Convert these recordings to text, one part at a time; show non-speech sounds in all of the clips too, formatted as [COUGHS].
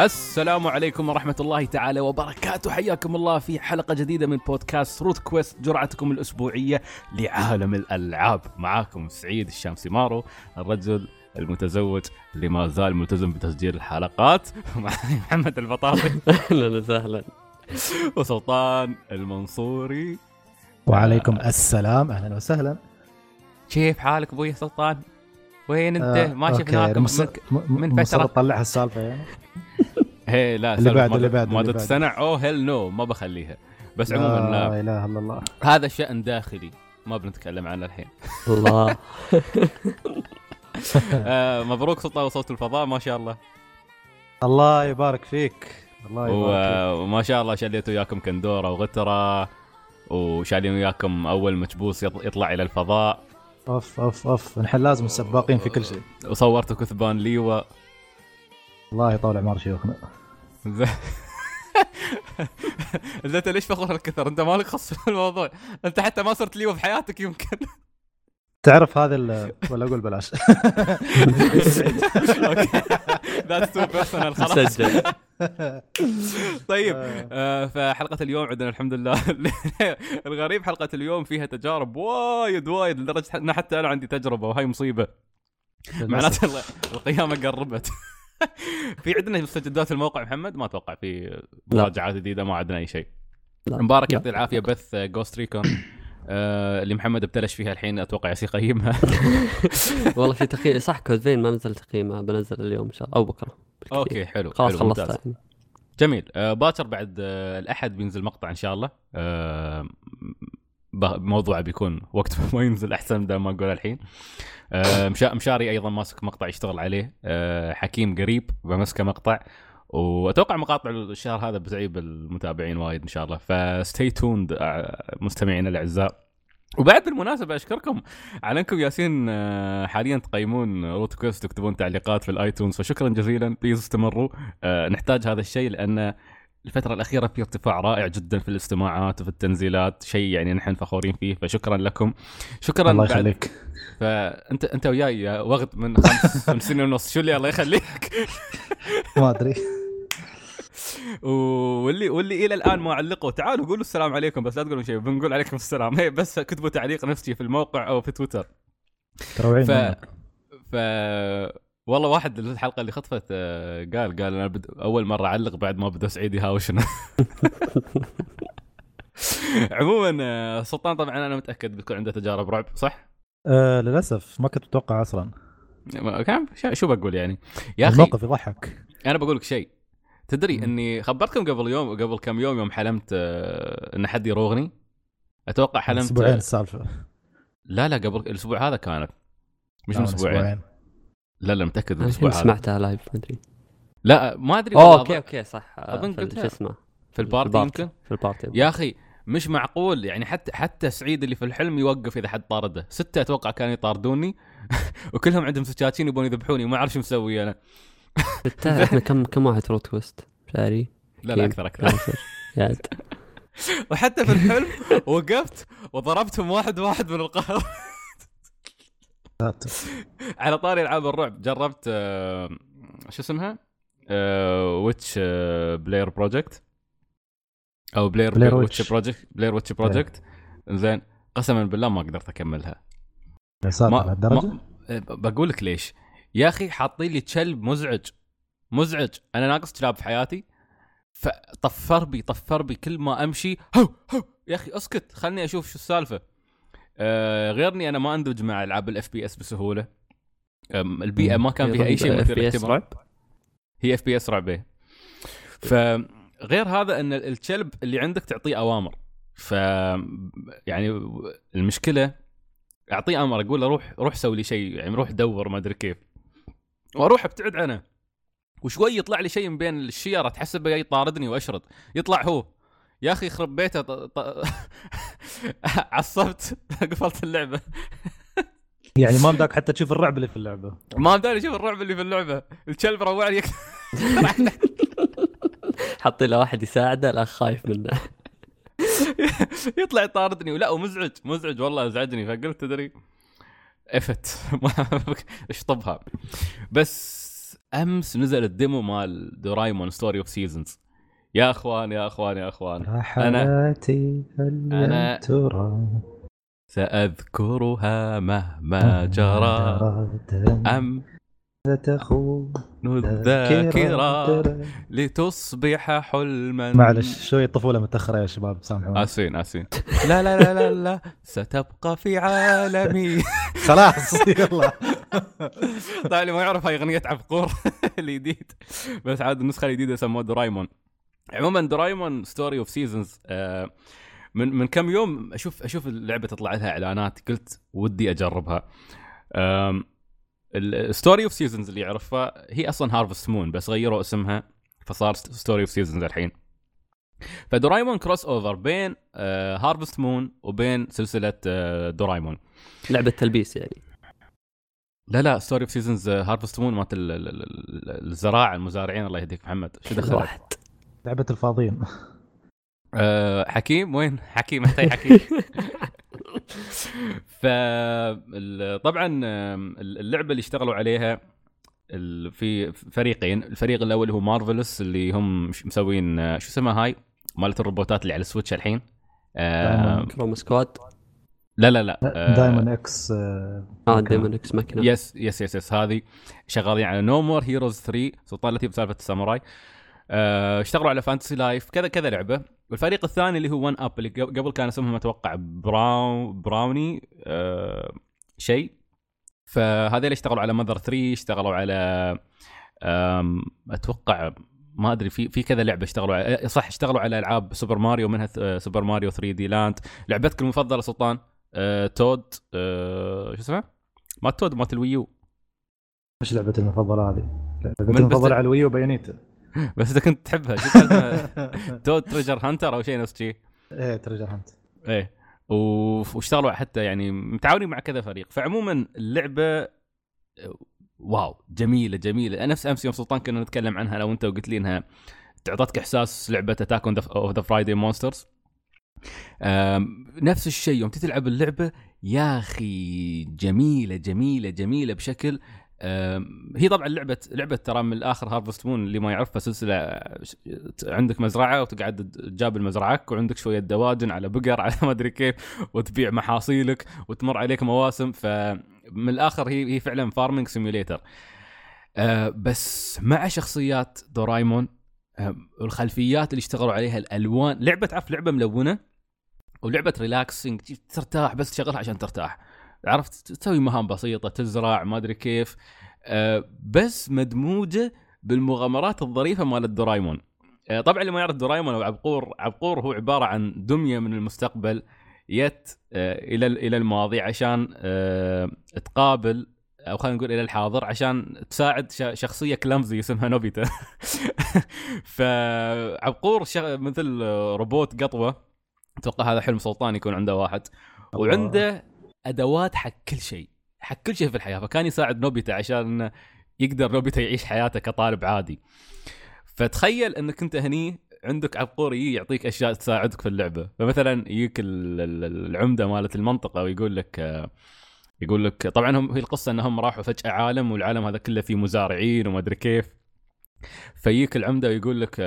السلام عليكم ورحمة الله تعالى وبركاته. حياكم الله في حلقة جديدة من بودكاست روت كويست جرعتكم الأسبوعية لعالم الألعاب. معاكم سعيد الشامسي مارو الرجل المتزوج اللي ما زال ملتزم بتسجيل الحلقات. [LAUGHS] معي محمد البطاطي. أهلا وسهلا. وسلطان المنصوري. وعليكم السلام. أهلا وسهلا. كيف حالك أبوي سلطان؟ وين أنت؟ آه، ما شفناك من, من فترة. مصر تطلعها السالفة يعني. هي لا اللي بعده، ما- اللي بعده، ما اللي بعده. تتصنع أوه هيل نو ما بخليها. بس عموما لا. إله إلا الله. هذا شأن داخلي ما بنتكلم عنه الحين. الله. [LAUGHS] آه مبروك سلطان وصلت الفضاء ما شاء الله. الله يبارك فيك. الله يبارك فيك. وما شاء الله شليت وياكم كندورة وغترة وشالين وياكم أول مكبوس يط- يطلع إلى الفضاء. أوف أوف أوف. نحن لازم السباقين في كل شيء. وصورتوا كثبان ليوا. الله يطول عمر شيوخنا. زين. [LAUGHS] انت ليش فخور هالكثر؟ انت مالك خص في الموضوع، انت حتى ما صرت ليوا في حياتك يمكن. تعرف هذا ال- ولا أقول بلاش. [LAUGHS] Okay. That's too personal خلاص. سجل طيب آه. آه، فحلقة اليوم عندنا الحمد لله. [LAUGHS] الغريب حلقة اليوم فيها تجارب وايد وايد لدرجة إن حتى أنا عندي تجربة وهي مصيبة. معناته ال- القيامة قربت. [LAUGHS] في عندنا مستجدات الموقع محمد ما أتوقع في مراجعات جديدة ما عندنا أي شيء. مبارك. يعطي العافية بس Ghost Recon آه اللي محمد ابتلش فيها الحين أتوقع يسي يقيمها [LAUGHS] والله في تقييم [LAUGHS] صح كود ما نزل تقييمه بنزل اليوم إن شاء الله أو بكرة. okay حلو خلاص. خلصت يعني. جميل آه باكر بعد آه الأحد بينزل مقطع إن شاء الله آه موضوعه بيكون وقت ما ينزل أحسن بدل ما أقول الحين آه مشاري أيضا ماسك مقطع يشتغل عليه. آه حكيم قريب بمسكه مقطع. وأتوقع مقاطع الشهر هذا بتعيب المتابعين وايد إن شاء الله. ف stay tuned مستمعينا الأعزاء. وبعد بالمناسبة أشكركم على أنكم يالسين آه، حاليا تقيمون روت كويست تكتبون تعليقات في ال iTunes. فشكرا جزيلا. please استمروا. آه، نحتاج هذا الشيء لأن الفترة الأخيرة في ارتفاع رائع جدا في الاستماعات وفي التنزيلات. شيء يعني نحن فخورين فيه. فشكرا لكم. شكرا الله يخليك. فانت أنت وياي يا وغد من خمس [LAUGHS] من سنين ونص. شو اللي الله يخليك؟ ما أدري. واللي واللي إلى الآن ما علقوا. تعالوا قولوا السلام عليكم بس لا تقولوا شيء بنقول عليكم السلام. [LAUGHS] هي بس كتبوا تعليق نفسي في الموقع أو في تويتر. تروعين ف. ف والله واحد الحلقة اللي خطفت آه، قال قال أنا بد... أول مرة أعلق بعد ما بدأ سعيد يهاوشنا. [LAUGHS] عموما آه، سلطان طبعا أنا متأكد بتكون عنده تجارب رعب صح؟ آه للأسف ما كنت متوقع أصلا. كان شو- بقول يعني؟ يا أخي الموقف يضحك. أنا بقول لك شيء. تدري مم. إني خبرتكم قبل يوم قبل كم يوم يوم حلمت آه، إن حد يروغني؟ أتوقع حلمت أسبوعين السالفة. لا لا قبل الأسبوع هذا كانت. مش من آه، أسبوعين. لا لا متأكد من الأسبوع هذا. سمعتها live ما أدري. لا ما أدري okay okay صح. ال- قلتها. شو اسمه؟ في ال party ال party. يمكن؟ في ال party يا أخي مش معقول يعني حتى حتى سعيد اللي في الحلم يوقف إذا حد طارده. ستة أتوقع كانوا يطاردوني. [LAUGHS] وكلهم عندهم سكاكين يبون يذبحوني. وما أعرف شو مسوي أنا. [LAUGHS] بالتالي إحنا كم كم واحد روت كويست شاري؟ لا لا. أكثر أكثر. [LAUGHS] وحتى في الحلم وقفت وضربتهم واحد واحد من القهر ساتر. على طاري ألعاب الرعب. جربت آه، شو اسمها؟ Witch Blair Project. أو Blair Blair Witch. Project Blair Witch Project زين قسما بالله ما قدرت أكملها. يا ساتر ما, لهالدرجة؟ ما آه، بقول لك ليش. يا أخي حاطين لي كلب مزعج. مزعج. أنا ناقص كلاب في حياتي. فطفر بي طفر بي كل ما أمشي. هو هو. يا أخي أسكت. خلني أشوف شو السالفة. آه غير إني أنا ما أندمج مع ألعاب ال FPS بسهولة. البيئة ما كان فيها أي شيء مثير FPS اهتمام رعب؟ هي FPS رعبه فغير هذا إن الكلب اللي عندك تعطيه أوامر. ف يعني المشكلة أعطيه أمر أقول له روح روح سوي لي شيء يعني روح دور ما أدري كيف. وأروح أبتعد عنه. وشوي يطلع لي شيء من بين الشيره تحسبه جاي يطاردني وأشرد. يطلع هو يا أخي يخرب بيته ط... ط... [LAUGHS] عصبت [LAUGHS] قفلت اللعبة. [LAUGHS] يعني ما بدك حتى تشوف الرعب اللي في اللعبة. ما بداني أشوف الرعب اللي في اللعبة. الكلب روعني [LAUGHS] حاطين له واحد يساعده الأخ خايف منه. [LAUGHS] يطلع يطاردني. ولا ومزعج مزعج والله ازعجني فقلت تدري إفت. [LAUGHS] ما اشطبها بس أمس نزل ال demo مال Doraemon Story of Seasons يا أخوان يا أخوان يا أخوان. حياتي هل أنا- ترى؟ سأذكرها مهما جرى. ام تخون الذاكره لتصبح حلما. معلش شوي طفولة متأخرة يا شباب سامحوني. اسفين اسفين لا لا لا لا لا. ستبقى في عالمي. [LAUGHS] خلاص يلا. [LAUGHS] طبعا اللي ما يعرف هاي أغنية عبقور [LAUGHS] الجديد بس عاد النسخة الجديدة سموها Doraemon. عموما Doraemon Story of Seasons من من كم يوم أشوف أشوف اللعبة تطلع لها إعلانات قلت ودي أجربها. ال Story of Seasons اللي يعرفها هي أصلا Harvest Moon بس غيروا اسمها فصار Story of Seasons الحين. ف Doraemon crossover بين Harvest Moon وبين سلسلة آه، Doraemon. لعبة تلبيس يعني. لا لا Story of Seasons Harvest Moon مالت ال- ال- ال- الزراعة المزارعين الله يهديك محمد. شو دخل؟ واحد. لعبة الفاضيين. أه حكيم؟ وين؟ حكيم حكيم. [LAUGHS] ف ال- طبعا آم، اللعبة اللي اشتغلوا عليها ال- في فريقين. الفريق الأول هو Marvelous اللي هم مسوين آه، شو اسمها هاي؟ مالت الروبوتات اللي على ال Switch الحين. آه Chroma Squad لا لا لا آه، دايمون إكس آه، آه Daemon X Machina yes yes yes yes هذه شغالين على No More Heroes 3 سلطان لطيف بسالفة الساموراي. آه، اشتغلوا على Fantasy Life كذا كذا لعبة. والفريق الثاني اللي هو One Up اللي قبل كان اسمهم أتوقع Brown Brownie آه شيء. فهذول اشتغلوا على Mother 3 اشتغلوا على أتوقع ما أدري في في كذا لعبة اشتغلوا على صح اشتغلوا على ألعاب Super Mario منها Super Mario 3D Land لعبتك المفضلة سلطان آه Toad آه شو اسمه؟ ما Toad مالت ال Wii U. مش لعبتي المفضلة هذه؟ لعبتي المفضلة على ال Wii U Bayonetta [LAUGHS] بس إذا كنت تحبها؟ Toad Treasure Hunter أو شيء نفس شيء إيه Treasure Hunt إيه. واشتغلوا حتى يعني متعاونين مع كذا فريق. فعموما اللعبة Wow جميلة جميلة. نفس أمس يوم سلطان كنا نتكلم عنها لو أنت وقلت لي إنها عطتك إحساس لعبة Attack of the Friday Monsters نفس الشيء يوم تلعب اللعبة يا أخي جميلة جميلة جميلة بشكل هي طبعا لعبة لعبة ترى من الآخر Harvest Moon اللي ما يعرفها سلسلة عندك مزرعة وتقعد تجابل مزرعتك وعندك شوية دوادن على بقر [LAUGHS] على ما أدري كيف وتبيع محاصيلك وتمر عليك مواسم. فمن الآخر هي هي فعلا farming simulator بس مع شخصيات دورايمون آه، الخلفيات اللي اشتغلوا عليها الألوان لعبة عف لعبة ملونة ولعبة relaxing ترتاح بس تشغلها عشان ترتاح. عرفت؟ تسوي مهام بسيطة تزرع ما أدري كيف. آه، بس مدموجة بالمغامرات الظريفة مال دورايمون آه، طبعا اللي ما يعرف دورايمون أو عبقور عبقور هو عبارة عن دمية من المستقبل يت آه، إلى إلى الماضي عشان تقابل أو خلينا نقول إلى الحاضر عشان تساعد شخصية clumsy اسمها نوبيتا. [LAUGHS] فعبقور. مثل روبوت قطوة أتوقع هذا حلم سلطان يكون عنده واحد. وعنده أدوات حق كل شيء حق كل شيء في الحياة. فكان يساعد نوبيتا عشان يقدر نوبيتا يعيش حياته كطالب عادي. فتخيل إنك أنت هني عندك عبقور يجي يعطيك أشياء تساعدك في اللعبة. فمثلا يجيك ال- ال- العمدة مالت المنطقة ويقول لك يقول لك طبعا هم هي القصة انهم راحوا فجأة عالم والعالم هذا كله فيه مزارعين وما أدري كيف. فيجيك العمدة ويقول لك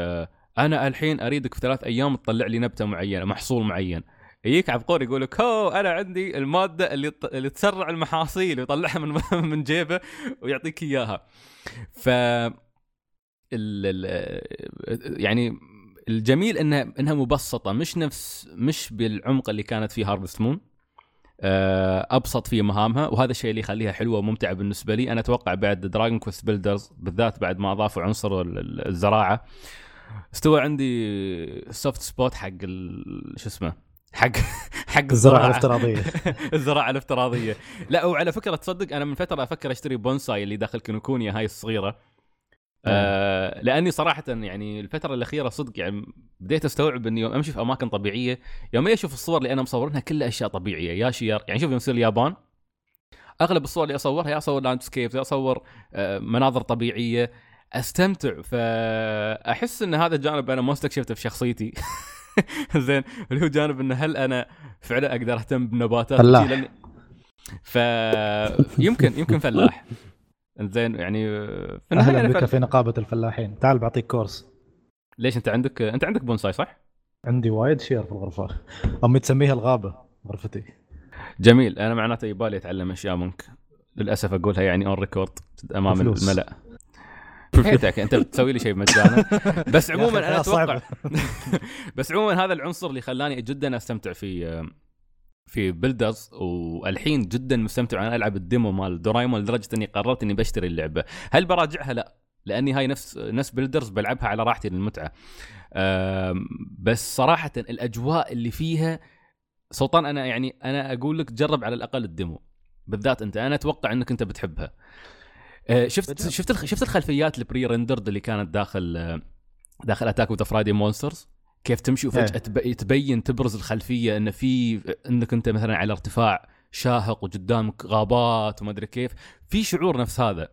أنا الحين أريدك في ثلاث أيام تطلع لي نبتة معينة محصول معين. يجيك عبقور يقول لك هو أنا عندي المادة اللي اللي تسرع المحاصيل ويطلعها من [LAUGHS] من جيبه ويعطيك إياها. ف ال ال يعني الجميل إنها إنها مبسطة مش نفس مش بالعمق اللي كانت في Harvest Moon أبسط في مهامها وهذا الشيء اللي يخليها حلوة وممتعة بالنسبة لي. أنا أتوقع بعد Dragon Quest Builders بالذات بعد ما أضافوا عنصر ال- ال- الزراعة. استوى عندي soft spot حق شو اسمه حق حق الزراعة الافتراضية. [LAUGHS] الزراعة الافتراضية. لا وعلى فكرة تصدق أنا من فترة أفكر أشتري بونساي اللي داخل Kinokuniya هاي الصغيرة. آه. لأني صراحة يعني الفترة الأخيرة صدق يعني بديت أستوعب إني يوم أمشي في أماكن طبيعية يوم أشوف الصور اللي أنا مصورها كلها أشياء طبيعية يا شير يعني شوف يوم أسير اليابان أغلب الصور اللي أصورها يا أصور landscape يا أصور آه، مناظر طبيعية. أستمتع فأحس إن هذا الجانب أنا ما استكشفته في شخصيتي. [LAUGHS] [LAUGHS] زين اللي هو جانب إنه هل أنا فعلا أقدر أهتم بنباتات فلاح. لأن- فيمكن يمكن فلاح. زين يعني في النهاية أهلا أنا بك فل- في نقابة الفلاحين. تعال بعطيك course. ليش أنت عندك أنت عندك بونساي صح؟ عندي وايد شير في الغرفة. أمي تسميها الغابة غرفتي. جميل. أنا معناته يبالي اتعلم أشياء منك للأسف أقولها يعني on record أمام. الملأ. حياتك أنت بتسوي لي شيء مجانا بس عموما أنا. أتوقع [LAUGHS] بس عموما هذا العنصر اللي خلاني جدا أستمتع في في Builders والحين جدا مستمتع وأنا ألعب ال demo مال دورايمون لدرجة إني قررت إني بشتري اللعبة. هل براجعها؟ لا لأني هاي نفس نفس Builders بلعبها على راحتي للمتعة. بس صراحة الأجواء اللي فيها سلطان أنا يعني أنا أقول لك جرب على الأقل ال demo. بالذات أنت أنا أتوقع إنك أنت بتحبها. شفت بجرب. شفت الخ- شفت الخلفيات ال pre-rendered اللي كانت داخل أه، داخل Attack of Friday Monsters كيف تمشي وفجأة إيه. تب- تبين تبرز الخلفية إن في إنك أنت مثلا على ارتفاع شاهق وقدامك غابات وما أدري كيف. في شعور نفس هذا.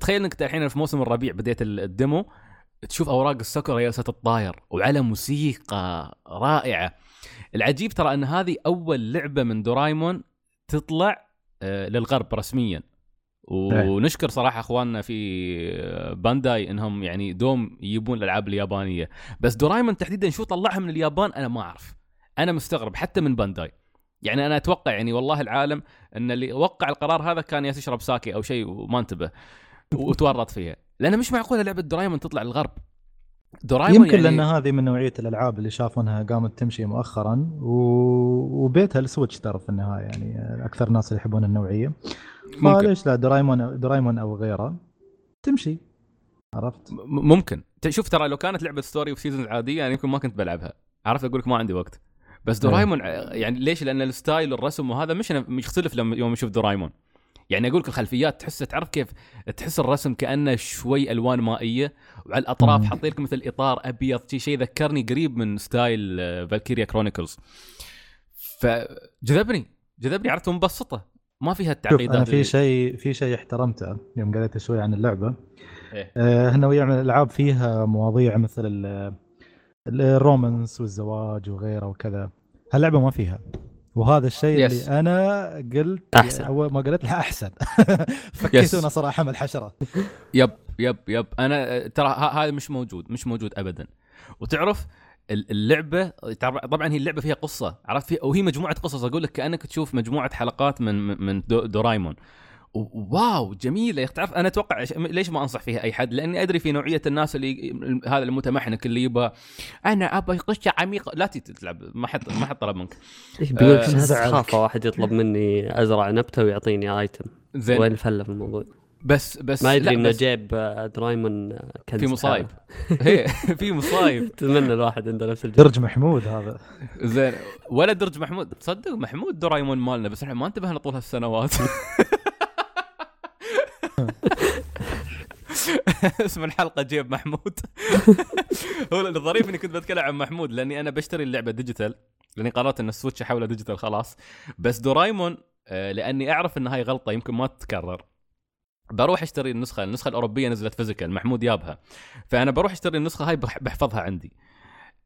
تخيل إنك الحين في موسم الربيع بديت ال- ال demo تشوف أوراق الساكورا جالسه تتطاير وعلى موسيقى رائعة. العجيب ترى إن هذه أول لعبة من دورايمون تطلع آه، للغرب رسميا. ونشكر صراحة أخواننا في Bandai إنهم يعني دوم يجيبون الألعاب اليابانية. بس دورايمون تحديدا شو طلعها من اليابان أنا ما أعرف. أنا مستغرب حتى من Bandai. يعني أنا أتوقع يعني والله العالم إن اللي وقع القرار هذا كان ياس يشرب ساكي أو شيء وما انتبه وتورط فيها. لأن مش معقوله لعبة دورايمون تطلع للغرب. دورايمون يمكن يعني لأن هذه من نوعية الألعاب اللي شافونها قامت تمشي مؤخرا و... وبيتها ال Switch ترى في النهاية. يعني أكثر ناس اللي يحبون النوعية. ممكن. فليش لا دورايمون دورايمون أو غيره. تمشي. عرفت؟ ممكن. شوف ترى لو كانت لعبة Story of Seasons عادية يعني يمكن ما كنت بلعبها. عرفت؟ أقول لك ما عندي وقت. بس دورايمون ع- يعني ليش؟ لأن ال style والرسم وهذا مش مش يختلف لما يوم أشوف دورايمون يعني أقول لك الخلفيات تحس تعرف كيف؟ تحس الرسم كأنه شوي ألوان مائية وعلى الأطراف. حاطين لك مثل إطار أبيض شي شيء ذكرني قريب من style Valkyria Chronicles فجذبني جذبني. عرفت؟ مبسطه ما فيها التعقيدات أنا في شيء في شيء احترمته يوم قريت شوي عن اللعبة إيه. آه، إنه يعمل العاب فيها مواضيع مثل ال- ال romance والزواج وغيره وكذا هاللعبة ما فيها وهذا الشيء Yes. اللي أنا قلت أحسن. أول ما قلت لها أحسن. [LAUGHS] فكيتونا صراحة من الحشرة يب يب يب أنا ترى هذا مش موجود مش موجود ابدا وتعرف اللعبة طبعا هي اللعبة فيها قصة عرفت؟ فيها وهي مجموعة قصص أقول لك كأنك تشوف مجموعة حلقات من من دو دورايمون. wow جميلة. يا أخي تعرف أنا أتوقع ليش ما أنصح فيها أي حد؟ لأني أدري في نوعية الناس اللي هذا المتمحنك اللي يبغى أنا أبغى قصة عميقة. لا تي- تلعب ما حد ما حد طلب منك. بيقول آه، زعلك. خافه واحد يطلب [LAUGHS] مني أزرع نبتة ويعطيني آيتم. زين. وين الفلة في الموضوع؟ بس بس ما لا، يدري انه جيب آه، درايمون كنز في مصايب. [LAUGHS] هي في مصايب. [LAUGHS] اتمنى الواحد عنده نفس الجو درج محمود هذا. زين ولا درج محمود. تصدق محمود دورايمون مالنا بس إحنا ما انتبهنا طول هالسنوات. [LAUGHS] اسم الحلقة جيب محمود. هو الظريف إني كنت بتكلم عن محمود لأني أنا بشتري اللعبة digital لأني قررت إن ال Switch احولها digital خلاص. بس دورايمون آه، لأني أعرف إن هاي غلطة يمكن ما تتكرر. بروح اشتري النسخة النسخة الأوروبية نزلت physical محمود يابها. فأنا بروح اشتري النسخة هاي بح- بحفظها عندي.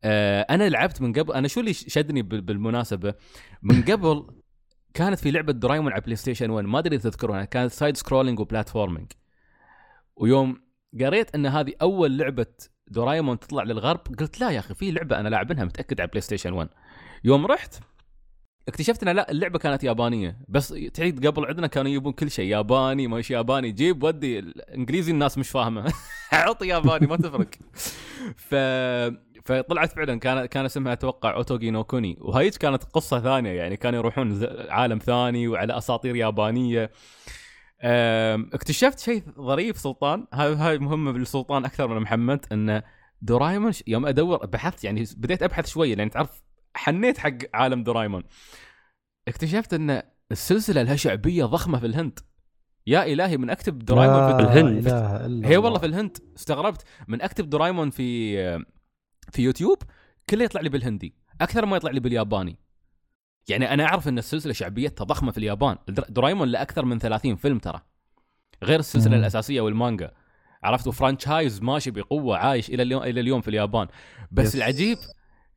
آه، أنا لعبت من قبل أنا شو اللي شدني بال- بالمناسبة؟ من [COUGHS] قبل كانت في لعبة دورايمون على PlayStation 1 ما أدري إذا تذكرونها كانت side scrolling و platforming ويوم قريت إن هذه أول لعبة دورايمون تطلع للغرب قلت لا يا أخي في لعبة أنا لاعبينها متأكد على PlayStation 1 يوم رحت اكتشفت ان لا اللعبة كانت يابانية. بس تعيد قبل عندنا كانوا يجيبون كل شيء ياباني مش ياباني. جيب ودي الإنجليزي الناس مش فاهمة. [LAUGHS] عط ياباني ما تفرق. ف فطلعت فعلا كان كان اسمها أتوقع اوتوجي نو كوني. وهيج كانت قصة ثانية يعني كانوا يروحون عالم ثاني وعلى أساطير يابانية. اكتشفت شيء ظريف سلطان. هاي هاي مهمه بالسلطان أكثر من محمد انه دورايمون يوم أدور بحثت يعني بديت أبحث شوية لأن تعرف حنيت حق عالم دورايمون. اكتشفت إن السلسلة لها شعبية ضخمة في الهند. يا إلهي من أكتب دورايمون في الهند. هي الله. والله في الهند. استغربت. من أكتب دورايمون في في يوتيوب كله يطلع لي بالهندي. أكثر ما يطلع لي بالياباني. يعني أنا أعرف إن السلسلة شعبيتها ضخمة في اليابان. در- دورايمون لاكثر من 30 فيلم ترى. غير السلسلة مم. الأساسية والمانجا. عرفت؟ و franchise ماشي بقوة عايش إلى اليوم إلى اليوم في اليابان. بس يس. العجيب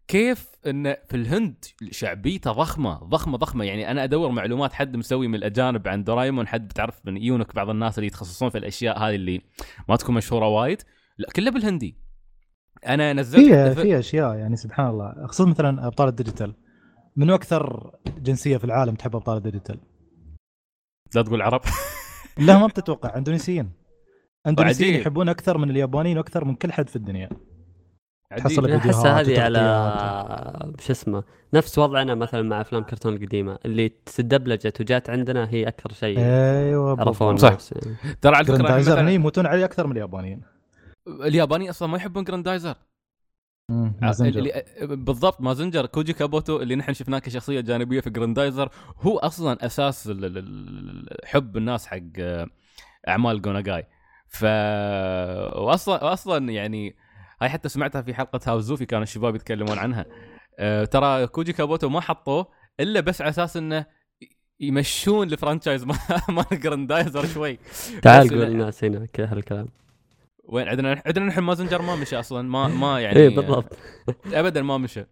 كيف إن في الهند شعبيته ضخمة ضخمة ضخمة. يعني أنا أدور معلومات حد مسوي من الأجانب عن دورايمون حد بتعرف من يونك بعض الناس اللي يتخصصون في الأشياء هذه اللي ما تكون مشهورة وايد. لا كله بالهندي. أنا نزلت في في أشياء يعني سبحان الله. خصوصا مثلا أبطال الديجيتال. من أكثر جنسية في العالم تحب أبطال الديجيتال. لا تقول عرب. لا ما بتتوقع. إندونيسيين. [LAUGHS] إندونيسيين. يحبون أكثر من اليابانيين وأكثر من كل حد في الدنيا. تحصل. فيديوهات احسها هذه على. شو اسمه نفس وضعنا مثلا مع أفلام كرتون القديمه اللي تدبلجت وجات عندنا هي أكثر شيء أيوه عرفونا صح. يعني. ترى على فكرة جراندايزر هني مثلاً يموتون عليه أكثر من اليابانيين اليابانيين أصلا ما يحبون جراندايزر مازنجر. اللي بالضبط مازنجر كوجي كابوتو اللي نحن شفناه كشخصية جانبية في جراندايزر هو أصلا أساس ال- ال- ال- حب الناس حق آه، أعمال جوناجاي ف واصلا واصلا يعني هاي حتى سمعتها في حلقة هاوزوفي كانوا الشباب يتكلمون عنها. آه، ترى كوجي كابوتو ما حطوه إلا بس على أساس إنه يمشون ال franchise [LAUGHS] مال جراندايزر شوي. تعال قول لا- للناس هنا كذا هالكلام. وين عندنا عندنا نحن مازنجر ما مشى أصلا ما [LAUGHS] ما يعني اي بالضبط. [LAUGHS] ابدا ما مشى.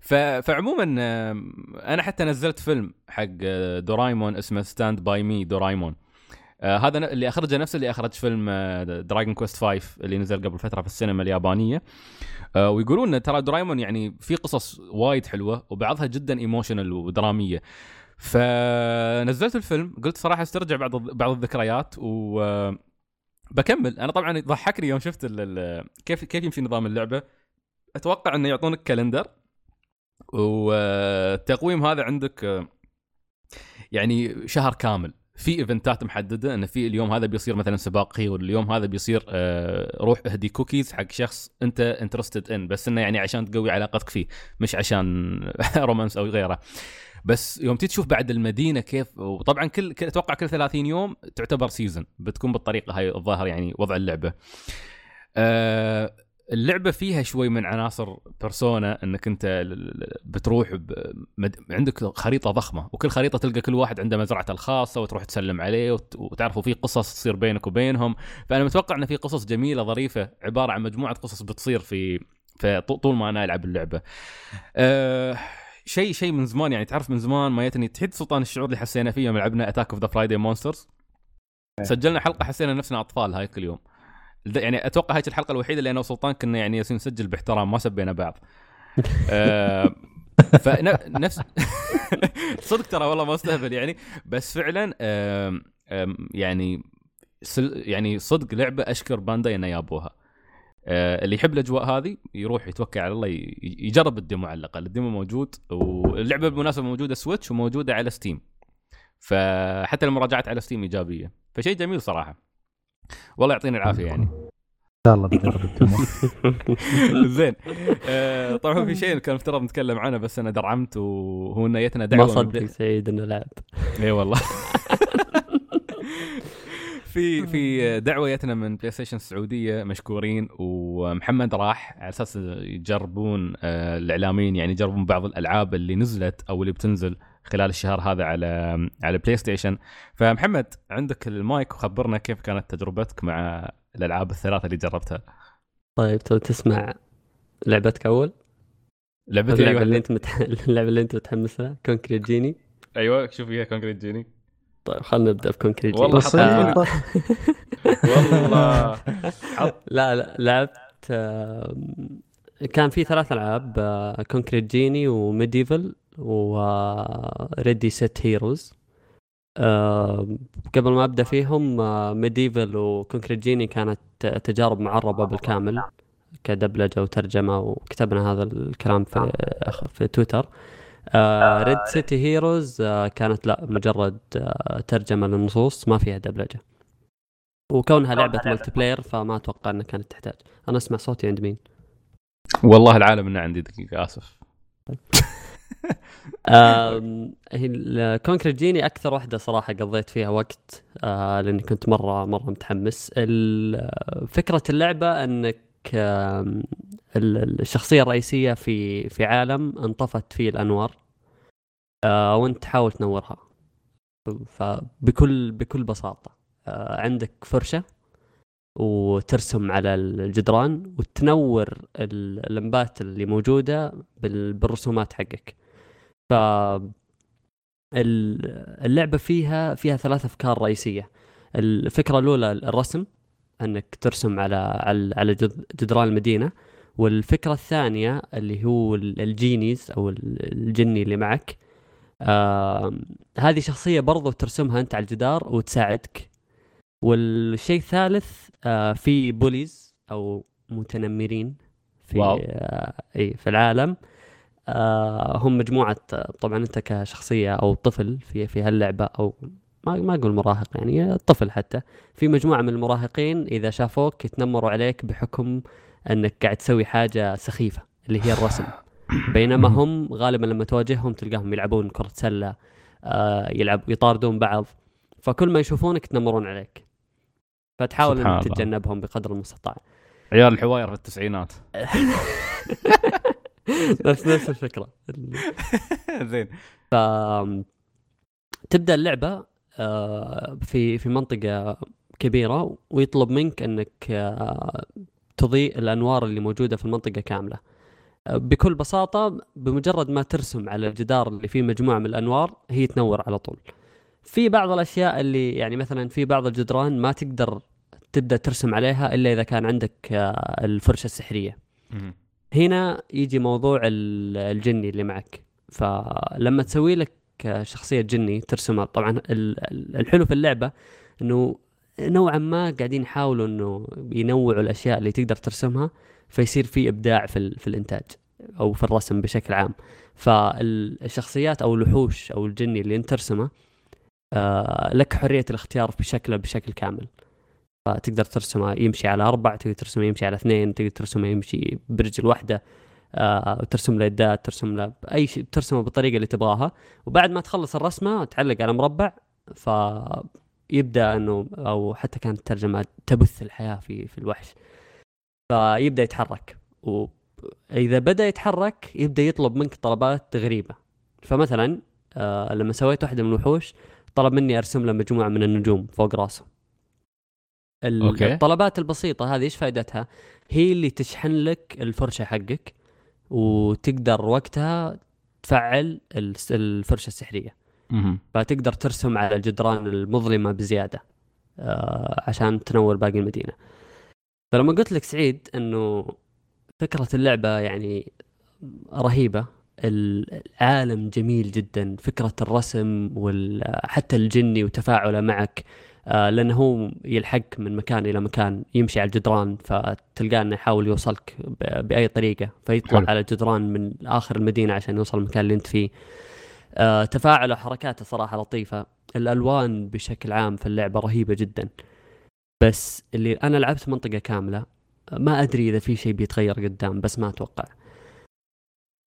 ف... فعموما أنا حتى نزلت فيلم حق آه، دورايمون اسمه Stand by Me Doraemon. آه هذا اللي أخرجه نفس اللي أخرج فيلم Dragon Quest 5 اللي نزل قبل فترة في السينما اليابانية. آه ويقولون ترى دورايمون يعني في قصص وايد حلوة وبعضها جدا emotional ودرامية. فنزلت الفيلم قلت صراحة أسترجع بعض بعض الذكريات و آه، بكمل. أنا طبعا ضحكني يوم شفت كيف كيف يمشي نظام اللعبة. أتوقع إنه يعطونك calendar. والتقويم هذا عندك آه، يعني شهر كامل. في event ات محددة انه في اليوم هذا بيصير مثلا سباق خيول اليوم هذا بيصير آه، روح اهدي كوكيز حق شخص أنت interested in بس إنه يعني عشان تقوي علاقتك فيه مش عشان [LAUGHS] romance أو غيره. بس يوم تشوف بعد المدينة كيف وطبعا كل أتوقع كل 30 يوم تعتبر season بتكون بالطريقة هاي الظاهر يعني وضع اللعبة. آه، اللعبة فيها شوي من عناصر Persona إنك أنت بتروح بمد... عندك خريطة ضخمة وكل خريطة تلقى كل واحد عنده مزرعته الخاصة وتروح تسلم عليه وت... وتعرفوا في قصص تصير بينك وبينهم. فأنا متوقع إن في قصص جميلة ظريفة عبارة عن مجموعة قصص بتصير في طول ما أنا ألعب اللعبة. أه... شيء شيء من زمان يعني تعرف من زمان ما يتني تحد سلطان الشعور اللي حسينا فيه يوم لعبنا Attack of the Friday Monsters سجلنا حلقة حسينا نفسنا أطفال هاي كل يوم. يعني أتوقع هاي الحلقة الوحيدة اللي أنا وسلطان كنا يعني نسجل باحترام ما سبينا بعض. [LAUGHS] آه، فنفس [LAUGHS] صدق ترى والله ما استهبل يعني. بس فعلا آم، آم، يعني سل- يعني صدق لعبة أشكر Bandai إنه جابوها آه، اللي يحب الأجواء هذه يروح يتوكل على الله يجرب ال demo على الأقل. ال demo موجود واللعبة بالمناسبة موجودة Switch وموجودة على Steam فحتى المراجعات على Steam إيجابية. فشيء جميل صراحة. والله يعطينا العافية يعني. إن شاء الله. [LAUGHS] زين. آه، طبعا في شيء كان مفترض نتكلم عنه بس أنا درعمت وهو ما دعوه من صدق سعيد إنه لعب. اي والله. [LAUGHS] في في دعوة جتنا من PlayStation السعودية مشكورين ومحمد راح على أساس يجربون آه، الإعلاميين يعني يجربون بعض الألعاب اللي نزلت أو اللي بتنزل. خلال الشهر هذا على على PlayStation فمحمد عندك المايك وخبرنا كيف كانت تجربتك مع الألعاب الثلاثة اللي جربتها. طيب تبغى تسمع لعبتك أول؟ لعبتي اللعبه أيوه. اللي أنت متح... اللعبة اللي أنت متحمس لها Concrete Genie أيوه شوف فيها Concrete Genie طيب خلينا نبدأ ب Concrete Genie والله حطيت والله. لا لا لعبت كان في ثلاث ألعاب Concrete Genie و MediEvil و Ready Set Heroes قبل ما أبدأ فيهم MediEvil و Concrete Genie كانت تجارب معربة بالكامل كدبلجة وترجمة وكتبنا هذا الكلام في في تويتر. Ready Set Heroes كانت لا مجرد آه، ترجمة للنصوص ما فيها دبلجة. وكونها لعبة multiplayer فما أتوقع إنها كانت تحتاج. أنا أسمع صوتي عند مين؟ والله العالم إنه عندي دقيقة آسف. [LAUGHS] آم، هي Concrete Genie أكثر واحدة صراحة قضيت فيها وقت آه، لاني كنت مرة مرة متحمس. فكرة اللعبة أنك الشخصية الرئيسية في في عالم أنطفت فيه الأنوار آه، وأنت تحاول تنورها. فبكل بكل بساطة آه، عندك فرشة وترسم على الجدران وتنور اللمبات اللي موجودة بالرسومات حقك. ف اللعبة فيها فيها ثلاث أفكار رئيسية. الفكرة الأولى الرسم أنك ترسم على على على جدران المدينة. والفكرة الثانية اللي هو الجينيز أو الجني اللي معك. آه هذه شخصية برضو ترسمها أنت على الجدار وتساعدك. والشيء الثالث آه في بوليز أو متنمرين في. آه اي في العالم. هم مجموعة طبعا أنت كشخصية أو طفل في في هاللعبة أو ما ما أقول مراهق يعني طفل حتى في مجموعة من المراهقين إذا شافوك يتنمروا عليك بحكم أنك قاعد تسوي حاجة سخيفة اللي هي الرسم. [COUGHS] بينما هم غالبا لما تواجههم تلقاهم يلعبون كرة سلة آه يلعب يطاردون بعض فكل ما يشوفونك يتنمرون عليك. فتحاول إنك تتجنبهم بقدر المستطاع. عيال الحواير في التسعينات. [LAUGHS] [LAUGHS] نفس نفس الفكرة. [LAUGHS] زين. ف تبدأ اللعبة آه، في في منطقة كبيرة ويطلب منك إنك آه، تضيء الأنوار اللي موجودة في المنطقة كاملة. آه، بكل بساطة بمجرد ما ترسم على الجدار اللي فيه مجموعة من الأنوار هي تنور على طول. في بعض الأشياء اللي يعني مثلا في بعض الجدران ما تقدر تبدأ ترسم عليها إلا إذا كان عندك الفرشة السحرية. هنا يجي موضوع الجني اللي معك. فلما تسوي لك كشخصيه جني ترسمها طبعا الحلو في اللعبة إنه نوعا ما قاعدين يحاولوا إنه ينوعوا الأشياء اللي تقدر ترسمها فيصير في إبداع في, في الإنتاج أو في الرسم بشكل عام. فالشخصيات أو الوحوش أو الجني اللي أنت ترسمه آه لك حرية الاختيار في شكله بشكل كامل. فتقدر ترسمه يمشي على أربع تقدر ترسمه يمشي على اثنين تقدر ترسمه يمشي برجل واحدة آه ترسم له يدات ترسم له أي شيء ترسمه بالطريقة اللي تبغاها. وبعد ما تخلص الرسمة تعلق على مربع فيبدأ إنه أو حتى كانت الترجمة تبث الحياة في في الوحش. فيبدأ يتحرك. وإذا بدأ يتحرك يبدأ يطلب منك طلبات غريبة. فمثلا آه لما سويت واحدة من الوحوش طلب مني أرسم له مجموعة من النجوم فوق راسه. أوكي. الطلبات البسيطة هذه إيش فائدتها؟ هي اللي تشحن لك الفرشة حقك وتقدر وقتها تفعل الفرشة السحرية. فتقدر ترسم على الجدران المظلمة بزيادة آه، عشان تنور باقي المدينة. فلما قلت لك سعيد إنه فكرة اللعبة يعني رهيبة العالم جميل جدا فكرة الرسم وحتى الجني وتفاعله معك لأنه هو يلحق من مكان إلى مكان يمشي على الجدران فتلقاه إنه يحاول يوصلك بأي طريقة فيطلع حلو. على الجدران من آخر المدينة عشان يوصل المكان اللي أنت فيه. آه تفاعله وحركاته صراحة لطيفة. الألوان بشكل عام في اللعبة رهيبة جدا. بس اللي أنا لعبت منطقة كاملة ما أدري إذا في شيء بيتغير قدام بس ما أتوقع.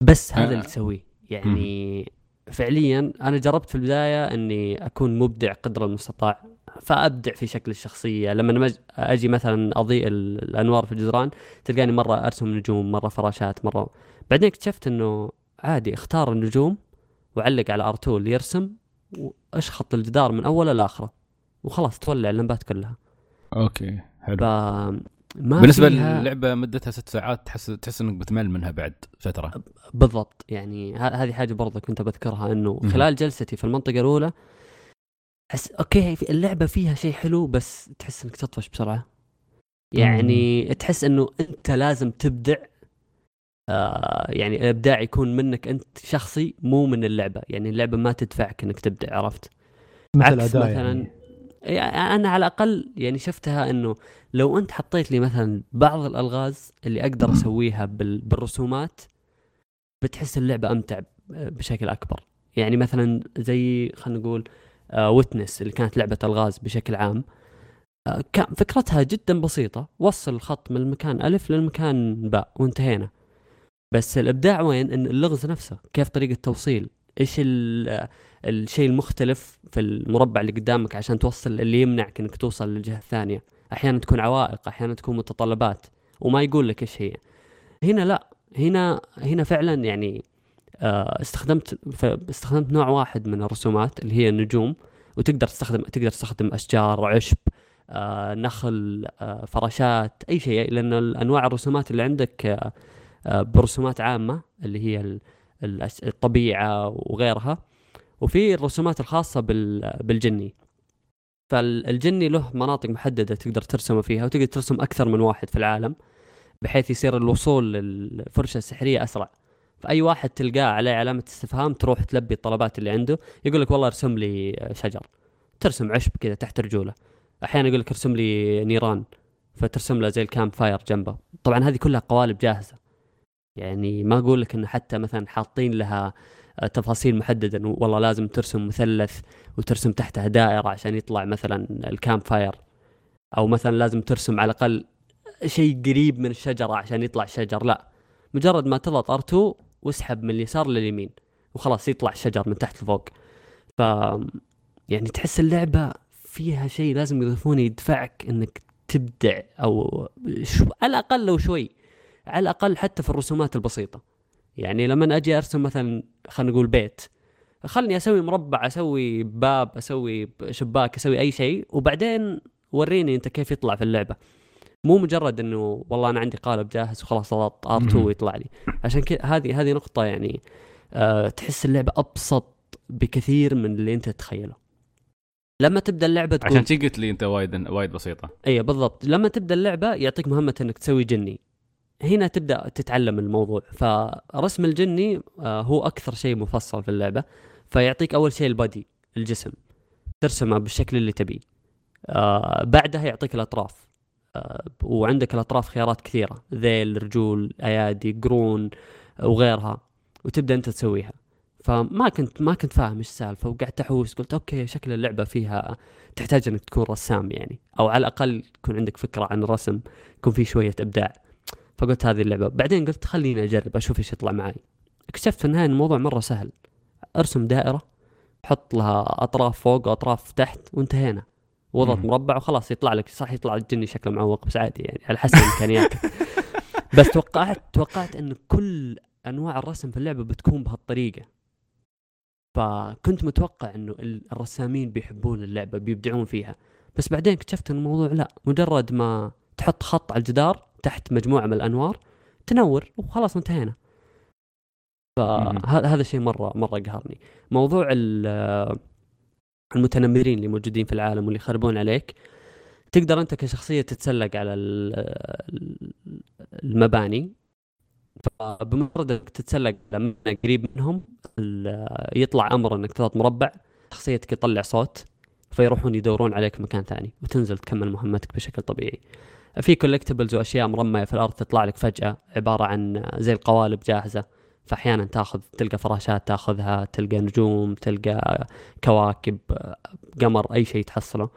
بس هذا اللي تسويه. يعني فعليا أنا جربت في البداية إني أكون مبدع قدر المستطاع فأبدع في شكل الشخصية. لما أجي مثلا أضيء الأنوار في الجدران تلقاني مرة أرسم نجوم مرة فراشات مرة. بعدين اكتشفت إنه عادي أختار النجوم وعلق على R2 يرسم وأشخط الجدار من أوله لآخره وخلاص تولع اللمبات كلها. أوكي حلو. ف... ما بالنسبة فيها... للعبة مدتها ست ساعات تحس تحس إنك بتمل منها بعد فترة. بالضبط يعني هذه حاجة برضه كنت بذكرها إنه خلال جلستي في المنطقة الأولى حس أوكي اللعبة فيها شيء حلو بس تحس إنك تطفش بسرعة. يعني مم. تحس إنه أنت لازم تبدع آه يعني الإبداع يكون منك أنت شخصي مو من اللعبة. يعني اللعبة ما تدفعك إنك تبدع عرفت؟ مثل عكس مثلا يعني. يعني أنا على الأقل يعني شفتها إنه لو أنت حطيت لي مثلا بعض الألغاز اللي أقدر أسويها بالرسومات بتحس اللعبة أمتع بشكل أكبر. يعني مثلا زي خلينا نقول ويتنس اللي كانت لعبة ألغاز بشكل عام. آه، كان فكرتها جدا بسيطة. وصل الخط من المكان ألف للمكان باء وانتهينا. بس الإبداع وين؟ إن اللغز نفسه. كيف طريقة توصيل؟ إيش الشيء المختلف في المربع اللي قدامك عشان توصل اللي يمنعك إنك توصل للجهة الثانية. أحيانا تكون عوائق أحيانا تكون متطلبات وما يقول لك إيش هي. هنا لا. هنا هنا فعلا يعني آه، استخدمت استخدمت نوع واحد من الرسومات اللي هي النجوم وتقدر تستخدم تقدر تستخدم أشجار عشب آه نخل آه فراشات أي شيء. لأن انواع الرسومات اللي عندك برسومات عامة اللي هي الطبيعة وغيرها وفي الرسومات الخاصة بال- بالجني. فالجني له مناطق محددة تقدر ترسمه فيها وتقدر ترسم أكثر من واحد في العالم بحيث يصير الوصول للفرشة السحرية أسرع. فأي واحد تلقاه عليه علامة استفهام تروح تلبي الطلبات اللي عنده يقول لك والله ارسم لي شجر. ترسم عشب كذا تحت رجوله. أحيانا يقول لك ارسم لي نيران فترسم له زي ال campfire جنبه. طبعا هذه كلها قوالب جاهزة. يعني ما أقول لك انه حتى مثلا حاطين لها تفاصيل محددة إنه والله لازم ترسم مثلث وترسم تحتها دائرة عشان يطلع مثلا ال campfire. أو مثلا لازم ترسم على الأقل شيء قريب من الشجرة عشان يطلع شجر. لا مجرد ما تضغط ار2 واسحب من اليسار لليمين وخلاص يطلع الشجر من تحت لفوق. ف يعني تحس اللعبة فيها شيء لازم يضيفونه يدفعك إنك تبدع أو شو على الأقل لو شوي على الأقل حتى في الرسومات البسيطة. يعني لما أجي أرسم مثلا خلينا نقول بيت خلني أسوي مربع أسوي باب أسوي شباك أسوي أي شيء وبعدين وريني أنت كيف يطلع في اللعبة. مو مجرد إنه والله أنا عندي قالب جاهز وخلاص اضغط R2 مهم. ويطلع لي. عشان كذا هذه هذه نقطة يعني أه تحس اللعبة أبسط بكثير من اللي أنت تتخيله. لما تبدأ اللعبة تقول عشان قلت لي أنت وايد وايد بسيطة. اي بالضبط. لما تبدأ اللعبة يعطيك مهمة إنك تسوي جني. هنا تبدأ تتعلم الموضوع. فرسم الجني آه، هو أكثر شيء مفصل في اللعبة فيعطيك أول شيء ال body الجسم. ترسمه بالشكل اللي تبيه. آه بعدها يعطيك الأطراف. آه وعندك الأطراف خيارات كثيرة. ذيل رجول أيادي قرون وغيرها. وتبدأ أنت تسويها. فما كنت ما كنت فاهم إيش السالفة وقعدت أحوس. قلت أوكي شكل اللعبة فيها تحتاج إنك تكون رسام يعني. أو على الأقل يكون عندك فكرة عن الرسم يكون في شوية إبداع. فقلت هذه اللعبة. بعدين قلت خليني أجرب أشوف إيش يطلع معي اكتشفت في النهايه الموضوع مرة سهل. أرسم دائرة حط لها أطراف فوق وأطراف تحت وانتهينا. واضغط مم. مربع وخلاص يطلع لك صح يطلع الجني شكله معوق بس عادي يعني على حسب إمكانياتك. [LAUGHS] بس توقعت توقعت انه كل أنواع الرسم في اللعبة بتكون بهالطريقة. فكنت متوقع إنه ال- الرسامين بيحبون اللعبة بيبدعون فيها. بس بعدين اكتشفت إن الموضوع لا مجرد ما تحط خط على الجدار تحت مجموعة من الأنوار تنور وخلاص انتهينا. فهذا هذا شيء مرة مرة قهرني موضوع ال- المتنمرين اللي موجودين في العالم واللي يخربون عليك تقدر أنت كشخصية تتسلق على ال- المباني فبمجرد إنك تتسلق مبنى قريب منهم ال- يطلع أمر إنك تضغط مربع شخصيتك يطلع صوت فيروحون يدورون عليك مكان ثاني وتنزل تكمل مهمتك بشكل طبيعي. في collectibles وأشياء مرمية في الأرض تطلع لك فجأة عبارة عن زي القوالب جاهزة. فأحيانا تأخذ تلقى فراشات تأخذها تلقى نجوم تلقى كواكب قمر أي شيء تحصله.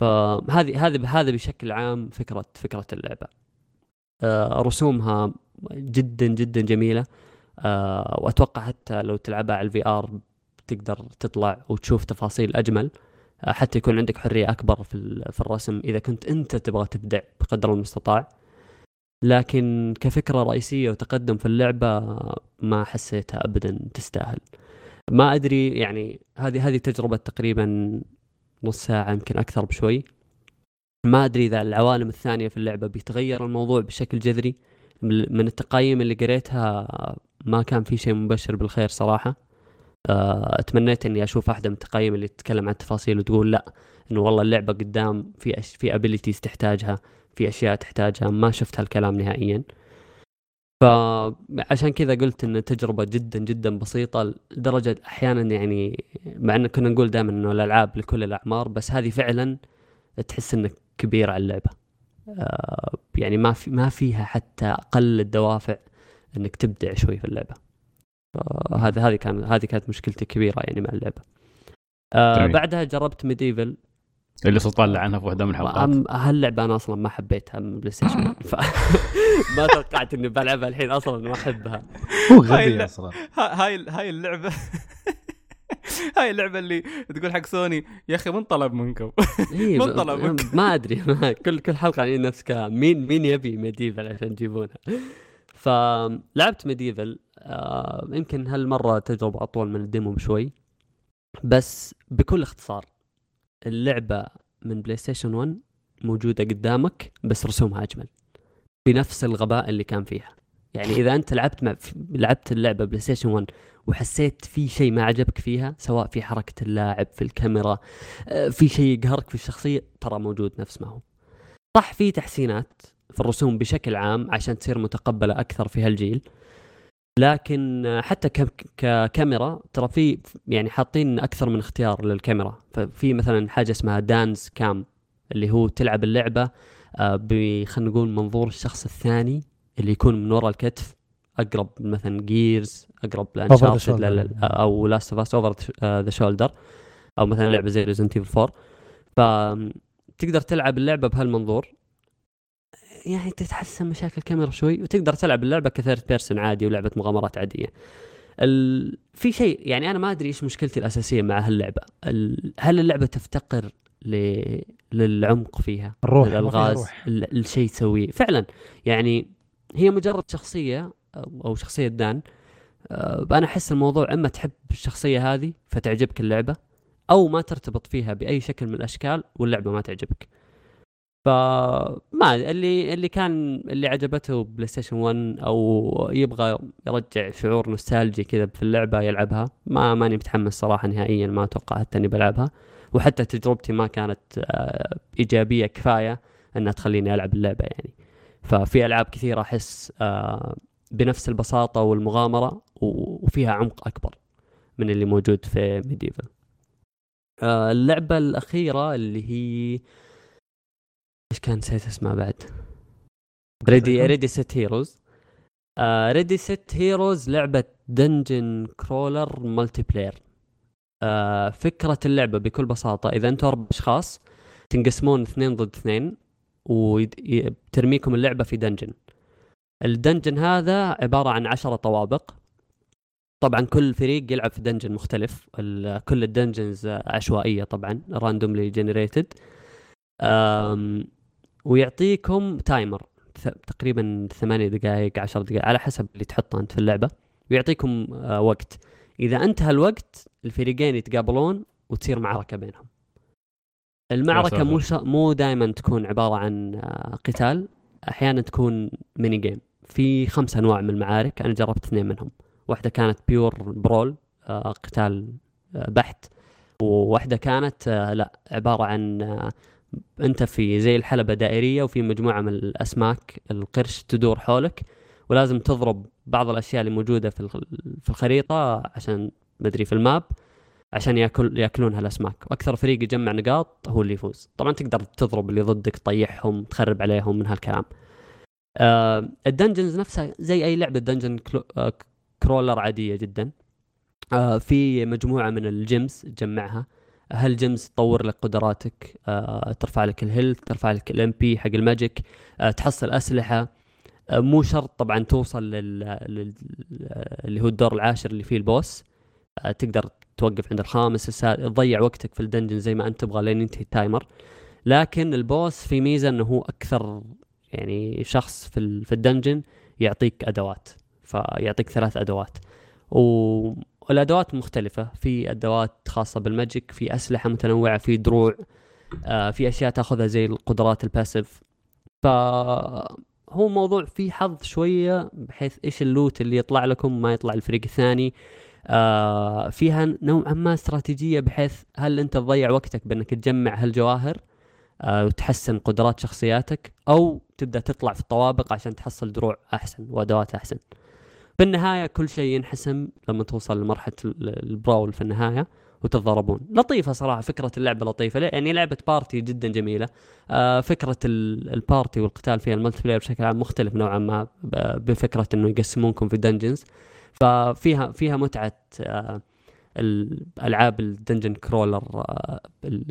فهذه هذه هذا بشكل عام فكرة فكرة اللعبة. آه، رسومها جدا جدا جميلة. آه، وأتوقع حتى لو تلعبها على ال VR تقدر تطلع وتشوف تفاصيل أجمل. حتى يكون عندك حرية أكبر في ال- في الرسم إذا كنت أنت تبغى تبدع بقدر المستطاع. لكن كفكرة رئيسية وتقدم في اللعبة ما حسيتها ابدا تستاهل. ما أدري يعني هذه هذه تجربة تقريبا نص ساعة يمكن أكثر بشوي. ما أدري إذا العوالم الثانية في اللعبة بيتغير الموضوع بشكل جذري. من التقايم اللي قريتها ما كان في شيء مبشر بالخير صراحة. آه، أتمنيت إني أشوف واحدة من التقايم اللي تتكلم عن التفاصيل وتقول لا إنه والله اللعبة قدام في أش... في ابيليتيز تحتاجها في أشياء تحتاجها ما شفت هالكلام نهائيا. فعشان كذا قلت إن تجربة جدا جدا بسيطة لدرجة أحيانا يعني مع إن كنا نقول دائما إنه الألعاب لكل الأعمار بس هذه فعلا تحس إنك كبير على اللعبة. آه، يعني ما في ما فيها حتى أقل الدوافع إنك تبدع شوي في اللعبة. هذا هذه كان هذه كانت مشكلتي الكبيره يعني مع اللعبة. آه جميل. بعدها جربت MediEvil اللي سلطان لعنها في واحدة من الحلقات هاللعبة أنا أصلا ما حبيتها من بلاي ستيشن [LAUGHS] ف... [LAUGHS] ما توقعت إني بلعبها الحين أصلا ما أحبها. هو هاي غبي لا. أصلا. هاي هاي اللعبه [LAUGHS] هاي اللعبة اللي تقول حق سوني يا أخي من طلب منكم؟ إيه، من ب- طلبك؟ ما أدري ما كل كل حلقة يعني نفس كلام. مين مين يبي MediEvil عشان تجيبونها فلعبت MediEvil آه يمكن هالمرة تجربة أطول من ال demo بشوي. بس بكل اختصار اللعبة من بلاي ستيشن 1 موجودة قدامك بس رسومها أجمل. بنفس الغباء اللي كان فيها. يعني إذا أنت لعبت مع لعبت اللعبة بلاي ستيشن 1 وحسيت في شيء ما عجبك فيها سواء في حركة اللاعب في الكاميرا آه، في شيء يقهرك في الشخصية ترى موجود نفس ما هو. صح في تحسينات في الرسوم بشكل عام عشان تصير متقبلة أكثر في هالجيل. لكن حتى ككاميرا ترى في يعني حاطين أكثر من اختيار للكاميرا. ففي مثلا حاجة اسمها Dan's cam اللي هو تلعب اللعبة آه، خلينا نقول منظور الشخص الثاني اللي يكون من وراء الكتف أقرب مثلا Gears أقرب ل Uncharted أو Last of Us over the shoulder أو مثلا لعبة زي Resident Evil 4 فتقدر تلعب اللعبة بهالمنظور. يعني تتحسن مشاكل الكاميرا شوي وتقدر تلعب اللعبة ك third person عادي ولعبة مغامرات عادية. ال... في شيء يعني أنا ما أدري إيش مشكلتي الأساسية مع هاللعبة. ال... هل اللعبة تفتقر ل... للعمق فيها؟ الروح الالغاز ال... الشيء تسويه. فعلا يعني هي مجرد شخصية أو شخصية دان. أه، أنا أحس الموضوع إما تحب الشخصية هذه فتعجبك اللعبة أو ما ترتبط فيها بأي شكل من الأشكال واللعبة ما تعجبك. فما اللي اللي كان اللي عجبته بلاي ستيشن 1 أو يبغى يرجع شعور nostalgic كذا في اللعبة يلعبها ما ماني متحمس صراحة نهائيا ما أتوقع حتى إني بلعبها. وحتى تجربتي ما كانت آه، إيجابية كفاية إنها تخليني ألعب اللعبة يعني. ففي ألعاب كثيرة أحس آه، بنفس البساطة والمغامرة وفيها عمق أكبر من اللي موجود في MediEvil آه، اللعبة الأخيرة اللي هي إيش كان نسيت اسمها بعد؟ Ready Ready Set Heroes Ready Set Heroes لعبة dungeon crawler multiplayer فكرة اللعبة بكل بساطة إذا أنتم أربع أشخاص تنقسمون اثنين ضد اثنين وترميكم اللعبة في dungeon ال dungeon هذا عبارة عن عشرة طوابق. طبعا كل فريق يلعب في dungeon مختلف. كل ال dungeons عشوائية طبعا randomly generated ويعطيكم timer تقريبا ثمانية دقائق عشر دقائق على حسب اللي تحطه أنت في اللعبة. ويعطيكم آه، وقت. إذا انتهى الوقت الفريقين يتقابلون وتصير معركة بينهم. المعركة مو ش... مو دائما تكون عبارة عن آه، قتال. أحيانا تكون mini game في خمس أنواع من المعارك. أنا جربت اثنين منهم. واحدة كانت pure brawl آه، قتال بحت. وواحدة كانت لا عبارة عن أنت في زي الحلبة دائريه وفي مجموعة من الأسماك القرش تدور حولك ولازم تضرب بعض الأشياء اللي موجودة في في الخريطة عشان مدري في ال map عشان ياكل ياكلونها الاسماك وأكثر فريق يجمع نقاط هو اللي يفوز. طبعا تقدر تضرب اللي ضدك تطيحهم تخرب عليهم من هالكلام. آه ال dungeons نفسها زي أي لعبة dungeon آه crawler عادية جدا. آه في مجموعة من ال gems تجمعها. هال gems تطور لك قدراتك؟ آه، ترفع لك ال health ترفع لك ال MP حق ال magic آه، تحصل أسلحة. آه، مو شرط طبعا توصل لل... لل... اللي هو الدور العاشر اللي فيه ال boss. تقدر توقف عند الخامس السادس تضيع وقتك في ال dungeon زي ما أنت تبغى لين ينتهي ال timer. لكن ال boss في ميزة إنه هو أكثر يعني شخص في في ال dungeon يعطيك أدوات فيعطيك ثلاث أدوات. و والأدوات مختلفة. في أدوات خاصة بال magic في أسلحة متنوعة في دروع آه في أشياء تأخذها زي القدرات ال passive. فهو موضوع فيه حظ شوية بحيث إيش اللوت اللي يطلع لكم ما يطلع الفريق الثاني. آه فيها نوعا ما استراتيجية بحيث هل أنت تضيع وقتك بأنك تجمع هالجواهر آه وتحسن قدرات شخصياتك أو تبدأ تطلع في الطوابق عشان تحصل دروع أحسن وأدوات أحسن. بالنهاية كل شيء ينحسم لما توصل لمرحلة البراول في النهاية وتتضاربون. لطيفة صراحة فكرة اللعبة لطيفة. يعني لعبة بارتي جدا جميلة. آه فكرة ال party والقتال فيها ال multiplayer بشكل عام مختلف نوعا ما بفكرة إنه يقسمونكم في dungeons ففيها فيها متعة الالعاب ال dungeon crawler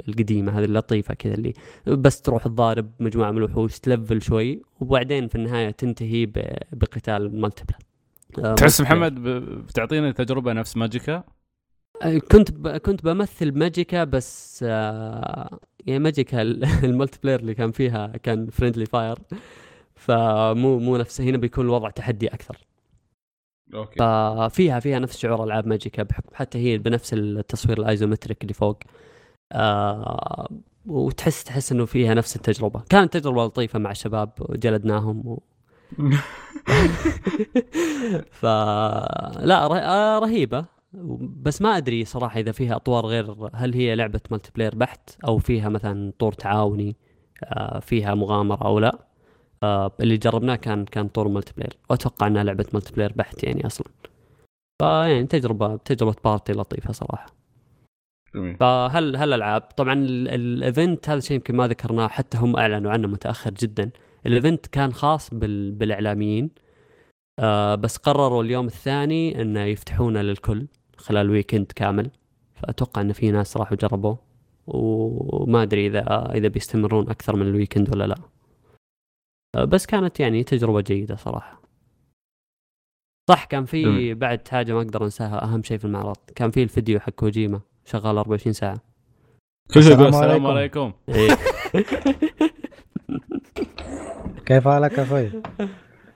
القديمة هذه اللطيفة كذا اللي بس تروح تضارب مجموعة من الوحوش تلفل شوي وبعدين في النهاية تنتهي بقتال آه، تحس محمد بتعطينا تجربة نفس Magicka؟ آه، كنت ب... كنت بمثل Magicka بس آه يعني Magicka [LAUGHS] ال multiplayer اللي كان فيها كان friendly fire فمو مو نفس هنا بيكون الوضع تحدي أكثر. okay. ففيها فيها نفس شعور ألعاب Magicka حتى هي بنفس التصوير ال isometric اللي فوق. آه وتحس تحس إنه فيها نفس التجربة. كانت تجربة لطيفة مع الشباب وجلدناهم و... ف لا ره- آه، رهيبة. بس ما أدري صراحة إذا فيها أطوار غير هل هي لعبة multiplayer بحت أو فيها مثلا طور تعاوني آه، فيها مغامرة أو لا؟ آه، اللي جربناه كان كان طور multiplayer وأتوقع إنها لعبة multiplayer بحت يعني أصلا. فيعني تجربة تجربة party لطيفة صراحة. فهل هل ألعاب؟ طبعا ال- ال event هذا الشيء يمكن ما ذكرناه حتى هم أعلنوا عنه متأخر جدا. ال event كان خاص بال... بالإعلاميين. آه بس قرروا اليوم الثاني إنه يفتحونه للكل خلال weekend كامل. فأتوقع إن في ناس راحوا جربوه. وما أدري إذا إذا بيستمرون أكثر من ال weekend ولا لا. آه بس كانت يعني تجربة جيدة صراحة. صح كان في. بعد حاجة ما أقدر أنساها أهم شيء في المعرض. كان في الفيديو حق كوجيما شغال 24 ساعة. السلام عليكم. عليكم. إيه. [LAUGHS] كيف حالك يا أخوي؟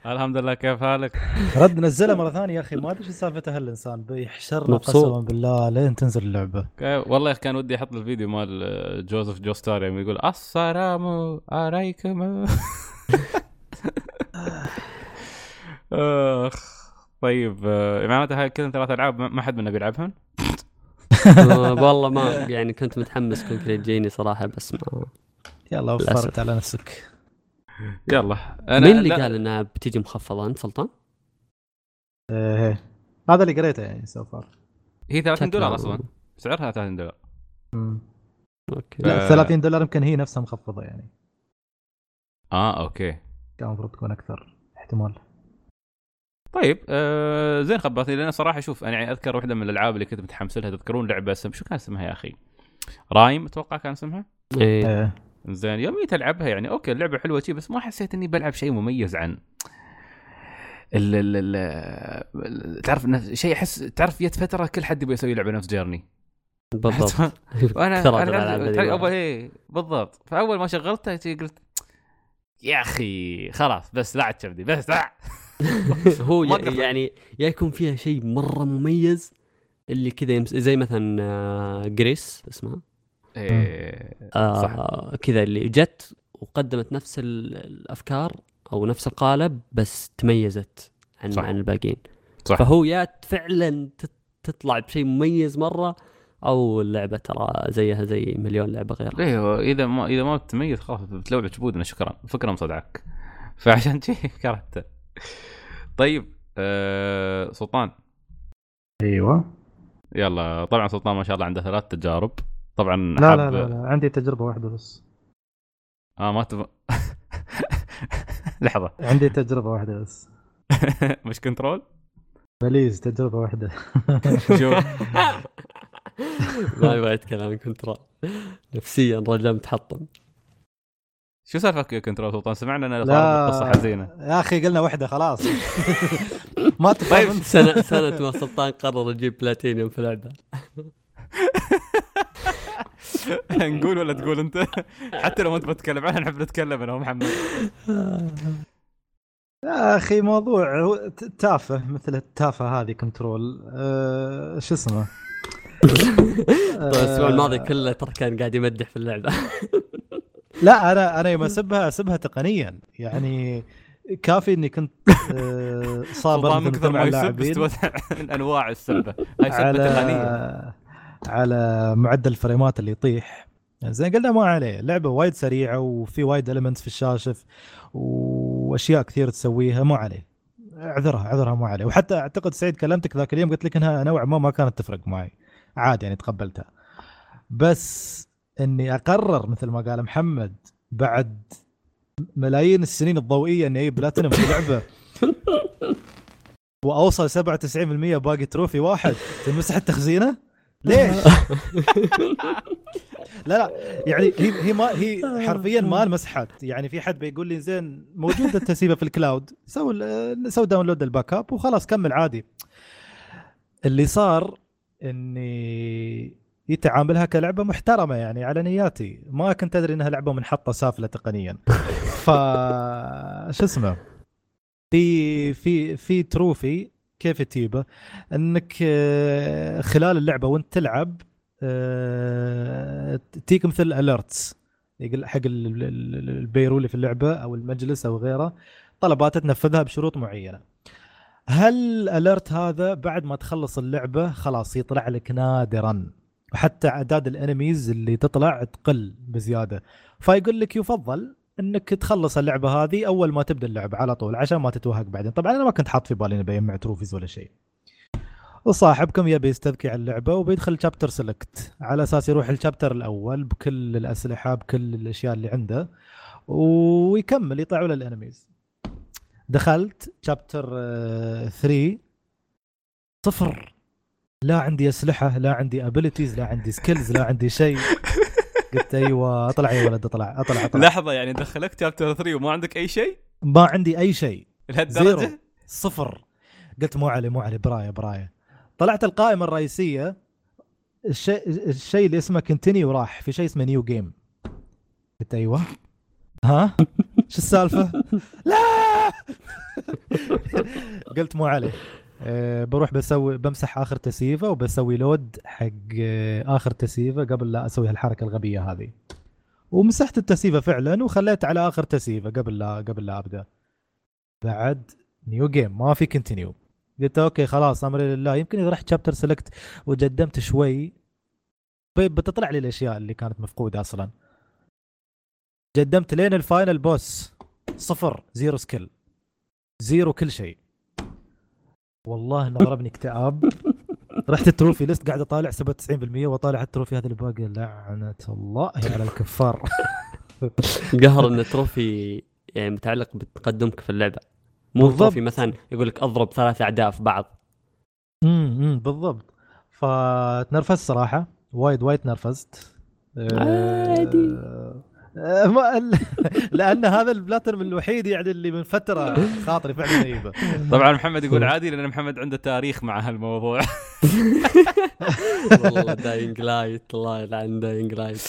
الحمد لله كيف حالك؟ رد نزلها مرة ثانية يا أخي ما أدري شو سالفته هالانسان بيحشرنا. قسما بالله لين تنزل اللعبة والله يا أخي كان ودي أحط الفيديو مال جوزيف جوستار يعني يقول السلام عليكم آخ طيب آه، معناتها هاي كلهم ثلاث ألعاب ما حد منا بيلعبهم؟ آه، والله ما يعني كنت متحمس Concrete Genie صراحة بس ما يلا. وفرت على نفسك يلا. مين اللي لا- قال إنها بتيجي مخفضة؟ أنت سلطان؟ إيه هذا اللي قريته يعني so far هي 30 دولار أصلا. سعرها 30 دولار. okay. لا آه. 30 دولار يمكن هي نفسها مخفضة يعني. آه okay. كان المفروض تكون أكثر احتمال. طيب آه زين خبرتني لأن صراحة شوف أنا يعني أذكر واحدة من الألعاب اللي كنت متحمس لها تذكرون لعبة اسم شو كان اسمها يا أخي؟ Rime أتوقع كان اسمها؟ إيه. إيه زين يوم جيت ألعبها يعني okay اللعبة حلوة شي بس ما حسيت إني بلعب شيء مميز عن ال ال ال تعرف شيء أحس تعرف جت فترة كل حد يبغى يسوي لعبة نفس Journey. بالضبط. [LAUGHS] [LAUGHS] وأنا أنا. اول إيه بالضبط. فأول ما شغلتها قلت يا أخي خلاص بس لاعت تشبدي بس لا. [LAUGHS] هو يعني يا يكون فيها شيء مرة مميز اللي كذا. زي مثلا آه، جريس اسمها؟ إيه صح. آه كذا اللي جت وقدمت نفس ال- الأفكار أو نفس القالب بس تميزت عن صح. عن الباقيين. صح. فهو يا فعلا تطلع بشيء مميز مرة أو اللعبة ترى زيها زي مليون لعبة غيرها. أيوه إذا ما إذا ما بتميز خلاص بتلوع جبودنا شكرا. الفكرة مصدعك [LAUGHS] فعشان شي كرهته. طيب آه سلطان. أيوه. يلا طبعا سلطان ما شاء الله عنده ثلاث تجارب. طبعا لا لا لا, لا. عندي تجربة واحدة بس. آه ما تب... [LAUGHS] لحظة. عندي تجربة واحدة بس. [LAUGHS] مش Control؟ please تجربة واحدة. [LAUGHS] شوف. ما يبغى يتكلم عن Control. نفسيا رجل متحطم. شو سالفك يا Control سلطان؟ سمعنا إن قصه حزينة. يا أخي قلنا واحدة خلاص. ما تفهم. طيب. سنه سنة ما سلطان قرر يجيب بلاتينيوم في لعبه [LAUGHS] نقول ولا تقول أنت؟ حتى لو انت بتتكلم عنها نحب نتكلم أنا ومحمد. [LAUGHS] يا أخي موضوع هو ت- تافه مثل التافهه هذه Control أه شو اسمه؟ طيب الأسبوع الماضي كله ترى كان قاعد يمدح في اللعبة. [LAUGHS] لا أنا أنا يوم أسبها أسبها تقنيا. يعني كافي إني كنت آه، صابر من كثر مع ما يسب اللاعبين. انواع السبه هاي سبه تقنيه على معدل الفريمات اللي يطيح. زين قلنا ما عليه. لعبة وايد سريعة وفي وايد elements في الشاشة وأشياء كثير تسويها مو عليه. اعذرها اعذرها مو عليه. وحتى أعتقد سعيد كلمتك ذاك اليوم قلت لك إنها نوعا ما ما كانت تفرق معي. عادي يعني تقبلتها. بس إني أقرر مثل ما قال محمد بعد ملايين السنين الضوئية إني أجيب بلاتينوم في لعبة. [LAUGHS] وأوصل 97% باقي trophy واحد. تمسح التخزينة؟ ليش؟ [LAUGHS] لا لا يعني هي هي ما هي حرفيا ما المسحت. يعني في حد بيقول لي زين موجودة التسييفة في ال cloud سوي سوي download ال backup وخلاص كمل عادي. اللي صار إني يتعاملها كلعبة محترمة يعني على نياتي. ما كنت أدري إنها لعبة منحطة سافلة تقنيا. ف شو اسمه؟ في في في trophy كيف تجيبه انك آه، خلال اللعبة وانت تلعب آه، تجيك مثل alerts يقول حق ال- ال- ال- البيرو اللي في اللعبة أو المجلس أو غيره طلبات تنفذها بشروط معينة. هل ال alert هذا بعد ما تخلص اللعبة خلاص يطلع لك نادرا؟ وحتى أعداد ال enemies اللي تطلع تقل بزيادة. فيقول لك يفضل إنك تخلص اللعبة هذه أول ما تبدأ اللعبه على طول عشان ما تتوهق بعدين. طبعا أنا ما كنت حاط في بالي إني بجمع trophies ولا شيء. وصاحبكم يبي يستذكي على اللعبة وبيدخل chapter select على أساس يروح ال chapter الأول بكل الأسلحة بكل الأشياء اللي عنده ويكمل يطلعوا له ال enemies دخلت chapter 3 صفر. لا عندي أسلحة لا عندي abilities لا عندي skills لا عندي شيء. [LAUGHS] قلت أيوه أطلع يا ولد أطلع أطلع أطلع. لحظة يعني دخلك chapter 3 وما عندك أي شيء؟ ما عندي أي شيء. لهالدرجة. صفر. قلت مو علي مو علي براية براية. طلعت القائمة الرئيسية الشيء الشيء اللي اسمه continue راح في شيء اسمه new game قلت أيوه. ها؟ شو السالفة؟ لا! [LAUGHS] قلت مو عليه أه بروح بسوي بمسح آخر تسييفة وبسوي load حق آه، آخر تسييفة قبل لا أسوي هالحركة الغبية هذه. ومسحت التسييفة فعلا وخليت على آخر تسييفة قبل لا قبل لا أبدأ. بعد new game ما في continue قلت okay خلاص امري لله يمكن إذا رحت chapter select وقدمت شوي بتطلع لي الأشياء اللي كانت مفقودة أصلا. قدمت لين ال final boss. صفر zero skill zero كل شيء. والله إنه ضربني اكتئاب. رحت ال trophy list قاعد أطالع 97% واطالع ال trophy هذا اللي باقي لعنة الله على الكفار. [LAUGHS] قهر إن ال trophy يعني متعلق بتقدمك في اللعبة. مو بالضبط. trophy مثلا يقول لك أضرب ثلاث أعداء في بعض. امم بالضبط. فتنرفزت صراحة. وايد وايد تنرفزت عادي. آه، ما ال- [LAUGHS] لأن هذا البلاترم الوحيد يعني اللي من فترة خاطري فعلا يجيبه. طبعا محمد يقول عادي لأن محمد عنده تاريخ مع هالموضوع. [LAUGHS] والله Dying Light الله يلعن Dying Light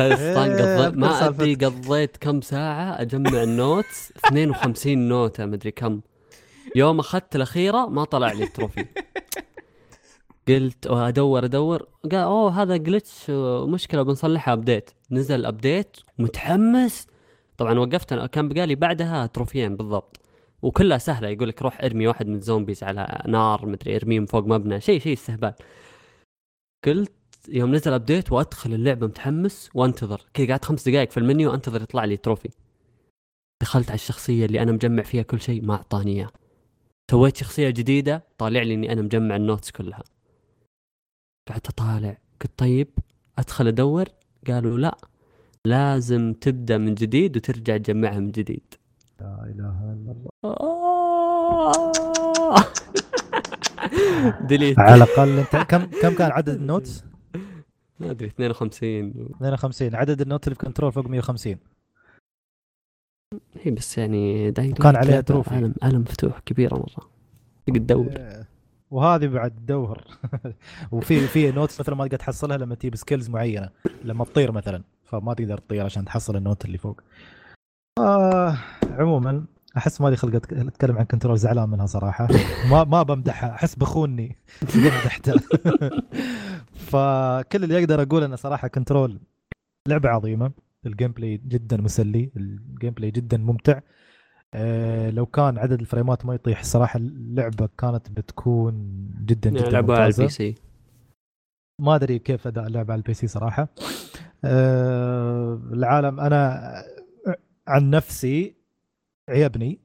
إيه، قضيت ما أذكر أدري قضيت كم ساعة أجمع ال notes 52 نوتة مدري كم. يوم أخذت الأخيرة ما طلع لي ال trophy. [LAUGHS] قلت أدور أدور. قال أوه هذا glitch مشكلة بنصلحها update نزل update متحمس. طبعا وقفت أنا كان بقالي بعدها تروفيين بالضبط. وكلها سهلة يقول لك روح ارمي واحد من ال zombies على نار مدري ارميه من فوق مبنى شيء شيء استهبال. قلت يوم نزل update وأدخل اللعبة متحمس وأنتظر. كذا قعدت خمس دقائق في المنيو أنتظر يطلع لي trophy دخلت على الشخصية اللي أنا مجمع فيها كل شيء ما أعطاني إياه. سويت شخصية جديدة طالع لي إني أنا مجمع ال notes كلها. قعدت اطالع قلت طيب أدخل أدور. قالوا لا لازم تبدأ من جديد وترجع تجمعها من جديد. لا إله إلا الله. [LAUGHS] delete على الأقل أنت كم كم كان عدد ال notes؟ ما أدري 52 52 عدد ال note اللي في Control فوق 150 هي بس يعني وكان لايت عليها trophy. عالم عالم مفتوح كبيرة مرة. تقدر تدور. إيه. وهذه بعد تدور [LAUGHS] وفي في notes مثلا ما تقدر تحصلها لما تجيب skills معينة لما تطير مثلا. فما تقدر تطير عشان تحصل ال note اللي فوق. آه عموما أحس ما لي خلق أتكلم عن Control زعلان منها صراحة. ما ما بمدحها أحس بخوني. [LAUGHS] مدحته [LAUGHS] فكل اللي أقدر أقول إنه صراحة Control لعبة عظيمة. ال gameplay جدا مسلي ال gameplay جدا ممتع. لو كان عدد الفريمات ما يطيح الصراحه اللعبة كانت بتكون جدا جدا لعبها على ال PC. ما أدري كيف أداء اللعبة على ال PC صراحة. آه، العالم أنا عن نفسي عيبني.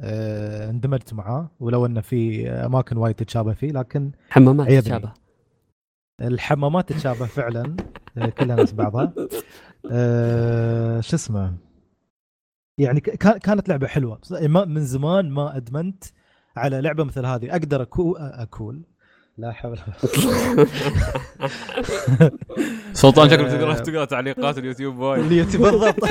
آه، اندمجت معاه ولو إنه في أماكن وايد تتشابه فيه لكن حمامات عيبني. تشابه الحمامات تتشابه فعلا آه، كلها نفس بعضها. آه، شو اسمه؟ يعني كانت لعبة حلوة. ما- من زمان ما أدمنت على لعبة مثل هذه. أقدر أكو اكول لا حول [LAUGHS] سلطان شكلك آه. تقرا تقرأ تعليقات اليوتيوب وايد. اليوتيوب بالضبط. [LAUGHS]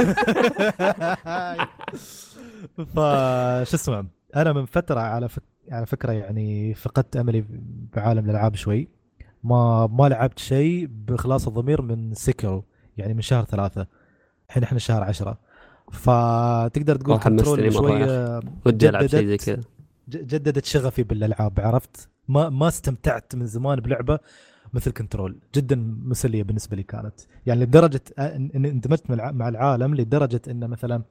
[LAUGHS] فشو اسمه أنا من فترة على فك... على فكرة يعني فقدت أملي بعالم الألعاب شوي. ما ما لعبت شيء بإخلاص الضمير من Sekiro يعني من شهر ثلاثة. الحين إحنا شهر عشرة. فتقدر تقول Control شوية ودي ألعب شيء زي جددت- كذا. جددت شغفي بالألعاب عرفت؟ ما ما استمتعت من زمان بلعبة مثل Control. جدا مسلية بالنسبة لي كانت. يعني لدرجة ان اندمجت مع العالم لدرجة إن مثلا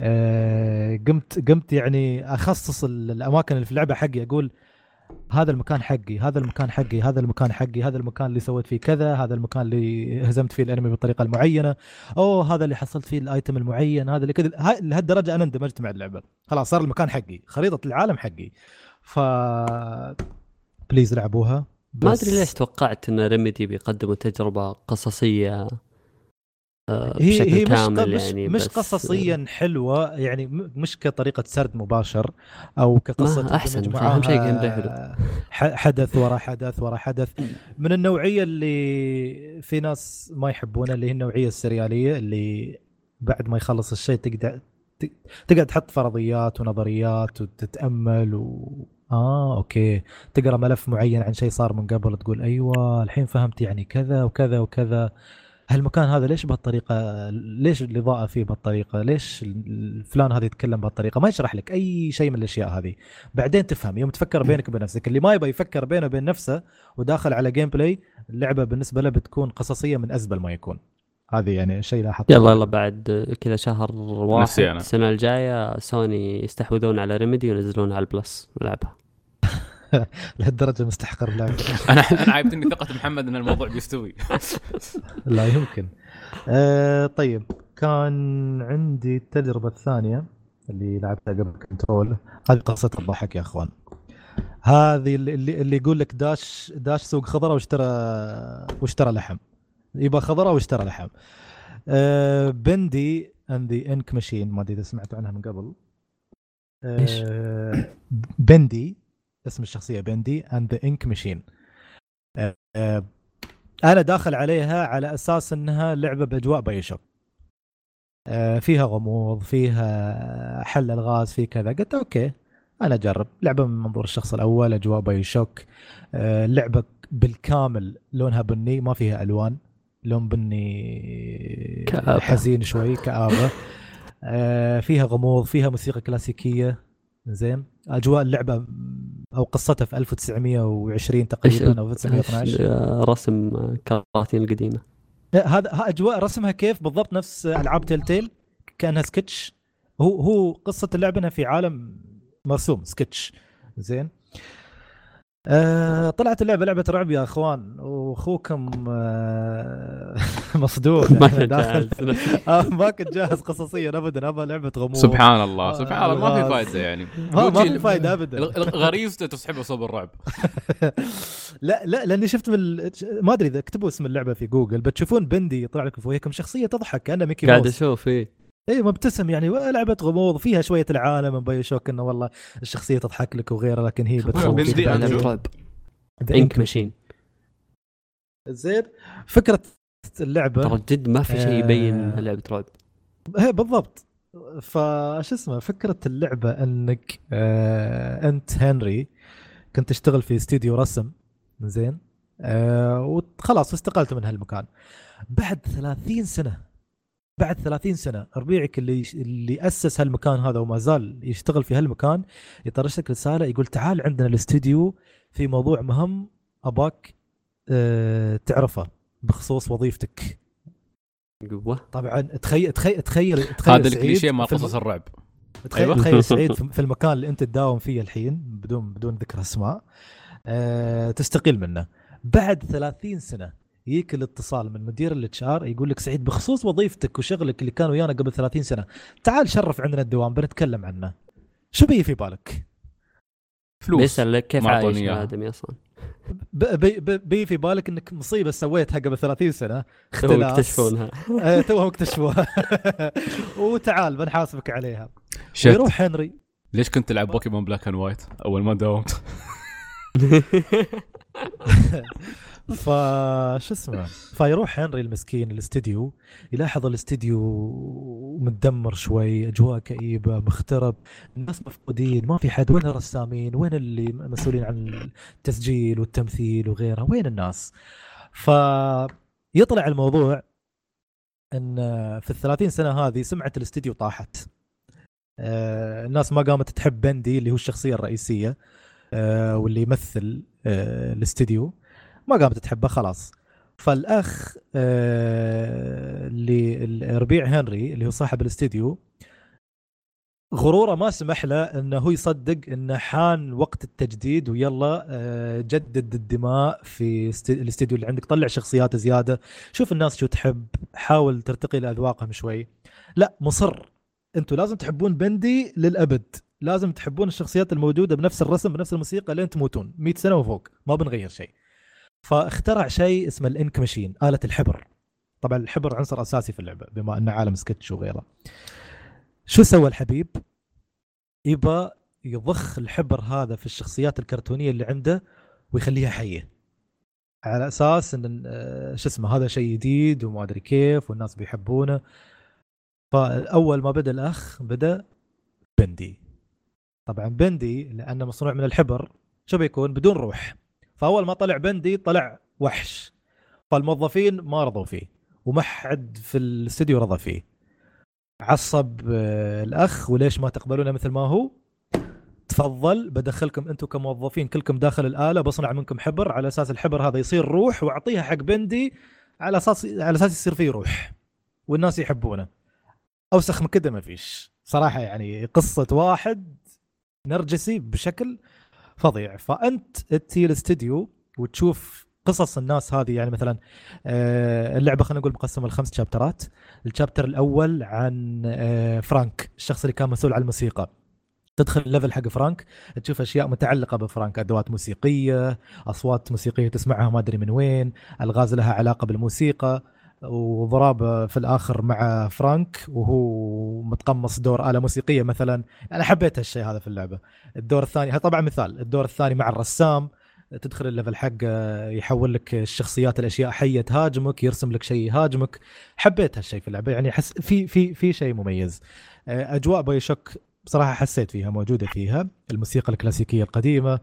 آه، قمت قمت يعني أخصص ال- الأماكن اللي في اللعبة حقي أقول هذا المكان حقي هذا المكان حقي هذا المكان حقي هذا المكان اللي سويت فيه كذا هذا المكان اللي هزمت فيه ال enemy بالطريقة المعينة. أوه هذا اللي حصلت فيه ال item المعين هذا اللي كذا. لهالدرجة أنا اندمجت مع اللعبة. خلاص صار المكان حقي خريطة العالم حقي. ف please لعبوها. ما بس- ادري ليش توقعت إن Remedy بيقدموا تجربة قصصية هي بشكل هي مش مش, يعني مش قصصيا حلوة يعني مش كطريقة سرد مباشر أو كقصة تندمج أهم شيء حلو. حدث ورا حدث ورا حدث. من النوعية اللي في ناس ما يحبونها اللي هي النوعية السريالية اللي بعد ما يخلص الشيء تقدر تقعد تحط فرضيات ونظريات وتتأمل و آه أوكي. تقرأ ملف معين عن شيء صار من قبل تقول أيوه الحين فهمت يعني كذا وكذا وكذا. هالمكان هذا ليش بهالطريقة؟ ليش الإضاءة فيه بهالطريقة؟ ليش الفلان هذا يتكلم بهالطريقة؟ ما يشرح لك أي شيء من الأشياء هذه. بعدين تفهم يوم تفكر بينك وبين نفسك اللي ما يبغى يفكر بينه وبين نفسه وداخل على gameplay اللعبة بالنسبة له بتكون قصصية من أزبل ما يكون. هذه يعني شيء لاحظته. يلا يلا بعد كذا شهر واحد. السنة الجاية سوني يستحوذون على Remedy وينزلون على ال Plus نلعبها [LAUGHS] لهالدرجة مستحقر اللعبه [LAUGHS] أنا أنا عيبتني ثقه محمد إن الموضوع بيستوي. [LAUGHS] لا يمكن. آه طيب كان عندي التجربة الثانية اللي لعبتها قبل Control. هذه قصه الضحك يا إخوان. هذه اللي اللي, اللي يقول لك داش داش سوق خضرة واشترى واشترى لحم. يبغى خضرة واشترى لحم. آه Bendy and the Ink Machine ما أدري إذا سمعتوا عنها من قبل؟ آه بندي اسم الشخصيه Bendy and the Ink Machine أنا داخل عليها على أساس انها لعبه باجواء BioShock آه، فيها غموض فيها حل الغاز في كذا قلت okay أنا اجرب لعبه من منظور الشخص الأول اجواء BioShock آه، لعبه بالكامل لونها بني ما فيها الوان لون بني كآبة. حزين شوي كآبة آه، فيها غموض فيها موسيقى كلاسيكية زين. أجواء اللعبة أو قصتها في 1920 تقريبا أو 1912 آه، رسم كراتين القديمة؟ لا، هذا أجواء رسمها كيف بالضبط؟ نفس ألعاب تيل تيل كأنها سكتش هو هو قصة اللعبة إنها في عالم مرسوم سكتش زين. آه طلعت اللعبة لعبة رعب يا أخوان. وأخوكم آه [LAUGHS] مصدوم [LAUGHS] ما يعني كنت داخل. جاهز. [LAUGHS] آه ما كنت جاهز قصصيا ابدا. أبغى لعبة غموض. سبحان الله آه، سبحان الله ما في. فائده يعني. ما, ما في فايدة ابدا. غريزته تسحبه صوب الرعب. لا لا لأني شفت من ال- ما أدري إذا اكتبوا اسم اللعبة في جوجل بتشوفون Bendy يطلع لكم فوقكم شخصية تضحك كانها ميكي قاعد أشوف إيه. اي مبتسم يعني. لعبة غموض فيها شوية العالم من BioShock إنه والله الشخصية تضحك لك وغيره لكن هي بتخوف. Ink Machine زين. فكرة اللعبة. ترى جد ما في شيء يبين انها لعبه رعب هي بالضبط. فش اسمه؟ فكرة اللعبة إنك آه أنت هنري كنت تشتغل في استديو رسم. زين. آه وخلاص استقلت من هالمكان. بعد 30 سنة بعد 30 سنة ربيعك اللي اللي أسس هالمكان هذا وما زال يشتغل في هالمكان يطرش لك رسالة يقول تعال عندنا الاستديو في موضوع مهم أباك آه تعرفه بخصوص وظيفتك. قوة. طبعا تخيل تخيل تخيل تخيل هذا الكليشيه مال قصص الرعب. تخيل أيوة. تخيل [LAUGHS] سعيد في في المكان اللي أنت تداوم فيه الحين بدون بدون ذكر أسماء أه تستقيل منه. بعد 30 سنة يجيك الاتصال من مدير ال HR يقول لك سعيد بخصوص وظيفتك وشغلك اللي كان ويانا قبل 30 سنة تعال شرف عندنا الدوام بنتكلم عنه. شو بي في بالك؟ فلوس. بيسأل لك كيف عايش. الادمي أصلا. ب- بي, بي, بي في بالك إنك مصيبة سويتها قبل 30 سنة تو اختلاس. يكتشفونها [LAUGHS] آه، توهم اكتشفوها. [LAUGHS] وتعال بنحاسبك عليها. shit. ويروح هنري. ليش كنت تلعب Pokémon Black and White أول ما داومت [LAUGHS] فش اسمه؟ فيروح هنري المسكين الاستديو يلاحظ الاستديو متدمر شوي أجواء كئيبة مخترب الناس مفقودين ما في حد وين الرسامين؟ وين اللي مسؤولين عن التسجيل والتمثيل وغيرها؟ وين الناس؟ فيطلع الموضوع إن في الثلاثين سنة هذه سمعة الاستديو طاحت. آه، الناس ما قامت تحب بندي اللي هو الشخصية الرئيسية آه، واللي يمثل آه، الاستديو. ما قامت تحبه خلاص. فالأخ آه، اللي ربيع هنري اللي هو صاحب الاستديو غروره ما سمح له إنه هو يصدق انه حان وقت التجديد ويلا آه، جدد الدماء في است- الاستديو اللي عندك طلع شخصيات زيادة شوف الناس شو تحب حاول ترتقي لأذواقهم شوي. لا مصر. أنتم لازم تحبون بندي للأبد لازم تحبون الشخصيات الموجودة بنفس الرسم بنفس الموسيقى لين تموتون. 100 سنة وفوق ما بنغير شيء. فاخترع شيء اسمه الإنك ماشين آلة الحبر. طبعا الحبر عنصر أساسي في اللعبة بما انه عالم سكتش وغيره. شو سوى الحبيب؟ يبى يضخ الحبر هذا في الشخصيات الكرتونية اللي عنده ويخليها حية. على أساس إن آه، شو اسمه هذا شيء جديد وما أدري كيف والناس بيحبونه. فأول ما بدأ الأخ بدأ بندي. طبعا بندي لأنه مصنوع من الحبر شو بيكون؟ بدون روح. فاول ما طلع بندي طلع وحش. فالموظفين ما رضوا فيه وما حد في الاستديو رضى فيه. عصب آه، الأخ وليش ما تقبلونه مثل ما هو؟ تفضل بدخلكم أنتم كموظفين كلكم داخل الآلة بصنع منكم حبر على أساس الحبر هذا يصير روح وأعطيها حق بندي على أساس على أساس يصير فيه روح والناس يحبونه. أوسخ من كده ما فيش. صراحة يعني قصة واحد نرجسي بشكل فظيع. فأنت تجي الاستديو وتشوف قصص الناس هذه يعني مثلا آه، اللعبة خلينا نقول مقسمة لخمس شابترات ال chapter الأول عن آه، فرانك الشخص اللي كان مسؤول عن الموسيقى. تدخل ال level حق فرانك تشوف أشياء متعلقة بفرانك أدوات موسيقية أصوات موسيقية تسمعها ما أدري من وين ألغاز لها علاقة بالموسيقى. وضرابه في الآخر مع فرانك وهو متقمص دور آلة موسيقية مثلا. أنا حبيت هالشيء هذا في اللعبة. الدور الثاني طبعا مثال. الدور الثاني مع الرسام تدخل ال level حقه يحول لك الشخصيات الأشياء حية تهاجمك يرسم لك شيء يهاجمك حبيت هالشيء في اللعبة. يعني أحس في في في شيء مميز. أجواء بايوشوك بصراحه حسيت فيها موجودة فيها. الموسيقى الكلاسيكية القديمة.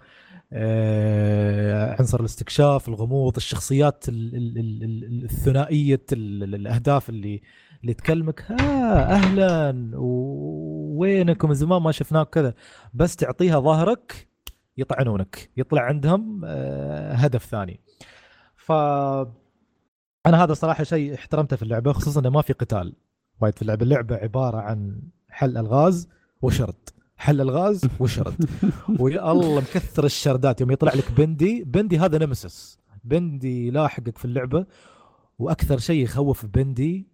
عنصر الاستكشاف الغموض الشخصيات ال- ال- ال- ال- الثنائية ال- ال- الأهداف اللي اللي تكلمك. ها أهلا. ووينكم من زمان ما شفناك كذا. بس تعطيها ظهرك يطعنونك. يطلع عندهم آه، هدف ثاني. ف أنا هذا صراحة شيء احترمته في اللعبة خصوصا انه ما في قتال. وايد في اللعبة. اللعبة عبارة عن حل ألغاز وشرد. حل الغاز وشرد. [LAUGHS] ويا الله مكثر الشردات. يوم يطلع لك بندي بندي هذا نمسس. بندي يلاحقك في اللعبة. وأكثر شيء يخوف بندي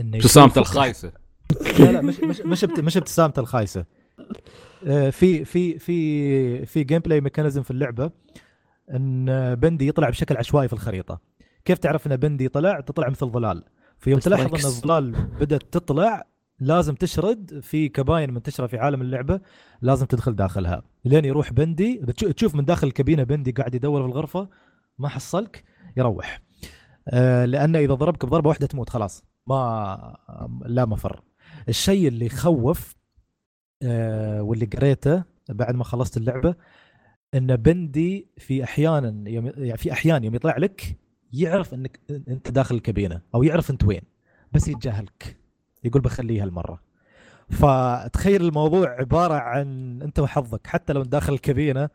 إنه ابتسامته الخايسة. لا لا مش مش مش مش ابتسامته الخايسة. آه، في في في في gameplay mechanism في اللعبة إن بندي يطلع بشكل عشوائي في الخريطة. كيف تعرف إن بندي طلع؟ تطلع مثل ظلال. في يوم بس تلاحظ إن. الظلال بدأت تطلع لازم تشرد في كباين منتشره في عالم اللعبة لازم تدخل داخلها. لين يروح بندي تشوف من داخل الكابينة بندي قاعد يدور في الغرفة ما حصلك يروح. آه، لأنه إذا ضربك بضربة واحدة تموت خلاص. ما لا مفر. الشيء اللي يخوف آه، واللي قريته بعد ما خلصت اللعبة إن بندي في أحيانا يوم يعني في أحيان يوم يطلع لك يعرف إنك أنت داخل الكابينة أو يعرف أنت وين بس يتجاهلك. يقول بخليه هالمرة. فتخيل الموضوع عبارة عن أنت وحظك حتى لو داخل الكابينة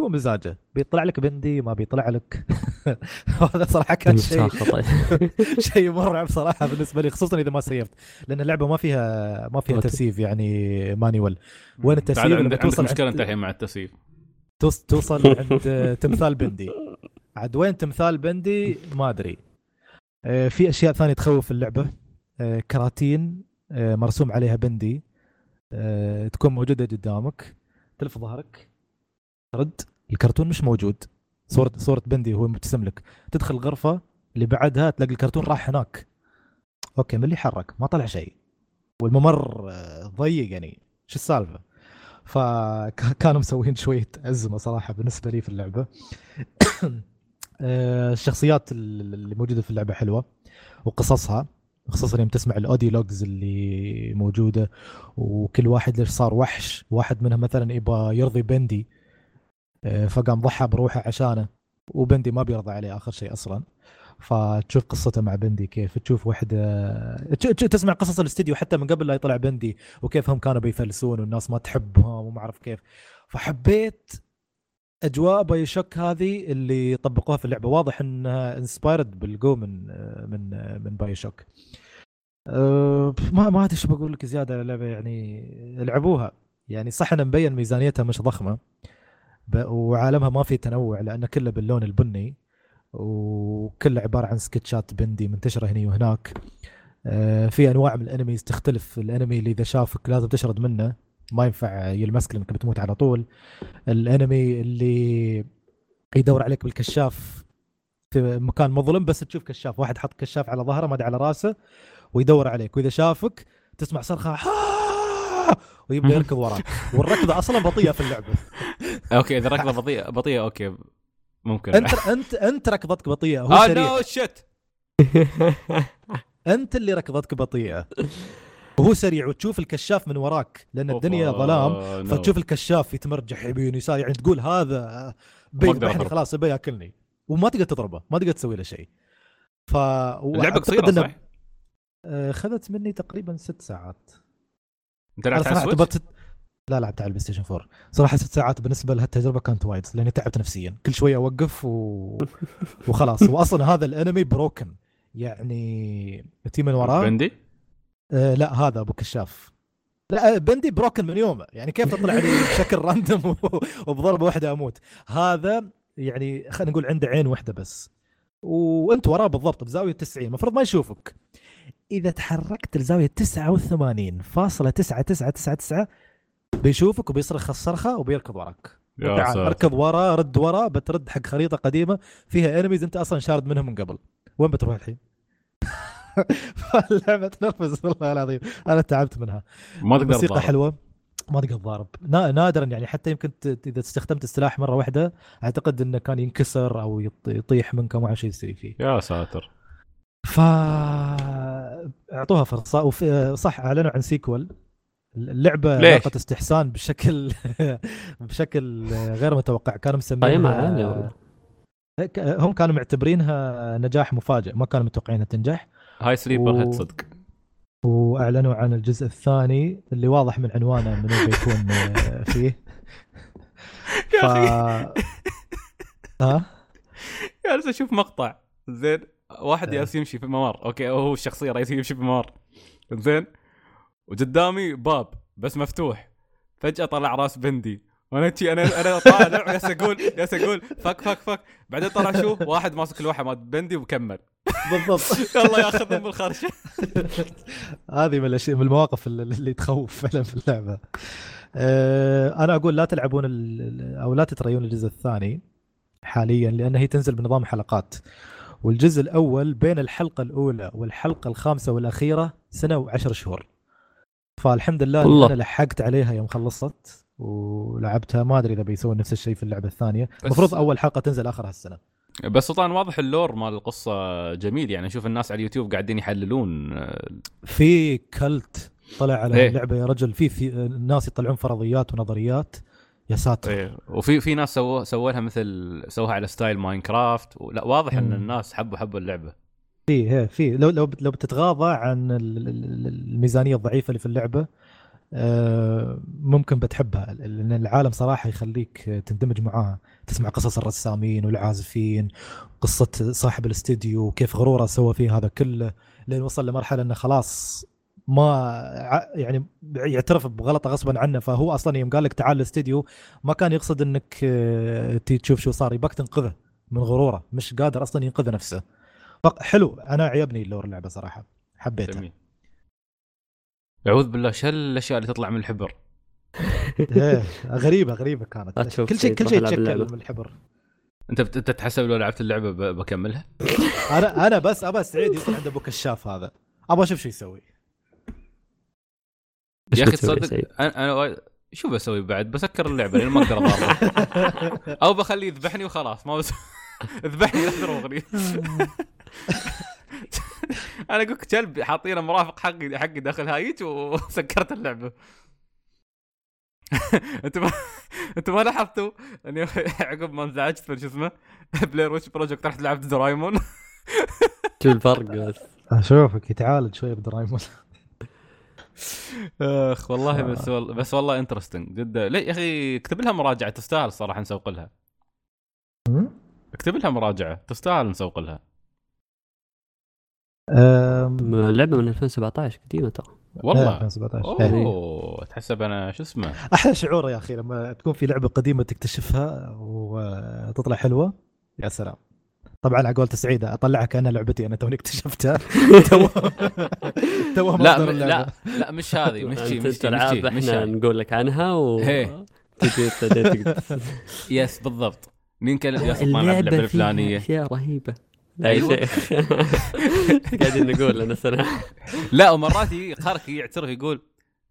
هو مزاجه. بيطلع لك بندي ما بيطلع لك. [LAUGHS] هذا صراحة كان شيء مساخطة. [LAUGHS] شيء مرعب صراحة بالنسبة لي خصوصا إذا ما save ت. لأن اللعبة ما فيها ما فيها okay. تسييف يعني manual. وين التسييف عندك توصل مشكلة انت الحين مع التسييف. توص- توصل عند [LAUGHS] تمثال بندي. عاد وين تمثال بندي؟ ما أدري. آه، في أشياء ثانية تخوف اللعبة. كراتين آه، مرسوم عليها بندي آه، تكون موجودة قدامك. تلف ظهرك. رد الكرتون مش موجود. صورة صورة بندي هو مبتسم لك. تدخل الغرفة اللي بعدها تلاقي الكرتون راح هناك. أوكي من اللي حرك ما طلع شيء. والممر آه، ضيق يعني. شو السالفة؟ فكانوا [LAUGHS] مسوين شوية أزمة صراحة بالنسبة لي في اللعبة. [COUGHS] آه، الشخصيات اللي موجودة في اللعبة حلوة. وقصصها. خصوصا يوم تسمع ال audio logs اللي موجودة وكل واحد ليش صار وحش. واحد منهم مثلا يبغى يرضي بندي آه، فقام ضحى بروحه عشانه وبندي ما بيرضى عليه آخر شيء أصلا. فتشوف قصته مع بندي كيف تشوف وحدة تسمع قصص الاستديو حتى من قبل لا يطلع بندي وكيف هم كانوا بيفلسون والناس ما تحبهم وما أعرف كيف. فحبيت أجواء بايوشوك هذه اللي طبقوها في اللعبة. واضح إنها inspired بالجو من من من باي شوك. أه، ما ما أدري شو بقول لك زيادة على اللعبة يعني العبوها يعني صح إنه مبين ميزانيتها مش ضخمة وعالمها ما في تنوع لأنه كله باللون البني وكله عبارة عن سكتشات بندي منتشرة هنا وهناك. أه، في أنواع من الأنميز تختلف. الأنمي اللي إذا شافك لازم تشرد منه. ما ينفع يلمسك لأنك بتموت على طول. الأنمي اللي يدور عليك بالكشاف في مكان مظلم بس تشوف كشاف. واحد حط كشاف على ظهره ما على رأسه ويدور عليك. وإذا شافك تسمع صرخة "آه!" ويبدأ يركض وراك. والركضة أصلا بطيئة في اللعبة. [LAUGHS] okay إذا ركضة بطيئة بطيئة okay. ممكن. أنت أنت أنت ركضتك بطيئة. هو آه سريع. no shit أنت اللي ركضتك بطيئة. [LAUGHS] وهو سريع وتشوف الكشاف من وراك لأن الدنيا ظلام فتشوف الكشاف يتمرجح يمين يسار يعني تقول هذا أقدر بيذبحني أضرب. خلاص يبي يأكلني وما تقدر تضربه ما تقدر تسوي له شيء ف اللعبة قصيرة صح؟ آه، اخذت مني تقريبا ست ساعات أنت لعبت على السويتش؟ اعتبرت لا لعبت على البلاي ستيشن 4 صراحة ست ساعات بالنسبة لهالتجربة كانت وايد لأني تعبت نفسيا كل شوية أوقف و... [LAUGHS] وخلاص واصلا هذا ال enemy broken يعني تي من وراه بندي؟ آه لا هذا أبو كشاف. لا آه، بندي broken من يومه. يعني كيف تطلع لي بشكل random [LAUGHS] وبضربة واحدة أموت. هذا يعني خلينا نقول عنده عين واحدة بس. وأنت وراه بالضبط بزاوية 90 المفروض ما يشوفك. إذا تحركت لزاوية 89.9999 بيشوفك وبيصرخ الصرخة وبيركض وراك. اركض وراه رد وراه بترد حق خريطة قديمة. فيها انميز أنت أصلا شارد منهم من قبل. وين بتروح الحين؟ [LAUGHS] اللعبه تنرفز والله العظيم أنا تعبت منها. ما تقدر تضارب. حلوة. ما تقدر تضارب. نا- نادرا يعني. حتى يمكن ت- إذا استخدمت السلاح مرة واحدة أعتقد إنه كان ينكسر أو يط- يطيح منك وما شيء يصير فيه يا ساتر. ف أعطوها فرصة. وفي صح أعلنوا عن sequel اللعبة ليش؟ لاقت استحسان بشكل [LAUGHS] بشكل غير متوقع. كانوا مسمينها. هيك- هم كانوا معتبرينها نجاح مفاجئ. ما كانوا متوقعينها تنجح. هاي sleeper hit صدق. وأعلنوا عن الجزء الثاني اللي واضح من عنوانه منو بيكون آه، [LAUGHS] فيه. ف... يا أخي. ها؟ جالس أشوف مقطع. زين واحد. جالس يمشي في ممر. أوكي هو الشخصية الرئيسيه يمشي في ممر. زين. وقدامي باب بس مفتوح. فجأة طلع راس بندي. وأنا أنا أنا طالع جالس أقول جالس أقول فك فك فك. بعدين طلع شوف واحد ماسك لوحة مال بندي ومكمل بالضبط. الله ياخذهم بالخرشه هذه من الاشياء من المواقف اللي, اللي تخوف فعلا في اللعبة. آه، أنا أقول لا تلعبون أو لا تتريون الجزء الثاني حاليا لأن هي تنزل بنظام حلقات. والجزء الأول بين الحلقة الأولى والحلقة الخامسة والأخيرة سنة وعشر شهور. فالحمد لله. أنا لحقت عليها يوم خلصت. ولعبتها ما أدري إذا بيسوون نفس الشيء في اللعبة الثانية. المفروض أول حلقة تنزل اخر هالسنه بس سلطان واضح ال lore مال القصة جميل. يعني أشوف الناس على اليوتيوب قاعدين يحللون. في cult طلع على إيه. اللعبة يا رجل. في في الناس يطلعون فرضيات ونظريات. يا ساتر. إيه. وفي في ناس سووا سووا لها مثل سووها على style ماينكرافت. لا واضح إن. الناس حبوا حبوا اللعبة. في إيه، في. لو لو لو بتتغاضى عن ال- ال- ال- الميزانية الضعيفة اللي في اللعبة ممكن بتحبها لأن العالم صراحة يخليك تندمج معاها. تسمع قصص الرسامين والعازفين قصة صاحب الاستديو وكيف غرورة سوى فيه هذا كله لين وصل لمرحلة إنه خلاص ما يعني يعترف بغلطه غصبا عنه. فهو أصلا يوم قال لك تعال الاستديو ما كان يقصد إنك آه، تشوف شو صار. يباك تنقذه من غرورة مش قادر أصلا ينقذ نفسه. حلو. أنا عجبني ال lore اللعبة صراحة. حبيتها. جميل. أعوذ بالله شو الاشياء اللي تطلع من الحبر؟ [LAUGHS] إيه، غريبة غريبة كانت. كل شيء كل شيء تشكل. من الحبر. أنت بت- أنت تحسب لو لعبت اللعبة ب- بكملها؟ [LAUGHS] أنا أنا بس أبى سعيد يصير عنده أبو كشاف هذا. أبغى أشوف شو يسوي. يا أخي تصدق؟ أنا أنا شو بسوي بعد؟ بسكر اللعبة لين ما أقدر [LAUGHS] أو بخليه يذبحني وخلاص ما بس اذبحني تروغني أنا أقول لك كلب حاطين مرافق حقي حقي داخل هايج وسكرت اللعبة. [LAUGHS] أنتم ما أنتم ما لاحظتوا؟ اني عقب ما انزعجت من شو اسمه؟ بلير ويتش project رحت لعبت دورايمون شو [LAUGHS] الفرق بس. أشوفك يتعالج شوي بدرايمون. [LAUGHS] آخ والله آه. بس والله بس والله interesting جدا ليه يا أخي اكتب لها مراجعة تستاهل الصراحه نسوق لها؟ اكتب لها مراجعة تستاهل نسوق لها. لعبة من 2017 قديمة ترى. والله. 2017 إيه. أوه تحسب أنا شو اسمه؟ أحلى شعور يا أخي لما تكون في لعبة قديمة تكتشفها وتطلع حلوة. يا سلام. طبعا على قولة سعيدة اطلعها كانها لعبتي أنا توني اكتشفتها. [LAUGHS] تو تو لا. لا لا مش هذه مش مش شي العاب مش شي مش إحنا نقول لك عنها و yes [LAUGHS] بالضبط. سلطان ألعب اللعبة الفلانية. أشياء رهيبة. لا يا أيوة. شيخ [LAUGHS] قاعدين نقول أنا سنة لا ومرات خارك يعترف يقول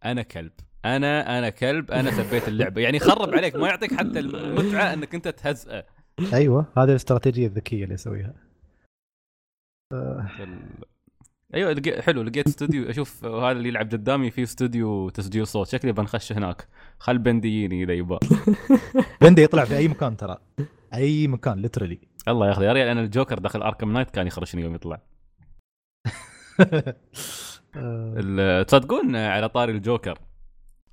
أنا كلب. أنا أنا كلب أنا سبيت اللعبة. يعني يخرب عليك ما يعطيك حتى المتعة إنك أنت تهزئه أيوه هذه الاستراتيجية الذكية اللي يسويها أيوه لقي- حلو لقيت استوديو. أشوف هذا اللي يلعب قدامي في استوديو تسجيل صوت. شكلي بنخش هناك. خل بندي يجيني إذا يبغى [LAUGHS] بندي يطلع في أي مكان ترى. أي مكان literally الله ياخذ يا ريال أنا الجوكر داخل اركام نايت كان يخرشني يوم يطلع. [LAUGHS] ال- تصدقون على طاري الجوكر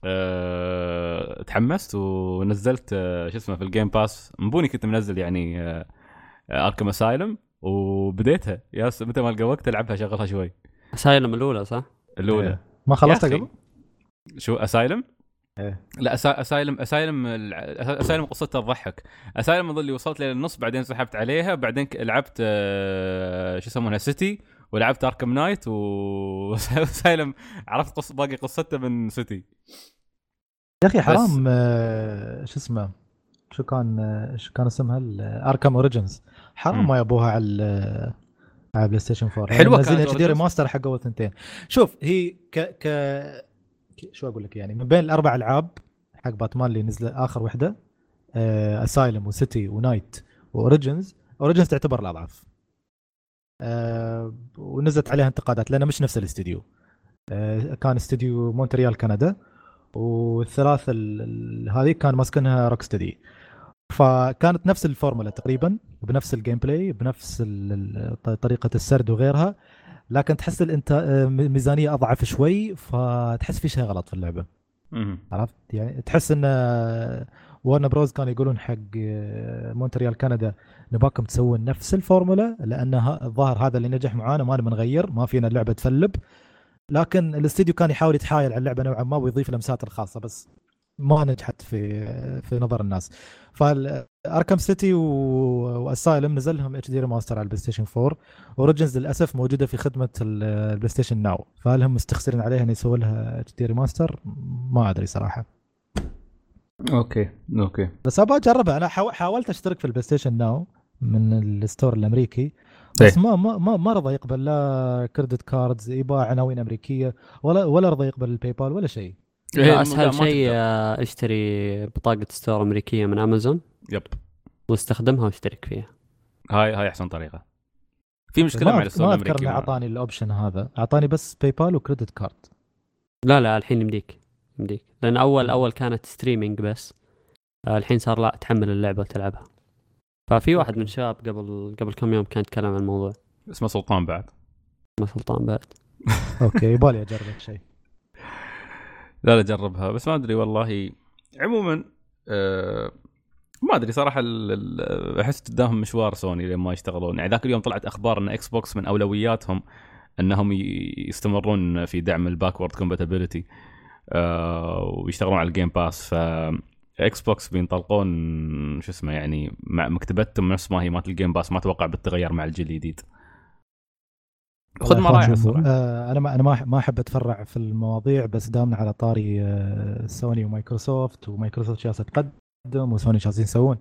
أه... تحمست ونزلت أه... شو اسمه في ال Game Pass مبوني كنت منزل يعني أه... Arkham Asylum وبديتها. يا س... متى ما القى وقت ألعبها شغلها شوي. Asylum الأولى صح؟ الأولى. ما خلصتها قبل؟ شو Asylum؟ إيه. لا. Asylum Asylum Asylum قصتها تضحك Asylum اظل اللي وصلت للنص بعدين سحبت عليها بعدين لعبت آه، شو يسمونها City ولعبت Arkham Knight و Asylum [LAUGHS] عرفت قص... باقي قصته من City يا أخي حرام آه، شو اسمه شو كان آه، شو كان اسمها Arkham Origins حرام. ما يبوها على على PlayStation 4 حلوة نزلين كانت Origins. remaster حق اول ثنتين شوف هي ك ك- شو أقول لك يعني من بين الأربع ألعاب حق باتمان اللي نزل آخر وحدة Asylum و City و Knight و Origins Origins تعتبر الأضعف. آه، ونزلت عليها انتقادات لأنه مش نفس الاستديو. آه، كان استديو مونتريال كندا والثلاث ال- ال- هذه كان ماسكنها Rocksteady فكانت نفس الفورمولا تقريبا بنفس ال gameplay بنفس طريقة السرد وغيرها. لكن تحس الانت آه، ميزانية أضعف شوي فتحس في شيء غلط في اللعبة. عرفت؟ يعني تحس إن Warner Bros كانوا يقولون حق آه، مونتريال كندا نباكم تسوون نفس الفورمولا لأن الظاهر هذا اللي نجح معانا ما نبي نغير ما فينا اللعبة ت flop. لكن الاستديو كان يحاول يتحايل على اللعبة نوعا ما ويضيف لمساته الخاصة بس ما نجحت في في نظر الناس. ف Arkham City و Asylum نزل لهم HD remaster على ال PlayStation 4 Origins للأسف موجودة في خدمة ال- ال PlayStation Now. فهل هم مستخسرين عليها إن يسووا لها HD remaster؟ ما أدري صراحة. أوكي أوكي. بس أبغى أجربها. أنا حاو- حاولت أشترك في ال PlayStation Now من ال store الأمريكي بس إيه. ما ما, ما رضى يقبل لا credit cards يباله عناوين أمريكية ولا ولا رضى يقبل ال PayPal ولا شيء. إيه، لا، أسهل شيء. آه، أشتري بطاقة store أمريكية من أمازون. Yep. واستخدمها وأشترك فيها. هاي هاي أحسن طريقة. في مشكلة ما مع أذكر الامريكي انه ما- أعطاني ال option هذا. أعطاني بس PayPal و credit card لا لا الحين يمديك. يمديك. لأن أول أول كانت streaming بس. آه، الحين صار لا تحمل اللعبة وتلعبها. ففي واحد من الشباب قبل قبل كم يوم كان يتكلم عن الموضوع. اسمه سلطان بعد. ما سلطان بعد. [LAUGHS] أوكي يبالي اجرب شيء. لا لا جربها. بس ما أدري والله. عموما آه ما أدري صراحة أحس قدامهم مشوار سوني لما يشتغلون. يعني ذاك اليوم طلعت أخبار إن Xbox من أولوياتهم إنهم يستمرون في دعم ال backward compatibility آه ويشتغلون على ال Game Pass ف Xbox بينطلقون شو اسمه يعني مع مكتبتهم نفس ما هي مالت ال Game Pass ما أتوقع بتتغير مع الجيل الجديد. خذ والله ما رايح آه أنا ما أنا ما ما أحب أتفرع في المواضيع بس دامنا على طاري آه سوني ومايكروسوفت ومايكروسوفت جالسه تقدم وسوني جالسين يسوون.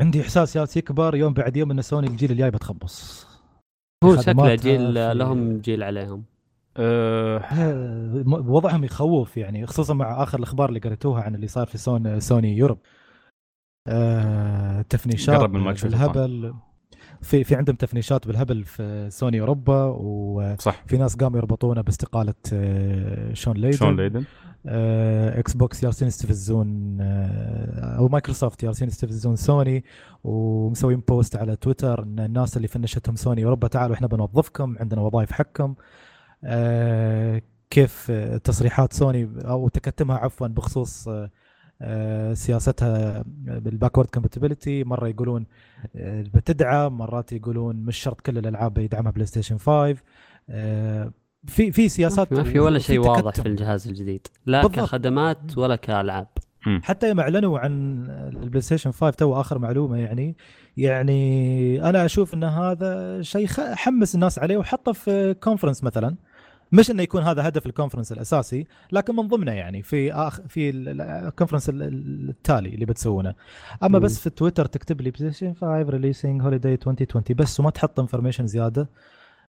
عندي إحساس جالس يكبر يوم بعد يوم إن سوني الجيل الجاي بتخبص. هو شكله جيل في- لهم جيل عليهم. أه. وضعهم يخوف يعني خصوصا مع آخر الأخبار اللي قريتوها عن اللي صار في سون Sony Europe. آه، تفنيشات قرب من مايكروسوفت بالهبل في في عندهم تفنيشات بالهبل في سوني أوروبا وفي ناس قاموا يربطونه باستقالة آه، شون ليدن. شون ليدن. آه، Xbox جالسين يستفزون آه، أو مايكروسوفت جالسين يستفزون سوني ومسوين post على تويتر إن الناس اللي فنشتهم سوني أوروبا تعالوا إحنا بنوظفكم عندنا وظائف حقكم. كيف تصريحات سوني أو تكتمها عفوا بخصوص سياستها بال backward compatibility مرة يقولون آه، بتدعم مرات يقولون مش شرط كل الألعاب يدعمها PlayStation 5 آه، في في سياسات ما في ولا شيء واضح. في الجهاز الجديد لا بالضبط. كخدمات ولا كألعاب. حتى يوم أعلنوا عن ال PlayStation 5 تو آخر معلومة يعني. يعني أنا أشوف إن هذا شيء خ- حمس الناس عليه وحطه في conference مثلا. مش إنه يكون هذا هدف ال conference الأساسي لكن من ضمنه يعني في آخ في ال- ال conference ال- ال- التالي اللي بتسوونه. أما مم. بس في تويتر تكتب لي PlayStation 5 releasing holiday 2020 بس وما تحط information زيادة.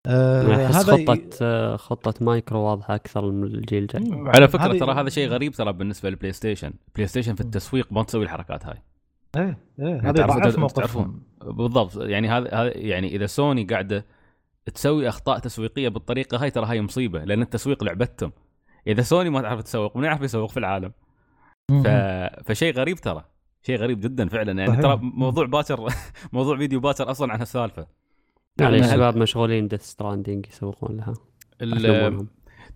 آه أحس هذا خطة آه، خطة مايكرو واضحة أكثر من الجيل الجاي. على فكرة هذه- ترى هذا شيء غريب ترى بالنسبة لل PlayStation PlayStation في التسويق ما تسوي الحركات هاي. إيه إيه يعني هذا تعرفون- بالضبط. يعني هذا هذا يعني إذا سوني قاعدة تسوي أخطاء تسويقية بالطريقة هاي ترى هاي مصيبة لأن التسويق لعبتهم. إذا سوني ما تعرف تسوق من يعرف يسوق في العالم. ف... فشيء غريب ترى شيء غريب جدا فعلا. يعني. ترى موضوع باكر [LAUGHS] موضوع فيديو باكر أصلا عن هالسالفه يعني هل- الشباب مشغولين Death Stranding يسوقون لها. ال-.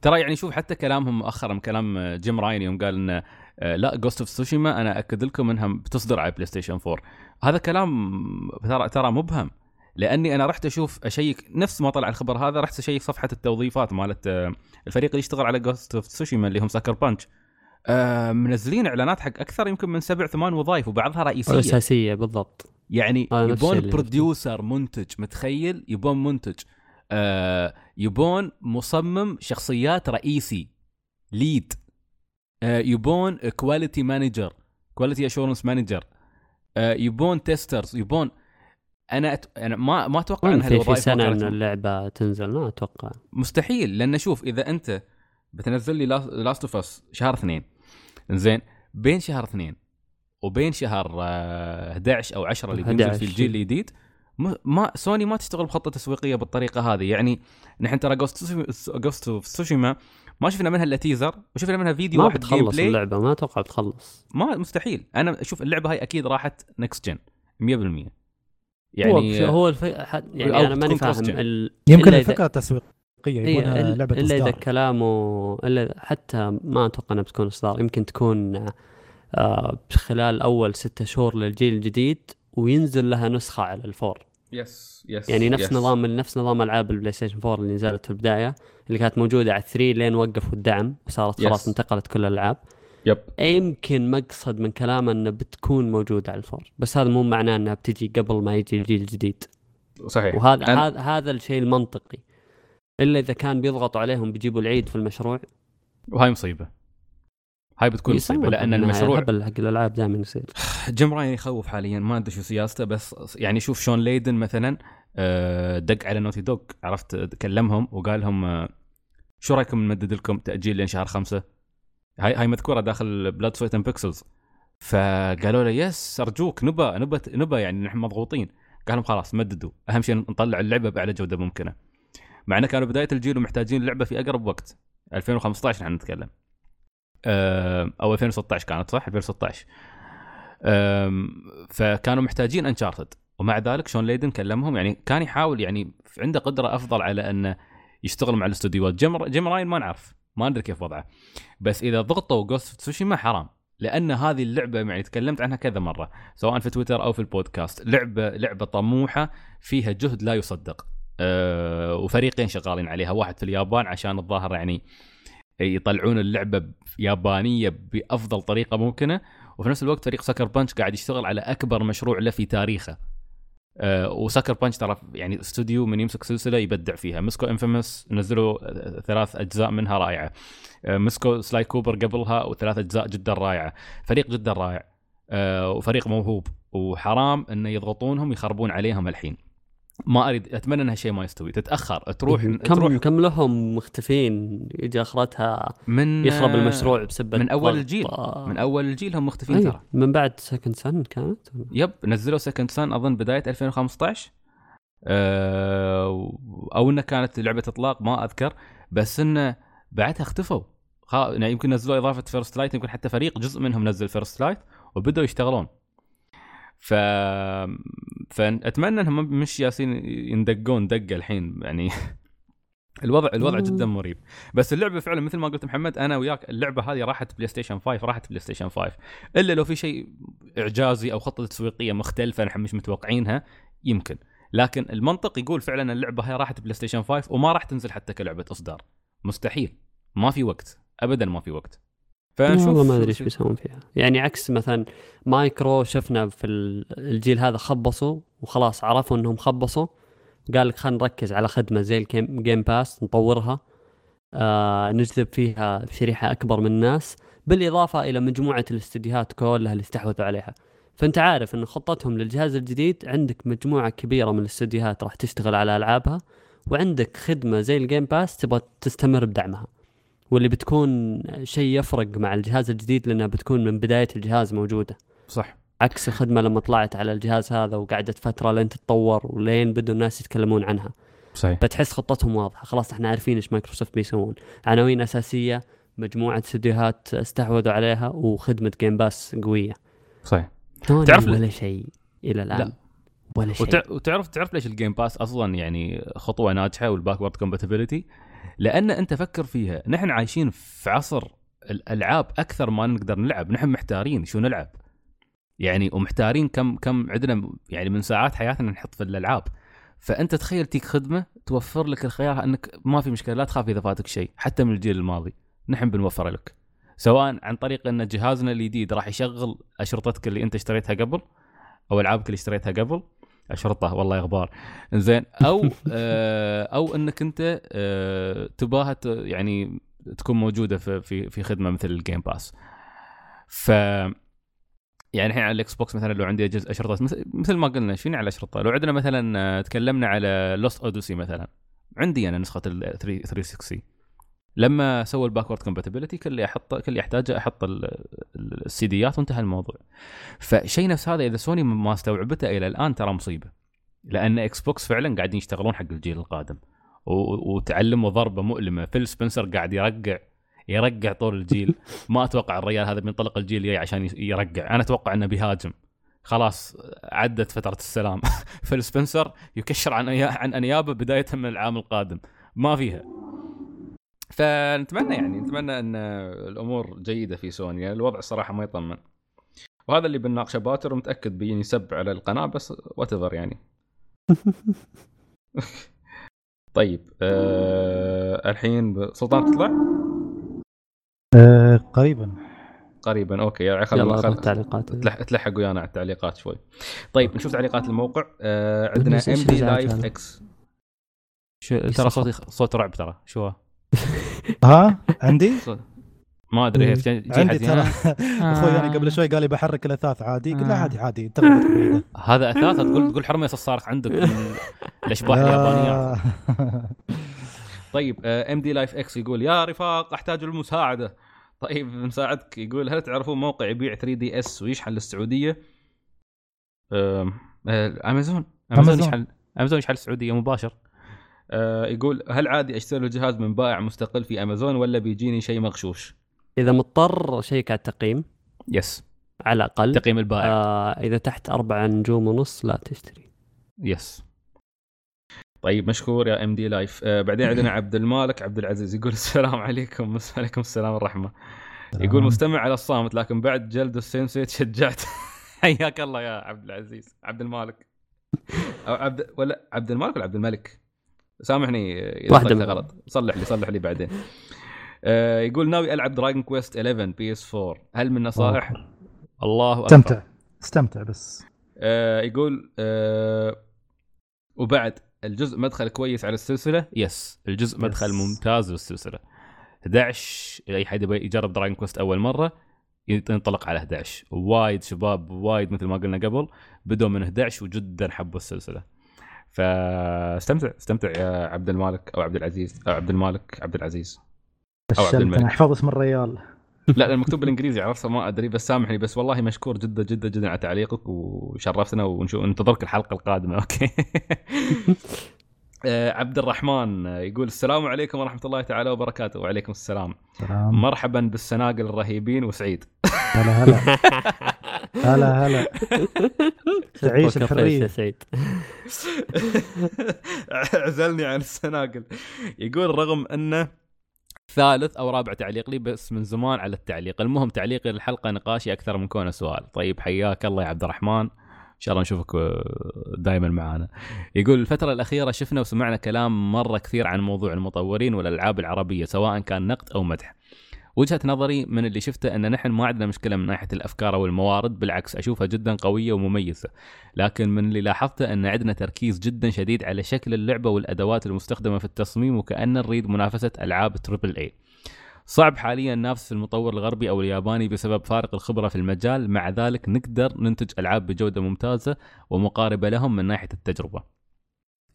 ترى يعني شوف حتى كلامهم مؤخرا كلام جيم راين يوم قال انه آه، لا Ghost of Tsushima أنا أكد لكم إنها بتصدر على PlayStation 4 هذا كلام ترى ترى مبهم. لأني أنا رحت أشوف أشيك نفس ما طلع الخبر هذا رحت أشيك صفحة التوظيفات مالت آه، الفريق اللي يشتغل على Ghost of Tsushima اللي هم Sucker Punch آه منزلين إعلانات حق أكثر يمكن من سبع ثمان وظائف وبعضها رئيسية. اساسيه بالضبط. يعني يبون producer منتج متخيل؟ يبون منتج. آه يبون مصمم شخصيات رئيسي lead آه يبون quality manager quality assurance manager يبون testers يبون أنا أت... أنا ما ما أتوقع إن في في هالوظائف سنة ان اللعبة تنزل ما أتوقع. مستحيل لأن شوف إذا أنت بتنزل لي Last of Us شهر اثنين زين بين شهر اثنين وبين شهر آه، 11 أو 10 اللي بينزل 11 في الجيل الجديد ما سوني ما تشتغل بخطة تسويقية بالطريقة هذه. يعني نحن ترى Ghost of Tsushima ما شفنا منها إلا teaser وشفنا منها فيديو ما واحد بتخلص اللعبة ما أتوقع بتخلص. ما مستحيل. أنا أشوف اللعبة هاي أكيد راحت next gen 100% يعني هو, هو الف... يعني أو أنا ماني فاهم. ال... يمكن الفكرة التسويقيه إيه، يبونها إلا- لعبة إلا إذا كلامه إلا حتى ما أتوقع إنها بتكون إصدار. يمكن تكون آه خلال أول ستة شهور للجيل الجديد وينزل لها نسخة على ال four. yes yes يعني نفس نظام نفس نظام ألعاب ال PlayStation 4 اللي نزلت في البداية اللي كانت موجودة على 3 لين وقفوا الدعم وصارت خلاص. انتقلت كل الألعاب. yep يمكن مقصد من كلامه إنه بتكون موجودة على ال four. بس هذا مو معناه إنها بتجي قبل ما يجي الجيل الجديد. صحيح. وهذا أنا- هذا هذا الشيء المنطقي. إلا إذا كان بيضغطوا عليهم بيجيبوا العيد في المشروع. وهاي مصيبة. هاي بتكون مصيبة لأن المشروع حق الألعاب دائما يصير. [SIGHS] Jim Ryan يخوف حاليا ما أدري شو سياسته بس يعني شوف Shawn Layden مثلا آه، دق على Naughty Dog عرفت؟ كلمهم وقال لهم آه، شو رأيكم نمدد لكم تأجيل لين شهر خمسة؟ هاي هاي مذكورة داخل Blood Sweat Pixels فقالوا له yes أرجوك نبى نبى نبى يعني نحن مضغوطين. قال لهم خلاص مددوا. أهم شيء نطلع اللعبة بأعلى جودة ممكنة. مع إنه كانوا بداية الجيل ومحتاجين اللعبه في أقرب وقت. 2015 نحن نتكلم. أو 2016 كانت صح؟ 2016 أم، فكانوا محتاجين Uncharted ومع ذلك Shawn Layden كلمهم يعني كان يحاول يعني عنده قدرة أفضل على أنه يشتغل مع الاستوديوهات. Jim Ryan ما نعرف. ما ندري كيف وضعه. بس إذا ضغطوا Ghost Tsushima حرام لأن هذه اللعبة يعني تكلمت عنها كذا مرة سواء في تويتر أو في البودكاست. لعبة لعبة طموحة فيها جهد لا يصدق. أه وفريقين شغالين عليها واحد في اليابان عشان الظاهر يعني يطلعون اللعبة يابانية بأفضل طريقة ممكنة وفي نفس الوقت فريق Sucker Punch قاعد يشتغل على أكبر مشروع له في تاريخه. أه و Sucker Punch ترى يعني استوديو من يمسك سلسلة يبدع فيها. مسكو Infamous نزلوا آه، ثلاث أجزاء منها رائعة. أه مسكو Sly Cooper قبلها وثلاث أجزاء جدا رائعة. فريق جدا رائع. وفريق موهوب. وحرام إنه يضغطونهم يخربون عليهم الحين. ما أريد أتمنى ان هالشيء ما يستوي تتأخر تروح كم تروح كم لهم مختفين يجي آخرتها من يخرب آه، المشروع بسبه من ضغط. الجيل. آه. من أول الجيل هم مختفين. ترى من بعد Second Son كانت yep نزلوا Second Son أظن بداية 2015 أه أو إنه كانت لعبة إطلاق ما أذكر بس إنه بعدها اختفوا. يعني يمكن نزلوا إضافة First Light يمكن حتى فريق جزء منهم نزل First Light وبداوا يشتغلون ف فاتمنى إنهم مش يالسين يندقون دقة الحين يعني [LAUGHS] الوضع الوضع مم. جدا مريب. بس اللعبة فعلا مثل ما قلت محمد أنا وياك اللعبة هذه راحت PlayStation 5 راحت PlayStation 5 إلا لو في شيء إعجازي أو خطة تسويقية مختلفة نحن مش متوقعينها يمكن. لكن المنطق يقول فعلا اللعبة هاي راحت PlayStation 5 وما راح تنزل حتى كلعبة إصدار. مستحيل. ما في وقت. ابدا ما في وقت. فنشوف. والله ما أدري إيش بيسوون فيها. يعني عكس مثلا مايكرو شفنا في ال- الجيل هذا خبصوا وخلاص عرفوا إنهم خبصوا. قال لك خلينا نركز على خدمة زي ال Game Game Pass نطورها. آه نجذب فيها شريحة أكبر من الناس بالإضافة إلى مجموعة الاستديوهات كلها اللي استحوذوا عليها. فأنت عارف إن خطتهم للجهاز الجديد عندك مجموعة كبيرة من الاستديوهات راح تشتغل على ألعابها وعندك خدمة زي ال Game Pass تبغى تستمر بدعمها. واللي بتكون شيء يفرق مع الجهاز الجديد لأنها بتكون من بداية الجهاز موجودة. صح. عكس الخدمة لما طلعت على الجهاز هذا وقعدت فترة لين تتطور ولين بدوا الناس يتكلمون عنها. صحيح. فتحس خطتهم واضحة. خلاص إحنا عارفين إيش مايكروسوفت بيسوون عناوين أساسية مجموعة استديوهات استحوذوا عليها وخدمة Game Pass قوية. صحيح. تعرف- ولا شيء إلى الآن؟ لا. ولا شيء. وتع- وتعرف تعرف ليش ال Game Pass أصلا يعني خطوة ناجحة وال backward compatibility لأن أنت فكر فيها. نحن عايشين في عصر الالعاب أكثر ما نقدر نلعب. نحن محتارين شو نلعب. يعني ومحتارين كم كم عندنا يعني من ساعات حياتنا نحط في الألعاب. فأنت تخيل تيك خدمة توفر لك الخيار أنك ما في مشكلة لا تخاف إذا فاتك شيء حتى من الجيل الماضي. نحن بنوفر لك. سواء عن طريق أن جهازنا الجديد راح يشغل أشرطتك اللي أنت اشتريتها قبل أو ألعابك اللي اشتريتها قبل اشرطه والله إخبار. زين أو [LAUGHS] آه أو إنك أنت آه تباها يعني تكون موجودة في في في خدمة مثل ال Game Pass ف يعني الحين على ال Xbox مثلا لو عندي جزء اشرطه مثل, ما قلنا شنو على الاشرطه لو عندنا مثلا آه، تكلمنا على Lost Odyssey مثلا. عندي أنا نسخة ال 360 لما سووا ال backward compatibility كل اللي احطه كل اللي أحتاجه أحط ال- ال- ال CDات وانتهى الموضوع. فشيء نفس هذا إذا سوني ما استوعبته إلى الآن ترى مصيبة. لأن Xbox فعلا قاعدين يشتغلون حق الجيل القادم. وتعلموا ضربه مؤلمة. Phil Spencer قاعد يرقع يرقع طول الجيل. ما أتوقع الرجال هذا بينطلق الجيل الجاي عشان يرقع. أنا أتوقع إنه بيهاجم. خلاص عدت فترة السلام. [LAUGHS] Phil Spencer يكشر عن عن أنيابه بداية من العام القادم. ما فيها. فنتمنى يعني نتمنى إن الأمور جيدة في سوني يعني الوضع الصراحه ما يطمن. وهذا اللي بنناقشه باجر ومتأكد بيجي يسب على القناة بس وات يعني. [LAUGHS] طيب آه الحين سلطان تطلع؟ آه قريبا. قريبا okay. يعني خل يلا خل- أضغط تعليقات. تلح- تلحق ويانا على التعليقات شوي. طيب نشوف تعليقات الموقع. آه عندنا MD Live؟ X شو ترى صوتي صوت رعب ترى. شو هو؟ [LAUGHS] ها؟ عندي؟ ما أدري. هي جي عندي حد ترى. هنا. [LAUGHS] أخوي أنا قبل شوي قال لي بحرك الاثاث عادي. قلت له آه. عادي عادي. [LAUGHS] هذا أثاث؟ تقول تقول حرمه صارت عندك من الأشباح اليابانية. طيب MD Live X يقول يا رفاق أحتاج المساعدة. طيب نساعدك يقول هل تعرفون موقع يبيع 3 DS ويشحن للسعودية؟ آه، أمازون. أمازون. يشحن أمازون يشحن للسعودية مباشر. آه، يقول هل عادي أشتري الجهاز من بائع مستقل في أمازون ولا بيجيني شيء مغشوش؟ إذا مضطر شيك على التقييم. yes على الأقل. تقييم البائع. آه إذا تحت أربعة نجوم ونص لا تشتري. yes طيب مشكور يا MD Live آه بعدين عندنا [LAUGHS] عبد المالك عبد العزيز يقول السلام عليكم. [LAUGHS] عليكم. السلام والرحمه يقول مستمع على الصامت لكن بعد جلد ال Sensei تشجعت. [LAUGHS] حياك الله يا عبد العزيز. عبد المالك. أو عبد ولا عبد المالك ولا عبد الملك؟ سامحني إذا من- غلط. صلح لي صلح لي بعدين. آه يقول ناوي ألعب Dragon Quest 11 PS 4 هل من نصائح؟ الله أكبر. استمتع. استمتع بس. آه يقول آه وبعد الجزء مدخل كويس على السلسلة؟ yes الجزء yes. مدخل ممتاز للسلسله 11 أي حد يبي يجرب Dragon Quest أول مرة ينطلق على 11 وايد شباب وايد مثل ما قلنا قبل بدوا من 11 وجدا حبوا السلسلة. فاستمتع استمتع يا عبد المالك أو عبد العزيز أو عبد المالك عبد العزيز. أو عبد الملك. احفظ اسم الريال. [LAUGHS] لا المكتوب بالإنجليزي عرفته ما أدري بس سامحني بس والله مشكور جدا جدا جدا على تعليقك وشرفتنا ونشوف ننتظرك الحلقة القادمة [LAUGHS] أوكي. [LAUGHS] آه، عبد الرحمن يقول السلام عليكم ورحمة الله تعالى وبركاته. وعليكم السلام. سلام مرحبا بالسناقل الرهيبين وسعيد. هلا هلا. هلا هلا. تعيش الحرية. يا سعيد. عزلني عن السناقل. يقول رغم أنه ثالث أو رابع تعليق لي بس من زمان على التعليق. المهم تعليقي للحلقه نقاشي أكثر من كونه سؤال. طيب حياك الله يا عبد الرحمن. إن شاء الله نشوفك دائما معنا يقول الفترة الأخيرة شفنا وسمعنا كلام مرة كثير عن موضوع المطورين والألعاب العربية سواء كان نقد أو مدح. وجهة نظري من اللي شفته أن نحن ما عندنا مشكلة من ناحية الأفكار أو الموارد بالعكس أشوفها جدا قوية ومميزة. لكن من اللي لاحظته أن عندنا تركيز جدا شديد على شكل اللعبة والأدوات المستخدمة في التصميم وكأن نريد منافسة ألعاب تريبل اي صعب حاليا ننافس المطور الغربي أو الياباني بسبب فارق الخبرة في المجال. مع ذلك نقدر ننتج ألعاب بجودة ممتازة ومقاربة لهم من ناحية التجربة.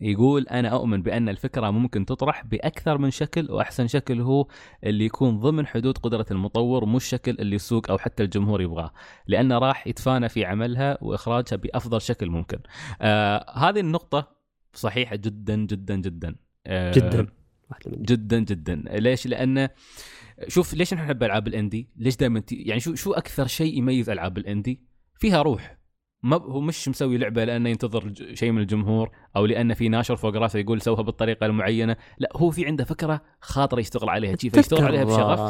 يقول أنا أؤمن بأن الفكرة ممكن تطرح بأكثر من شكل وأحسن شكل هو اللي يكون ضمن حدود قدرة المطور مش الشكل اللي السوق أو حتى الجمهور يبغاه لأنه راح يتفانى في عملها وإخراجها بأفضل شكل ممكن. آه هذه النقطة صحيحة جدا جدا جدا. آه جدا. جدا جدا. ليش؟ لأنه شوف ليش نحب ألعاب الاندي ليش دائما يعني شو شو أكثر شيء يميز ألعاب الاندي فيها روح. ما هو مش مسوي لعبة لأنه ينتظر شيء من الجمهور أو لأنه في ناشر فوق راسه يقول سوها بالطريقة المعينة. لا هو في عنده فكرة خاطره يشتغل عليها. شي فيشتغل عليها بشغف.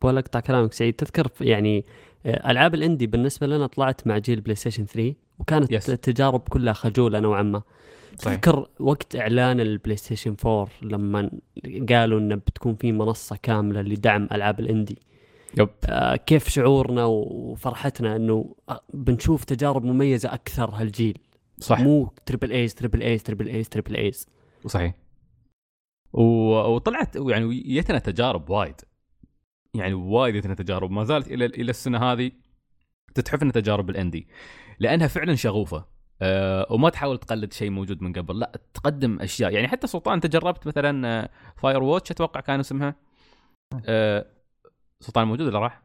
بقول أقطع كلامك سعيد. تذكر يعني آه، ألعاب ال indie بالنسبة لنا طلعت مع جيل PlayStation 3 وكانت yes. التجارب كلها خجولة نوعا ما. صحيح. تذكر وقت إعلان ال PlayStation 4 لما قالوا انه بتكون في منصة كاملة لدعم ألعاب ال indie؟ yep. آه، كيف شعورنا وفرحتنا إنه آه، بنشوف تجارب مميزة أكثر هالجيل. صح مو triple A's triple A's triple A's triple A's صحيح. وطلعت يعني يتنا تجارب وايد. يعني وايد يتنا تجارب. ما زالت إلى إلى السنة هذه تتحفنا تجارب ال indie لأنها فعلا شغوفة. أه وما تحاول تقلد شيء موجود من قبل. لا تقدم أشياء. يعني حتى سلطان أنت جربت مثلا Firewatch أتوقع كان اسمها؟ أه سلطان موجود ولا راح؟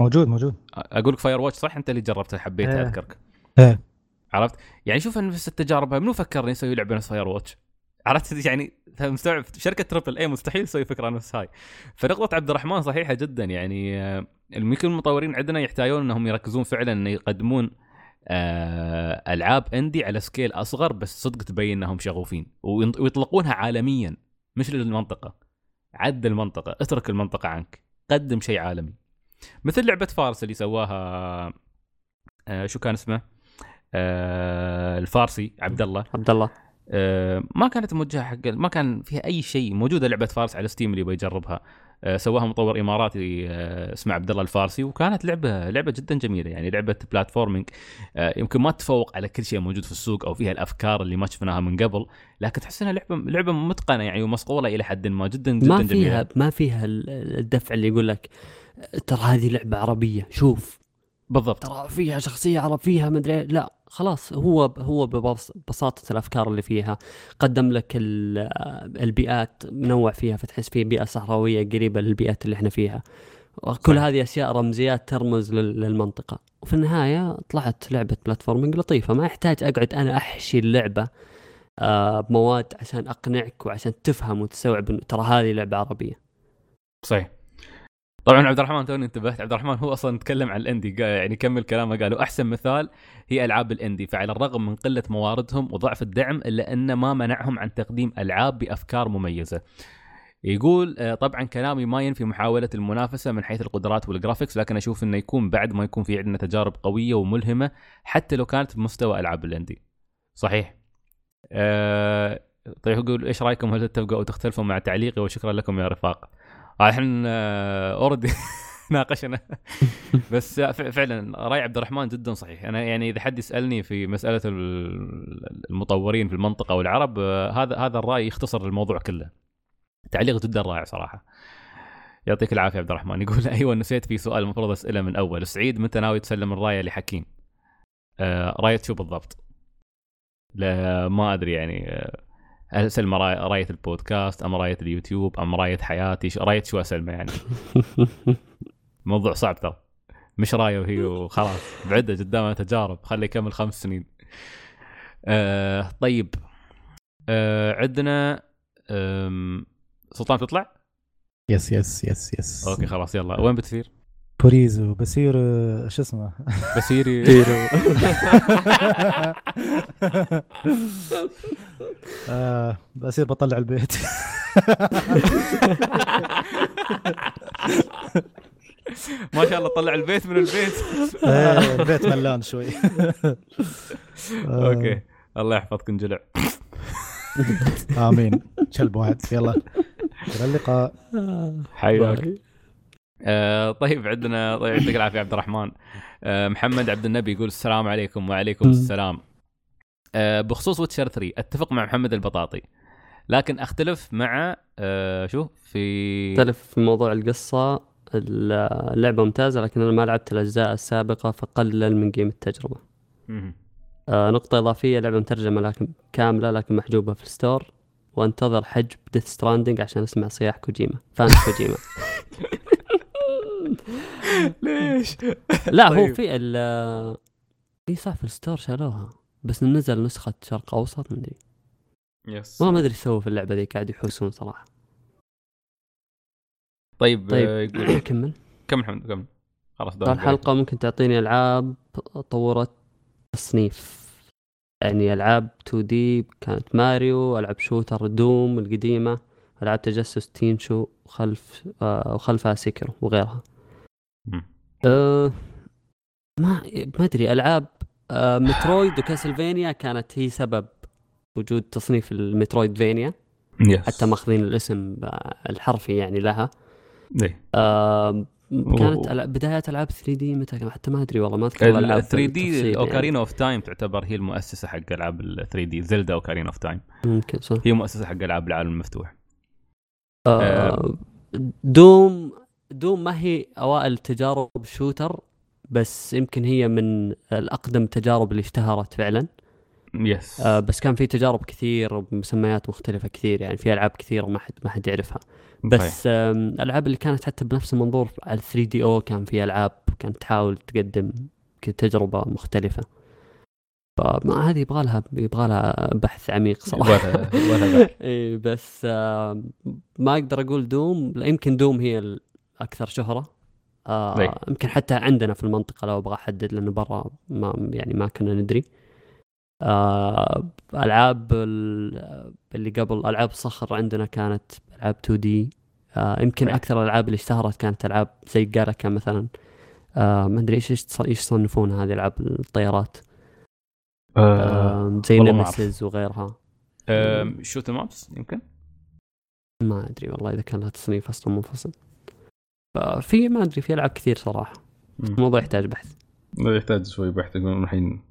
موجود موجود. أقول لك Firewatch صح؟ أنت اللي جربتها حبيتها إيه. أذكرك. إيه. عرفت؟ يعني شوف نفس التجارب منو فكرني يسوي لعبة نفس Firewatch؟ عرفت؟ [LAUGHS] يعني مستوعب شركة triple A مستحيل تسوي فكرة نفس هاي. فنقطه عبد الرحمن صحيحة جدا. يعني آه، يمكن المطورين عندنا يحتاجون إنهم يركزون فعلا انه يقدمون آه، ألعاب indie على scale أصغر بس صدق تبين إنهم شغوفين. ويطلقونها عالميا. مش للمنطقة. عد المنطقة. اترك المنطقة عنك. قدم شيء عالمي. مثل لعبة فارس اللي سواها آه، شو كان اسمه؟ آه، الفارسي عبد الله عبد الله آه، ما كانت موجهة حق ما كان فيها أي شيء. موجودة لعبة فارس على Steam اللي يبغى يجربها. سواها مطور إماراتي آه، اسمه عبد الله الفارسي وكانت لعبه لعبة جدا جميلة يعني لعبة platforming آه، يمكن ما تتفوق على كل شيء موجود في السوق أو فيها الأفكار اللي ما شفناها من قبل لكن تحس إنها لعبه لعبة متقنة يعني ومصقولة إلى حد ما جدا جدا ما فيها ما فيها ال- الدفع اللي يقول لك ترى هذه لعبة عربية شوف. بالضبط. ترى فيها شخصية عرب فيها مدري إيه. لا خلاص هو هو ببساطة الأفكار اللي فيها. قدم لك ال- البيئات منوع فيها فتحس فيه بيئة صحراوية قريبة للبيئات اللي إحنا فيها. كل. هذه أشياء رمزيات ترمز لل- للمنطقة. وفي النهاية طلعت لعبة بلاتفورمينج لطيفة. ما يحتاج أقعد أنا أحشي اللعبة آه، بمواد عشان أقنعك وعشان تفهم وتستوعب انه ترى هذه لعبة عربية. صحيح. طبعا عبد الرحمن توني انتبهت. عبد الرحمن هو أصلا تكلم عن الإندي يعني كمل كلامه قالوا أحسن مثال هي ألعاب الإندي. فعلى الرغم من قلة مواردهم وضعف الدعم إلا أن ما منعهم عن تقديم ألعاب بأفكار مميزة. يقول آه، طبعا كلامي ما ينفي محاولة المنافسة من حيث القدرات والجرافيكس لكن أشوف إنه يكون بعد ما يكون في عندنا تجارب قوية وملهمة حتى لو كانت بمستوى ألعاب الإندي. صحيح. أه طيب يقول إيش رأيكم؟ هل تتفقوا أو تختلفوا مع تعليقي؟ وشكرا لكم يا رفاق. إحنا اوريدي [LAUGHS] ناقشنا. [LAUGHS] بس ف- فعلا راي عبد الرحمن جدا صحيح. أنا يعني إذا حد يسألني في مسألة ال- المطورين في المنطقة والعرب آه، هذا هذا الرأي يختصر الموضوع كله. تعليق جدا رائع صراحة. يعطيك العافية عبد الرحمن. [LAUGHS] يقول أيوه نسيت في سؤال المفروض اساله من أول. سعيد متى ناوي تسلم الراية لحكيم؟ آه راية شو بالضبط؟ لا ما أدري يعني آه، راية, راية البودكاست أم راية اليوتيوب أم راية حياتي راية شو أسلمه يعني. [LAUGHS] موضوع صعب ترى. مش راية وهي وخلاص. بعده قدامها تجارب. خليه يكمل خمس سنين. آه طيب. آه عندنا سلطان تطلع؟ yes yes yes yes okay خلاص يلا. وين بتثير؟ بوريزو بصير آه، شو اسمه؟ بسيري [LAUGHS] [LAUGHS] آه بصير بطلع البيت. ما شاء الله طلع البيت من البيت. [LAUGHS] إيه، البيت ملان شوي. آه، أوكي الله يحفظكم جلع آمين. كلب واحد. يلا. إلى اللقاء. حياك. آه طيب عندنا طيب يعطيك العافية عبد الرحمن. آه محمد عبد النبي يقول السلام عليكم وعليكم السلام. آه بخصوص Witcher 3 أتفق مع محمد البطاطي لكن أختلف مع آه شو في أختلف في موضوع القصة. اللعبة ممتازة لكن أنا ما لعبت الأجزاء السابقة فقلل من قيمة التجربة. مهم. آه نقطة إضافية لعبة مترجمة لكن كاملة لكن محجوبة في ال store. وأنتظر حجب ديث ستراندنج عشان أسمع صياح كوجيما فان كوجيما. [LAUGHS] ليش؟ [LAUGHS] لا هو طيب. في ال اي صح في الستور شالوها بس نزل نسخة شرق أوسط مدري يس والله ما إيش سووا في اللعبة ذي قاعد يحوسون صراحة طيب, طيب. آه، يقول [CLEARS THROAT] كمل كم محمد كم خلاص الحلقة ممكن تعطيني ألعاب طورت تصنيف يعني ألعاب 2D كانت ماريو ألعاب shooter Doom القديمة ألعاب تجسس Tenchu وخلف آه وخلفها Sekiro وغيرها. أه ما ما أدري ألعاب آه Metroid و Castlevania كانت هي سبب وجود تصنيف ال Metroidvania yes حتى ماخذين الاسم آه، الحرفي يعني لها. إيه. آه كانت و- بدايات ألعاب 3D متى حتى ما أدري والله ما أذكر ال الالعاب 3D يعني. أوكارينا of Time تعتبر هي المؤسسة حق ألعاب ال 3D Zelda Ocarina of Time. ممكن صح. هي مؤسسة حق ألعاب العالم المفتوح. آه. Doom Doom ما هي أوائل تجارب shooter بس يمكن هي من الأقدم التجارب اللي اشتهرت فعلا. yes آه بس كان في تجارب كثير بمسميات مختلفة كثير يعني في ألعاب كثيرة ما حد ما حد يعرفها. بس الألعاب اللي كانت حتى بنفس المنظور على 3D أو كان في ألعاب كانت تحاول تقدم تجربة مختلفة. فما هذه يبغى لها يبغى لها بحث عميق صراحة. ولا ولا بحث. [LAUGHS] اي بس ما أقدر أقول دوم يمكن دوم هي الاكثر شهرة. آه. يمكن حتى عندنا في المنطقة لو أبغى أحدد لأنه برا ما يعني ما كنا ندري. آه ألعاب ال- اللي قبل ألعاب الصخر عندنا كانت ألعاب 2 دي آه يمكن إي. أكثر الألعاب اللي اشتهرت كانت ألعاب زي Galaga مثلا. آه ما أدري إيش إيش يصنفونها هذه ألعاب الطيارات. آه، آه زي. Nemesis وغيرها. shoot 'em ups يمكن؟ ما أدري والله إذا كان لها تصنيف أصلا منفصل. ففي ما أدري في ألعاب كثير صراحة. الموضوع يحتاج بحث. يحتاج شوي بحث الحين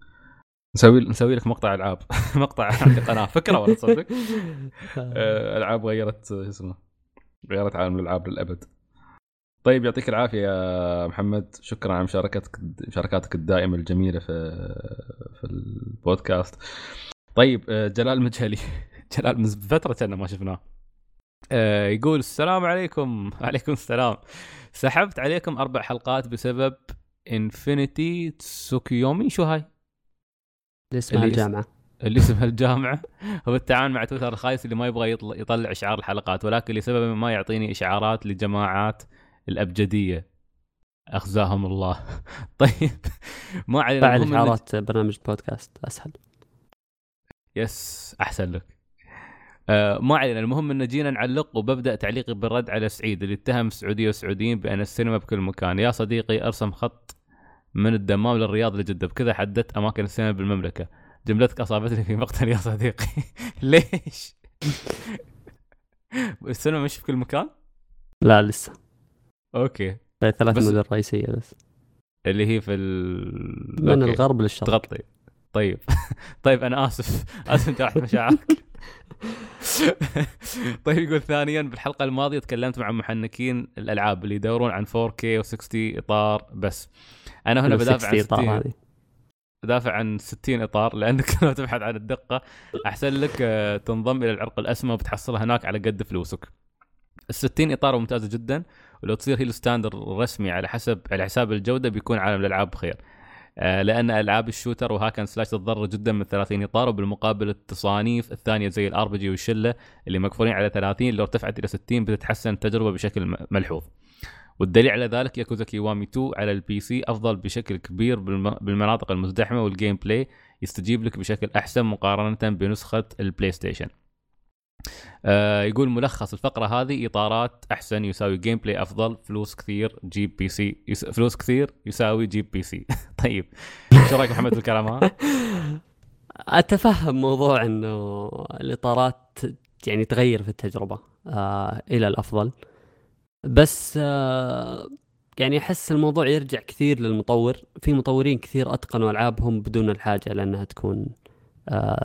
نسوي نسوي لك مقطع ألعاب. [LAUGHS] مقطع عندي قناة. فكرة ولا تصدق. [LAUGHS] آه، ألعاب غيرت شو اسمه غيرت عالم الألعاب للأبد. طيب يعطيك العافية يا محمد. شكرا على مشاركتك مشاركاتك الدائمة الجميلة في في البودكاست. طيب آه، جلال مجهلي. [LAUGHS] جلال من فترة كنا ما شفناه. آه، يقول السلام عليكم. [LAUGHS] عليكم السلام. سحبت عليكم أربع حلقات بسبب Infinite Tsukuyomi شو هاي؟ اللي اسمها الجامعة. اللي اسمها الجامعة. [LAUGHS] هو التعاون مع تويتر الخايس اللي ما يبغى يطل- يطلع إشعار الحلقات ولكن لسبب ما يعطيني إشعارات لجماعات الأبجدية. أخزاهم الله. [LAUGHS] طيب. ما علينا إن- اشعارات برنامج بودكاست أسهل. يس أحسن لك. آه ما علينا. المهم إن جينا نعلق وببدأ تعليقي بالرد على سعيد اللي اتهم السعوديه والسعوديين بأن السينما بكل مكان. يا صديقي أرسم خط من الدمام للرياض لجدة. بكذا حددت أماكن السينما بالمملكة. جملتك أصابتني في مقتل يا صديقي. [LAUGHS] ليش؟ السينما مش في كل مكان؟ لا لسه. أوكي. ثلاث بس- مدن رئيسية بس. اللي هي في ال... من أوكي. الغرب للشرق. تغطي. طيب. [LAUGHS] طيب أنا آسف. آسف جرحت مشاعرك. [LAUGHS] طيب يقول ثانيا بالحلقة الماضية تكلمت مع محنكين الألعاب اللي يدورون عن 4K و60 إطار بس أنا هنا بدافع عن 60 طار 60 هذه بدافع عن 60 إطار لأنك [LAUGHS] لو تبحث عن الدقة أحسن لك آه، تنضم إلى العرق الأسمى وبتحصلها هناك على قد فلوسك. ال 60 إطار ممتازة جدا ولو تصير هي ال standard الرسمي على حسب على حساب الجودة بيكون عالم الألعاب بخير. آه، لأن ألعاب ال shooter و hack and slash تتضرر جدا من 30 إطار وبالمقابل التصانيف الثانية زي ال RPG والشلة اللي مقفولين على 30 لو ارتفعت إلى 60 بتتحسن التجربة بشكل ملحوظ. والدليل على ذلك Yakuza Kiwami 2 على ال PC أفضل بشكل كبير بالم- بالمناطق المزدحمة وال gameplay يستجيب لك بشكل أحسن مقارنة بنسخة ال PlayStation. آه يقول ملخص الفقرة هذه إطارات أحسن يساوي gameplay أفضل فلوس كثير جيب PC يس... فلوس كثير يساوي جيب PC طيب شو رأيك محمد بالكلام هذا؟ [LAUGHS] أتفهم موضوع إنه الإطارات يعني تغير في التجربة آه إلى الأفضل. بس آه يعني أحس الموضوع يرجع كثير للمطور. في مطورين كثير أتقنوا ألعابهم بدون الحاجة لأنها تكون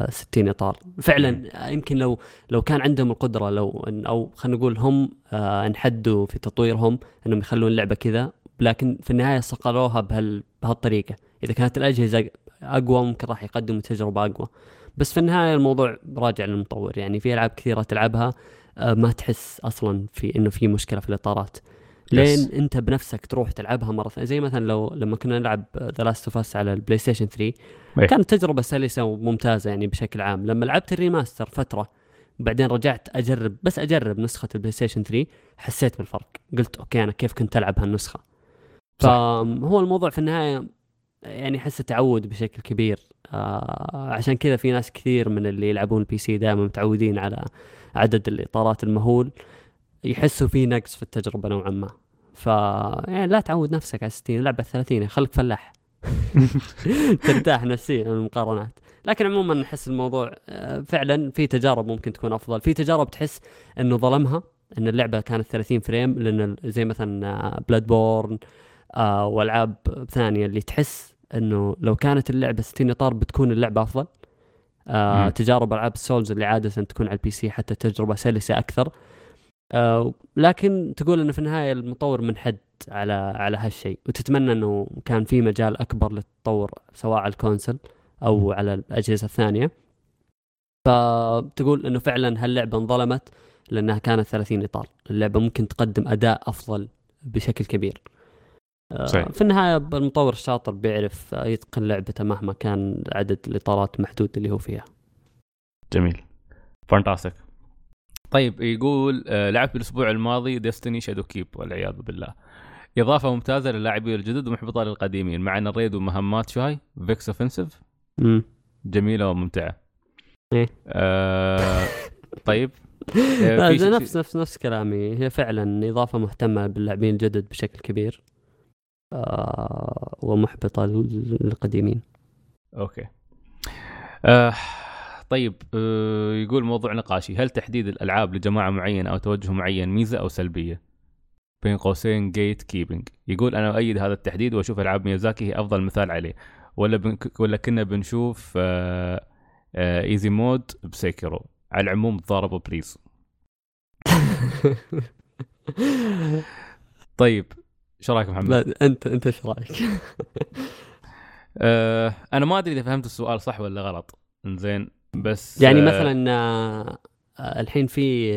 60 إطار. فعلا آه، يمكن لو لو كان عندهم القدرة لو إن أو خلينا نقول هم آه انحدوا في تطويرهم إنهم يخلون اللعبه كذا لكن في النهاية صقلوها بهال بهالطريقة. إذا كانت الأجهزة أقوى ممكن راح يقدموا تجربة أقوى. بس في النهاية الموضوع راجع للمطور. يعني في ألعاب كثيرة تلعبها آه، ما تحس أصلا في إنه في مشكلة في الإطارات. لين Yes. انت بنفسك تروح تلعبها مرة ثانية زي مثلا لو لما كنا نلعب The Last of Us على ال PlayStation 3 إيه. كانت تجربة سلسة وممتازة يعني بشكل عام لما لعبت ال remaster فترة بعدين رجعت أجرب بس أجرب نسخة ال PlayStation 3 حسيت بالفرق قلت أوكي أنا كيف كنت ألعب هالنسخة صح. فهو الموضوع في النهاية يعني احسه تعود بشكل كبير آه عشان كذا في ناس كثير من اللي يلعبون ال PC دائما متعودين على عدد الإطارات المهول يحسوا في نقص في التجربة نوعا ما. ف يعني لا تعود نفسك على 60 لعبة 30 خليك فلاح. [LAUGHS] ترتاح نفسيا من المقارنات. لكن عموما احس الموضوع آه، فعلا في تجارب ممكن تكون أفضل. في تجارب تحس إنه ظلمها إن اللعبة كانت 30 frame لأن زي مثلا Bloodborne آه وألعاب ثانية اللي تحس إنه لو كانت اللعبة 60 إطار بتكون اللعبة أفضل. آه. تجارب ألعاب ال Souls اللي عادة تكون على ال PC حتى تجربة سلسة أكثر. آه لكن تقول إنه في النهاية المطور منحد على على هالشيء وتتمنى إنه كان في مجال أكبر للتطور سواء على الكونسل أو على الأجهزة الثانية. فتقول إنه فعلا هاللعبة انظلمت لأنها كانت 30 إطار. اللعبة ممكن تقدم أداء أفضل بشكل كبير. آه، صحيح. في النهاية المطور الشاطر بيعرف يتقن لعبته مهما كان عدد الإطارات محدود اللي هو فيها. جميل. fantastic. طيب يقول آه، لعبت بالاسبوع الماضي Destiny Shadowkeep والعياذ بالله. إضافة ممتازة للاعبين الجدد ومحبطه للقديمين مع أن ال raid ومهمات شو هاي Vex Offensive جميلة وممتعة. إيه. آه [LAUGHS] طيب. شيء- نفس نفس نفس كلامي. هي فعلا إضافة مهتمة باللاعبين الجدد بشكل كبير. آه ومحبطة لل- للقديمين. أوكي. آه طيب آه يقول موضوع نقاشي. هل تحديد الألعاب لجماعة معينه أو توجه معين ميزة أو سلبية؟ بين قوسين gatekeeping يقول أنا أؤيد هذا التحديد وأشوف ألعاب ميازاكي هي أفضل مثال عليه. ولا بن... ولا كنا بنشوف easy mode ب Sekiro على العموم تضاربوا please [LAUGHS] طيب شو رأيك محمد؟ لا أنت أنت إيش رأيك؟ [LAUGHS] آه أنا ما أدري إذا فهمت السؤال صح ولا غلط. إنزين. بس يعني آه، مثلا آه، آه، الحين في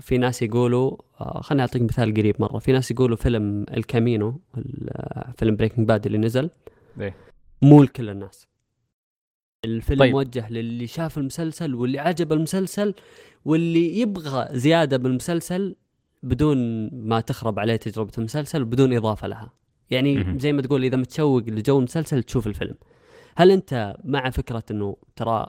في ناس يقولوا خليني أعطيك مثال قريب مرة في ناس يقولوا فيلم الكامينو ال- فيلم بريكنج باد اللي نزل إيه. مو لكل الناس الفيلم طيب. موجه للي شاف المسلسل واللي عجب المسلسل واللي يبغى زيادة بالمسلسل بدون ما تخرب عليه تجربة المسلسل وبدون إضافة لها يعني. زي ما تقول إذا متشوق لجو المسلسل تشوف الفيلم هل أنت مع فكرة إنه ترى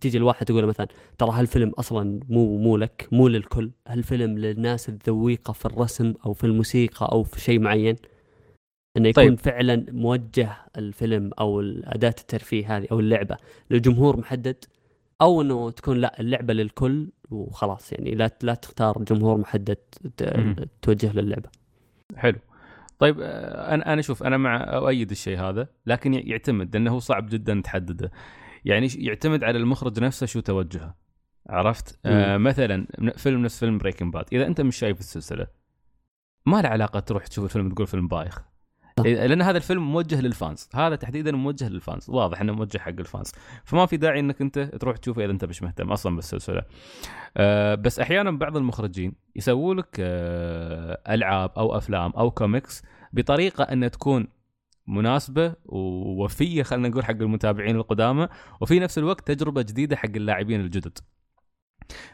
تيجي الواحد تقول مثلا ترى هالفيلم أصلا مو مو لك مو للكل. هالفيلم للناس الذويقة في الرسم أو في الموسيقى أو في شيء معين. إنه يكون طيب. فعلا موجه الفيلم أو اداه الترفيه هذه أو اللعبة لجمهور محدد أو إنه تكون لا اللعبة للكل وخلاص يعني. لا لا تختار جمهور محدد. توجه للعبة. حلو. طيب آه، أنا أنا شوف أنا مع أؤيد الشيء هذا لكن يعتمد لأنه صعب جدا تحدده. يعني يعتمد على المخرج نفسه شو توجهه. عرفت؟ آه مثلا فيلم نفس فيلم بريكنج باد إذا أنت مش شايف السلسلة ما له علاقة تروح تشوف الفيلم تقول فيلم بايخ. لأن هذا الفيلم موجه لل fans. هذا تحديدا موجه للفانز. واضح إنه موجه حق ال fans. فما في داعي إنك أنت تروح تشوفه إذا أنت مش مهتم أصلا بالسلسلة. آه بس أحيانا بعض المخرجين يسووا لك آه ألعاب أو أفلام أو كوميكس بطريقة ان تكون مناسبة ووفية خلينا نقول حق المتابعين القدامى. وفي نفس الوقت تجربة جديدة حق اللاعبين الجدد.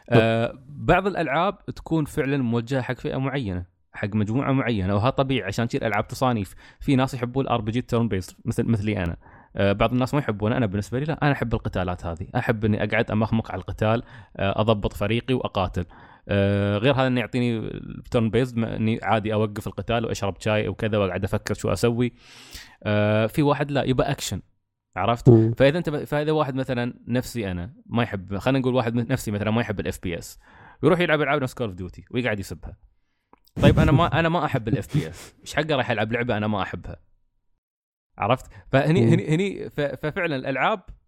آه بعض الألعاب تكون فعلا موجهة حق فئة معينة حق مجموعة معينة وهذا طبيعي عشان تصير العاب تصانيف. في ناس يحبون ال RPG turn-based مثل مثلي أنا. آه، بعض الناس ما يحبونه. أنا بالنسبة لي لا أنا أحب القتالات هذه. أحب إني أقعد امخمق على القتال آه، أضبط فريقي وأقاتل. غير هذا انه يعطيني turn-based إني عادي أوقف القتال وأشرب شاي وكذا وأقعد أفكر شو أسوي. في واحد لا يبقى اكشن عرفت؟ فإذا أنت فإذا واحد مثلا نفسي أنا ما يحب خلينا نقول واحد نفسي مثلا ما يحب ال FPS ويروح يلعب ألعاب نفس كول اوف ديوتي ويقعد يسبها. طيب أنا ما أنا ما أحب ال FPS إيش حقه راح ألعب لعبة أنا ما أحبها؟ عرفت؟ فهني. هني هني ففعلا الألعاب آه،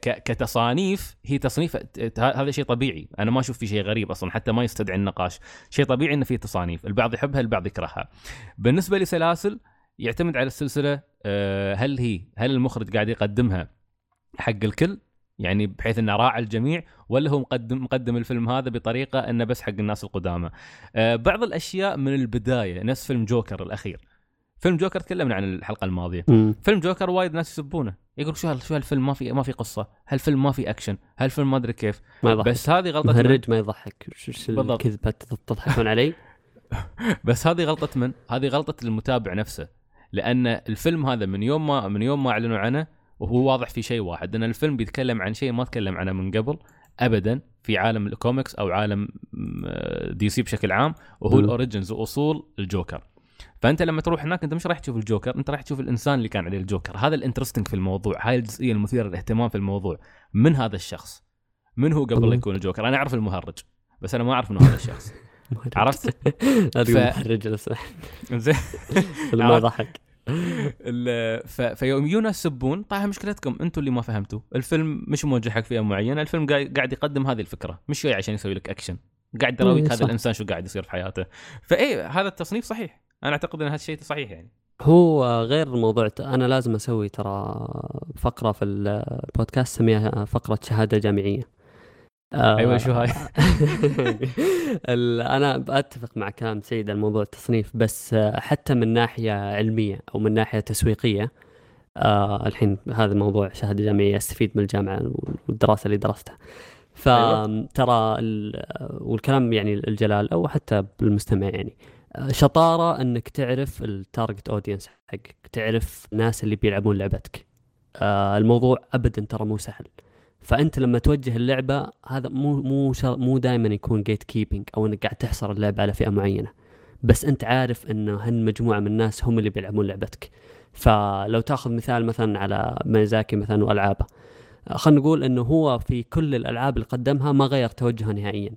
كتصانيف هي تصنيف هذا شيء طبيعي. أنا ما أشوف في شيء غريب أصلا حتى ما يستدعي النقاش. شيء طبيعي إنه في تصانيف البعض يحبها البعض يكرهها. بالنسبة لسلاسل يعتمد على السلسلة آه، هل هي هل المخرج قاعد يقدمها حق الكل؟ يعني بحيث إنه راعى الجميع ولا هو مقدم مقدم الفيلم هذا بطريقة إنه بس حق الناس القدامى؟ آه، بعض الأشياء من البداية نفس فيلم جوكر الأخير. فيلم جوكر تكلمنا عن الحلقة الماضية. مم. فيلم جوكر وايد ناس يسبونه. يقول شو شو هالفيلم؟ ما في ما في قصة. هالفيلم ما في اكشن هالفيلم ما أدري كيف. ما يضحك. بس هذه غلطة من مهرج ما يضحك. شو. الكذبه تضحكون علي؟ [LAUGHS] بس هذه غلطة من هذه غلطة المتابع نفسه. لأن الفيلم هذا من يوم ما من يوم ما أعلنوا عنه وهو واضح في شيء واحد. إن الفيلم بيتكلم عن شيء ما تكلم عنه من قبل ابدا في عالم الكوميكس أو عالم دي سي بشكل عام وهو. ال origins وأصول الجوكر. فأنت لما تروح هناك أنت مش راح تشوف الجوكر أنت راح تشوف الإنسان اللي كان عليه الجوكر. هذا ال interesting في الموضوع هاي الجزئية المثيرة للاهتمام في الموضوع. من هذا الشخص؟ من هو قبل لا. يكون الجوكر؟ أنا أعرف المهرج بس أنا ما أعرف انه هذا [LAUGHS] الشخص. عرفت؟ [LAUGHS] لا تقول ف- مهرج لو سمحت زين. [LAUGHS] ما ف... فيوم يجونا يسبون طيب مشكلتكم أنتم اللي ما فهمتوا. الفيلم مش موجه حق فئة معينة الفيلم قاعد يقدم هذه الفكرة. مش جاي عشان يسوي لك اكشن قاعد يراويك إيه، هذا. الإنسان شو قاعد يصير في حياته. فإيه هذا التصنيف صحيح. أنا أعتقد إن هذا الشيء صحيح يعني. هو غير الموضوع أنا لازم أسوي ترى فقرة في البودكاست سميها فقرة شهادة جامعية. آه، أيوه شو هاي؟ [LAUGHS] أنا أتفق مع كلام سيد عن موضوع التصنيف بس حتى من ناحية علمية أو من ناحية تسويقية آه الحين هذا موضوع شهادة جامعية استفيد من الجامعة والدراسة اللي درستها. فترى ال- والكلام يعني الجلال أو حتى بالمستمع يعني. شطارة إنك تعرف ال target audience حقك تعرف الناس اللي بيلعبون لعبتك. آه الموضوع ابدا ترى مو سهل. فأنت لما توجه اللعبة هذا مو مو مو دائما يكون gatekeeping أو إنك قاعد تحصر اللعبة على فئة معينة. بس أنت عارف انه هالمجموعه من الناس هم اللي بيلعبون لعبتك. فلو تاخذ مثال مثلا على ميزاكي مثلا وألعابه. آه، خلينا نقول إنه هو في كل الألعاب اللي قدمها ما غير توجهه نهائيا.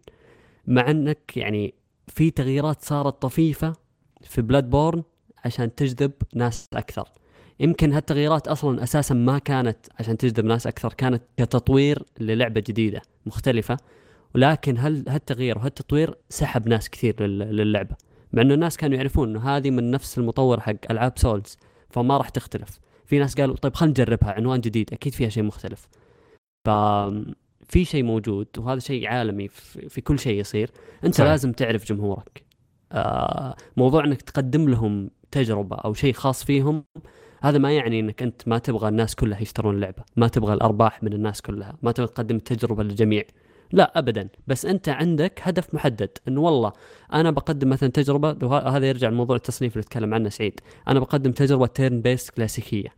مع إنك يعني في تغييرات صارت طفيفة في بلاد بورن عشان تجذب ناس أكثر. يمكن هالتغييرات أصلا أساسا ما كانت عشان تجذب ناس أكثر كانت كتطوير للعبة جديدة مختلفة. ولكن هل هالتغيير وهالتطوير سحب ناس كثير لل- للعبة. مع إنه الناس كانوا يعرفون إنه هذه من نفس المطور حق ألعاب سولز فما راح تختلف. في ناس قالوا طيب خلينا نجربها عنوان جديد أكيد فيها شيء مختلف. ف في شيء موجود وهذا شيء عالمي في, في كل شيء يصير انت صحيح. لازم تعرف جمهورك. آه موضوع انك تقدم لهم تجربة أو شيء خاص فيهم هذا ما يعني إنك أنت ما تبغى الناس كلها يشترون اللعبه ما تبغى الأرباح من الناس كلها ما تبغى تقدم التجربة للجميع. لا ابدا. بس أنت عندك هدف محدد انه والله أنا بقدم مثلا تجربة وهذا يرجع لموضوع التصنيف اللي تكلم عنه سعيد. أنا بقدم تجربة turn-based كلاسيكية.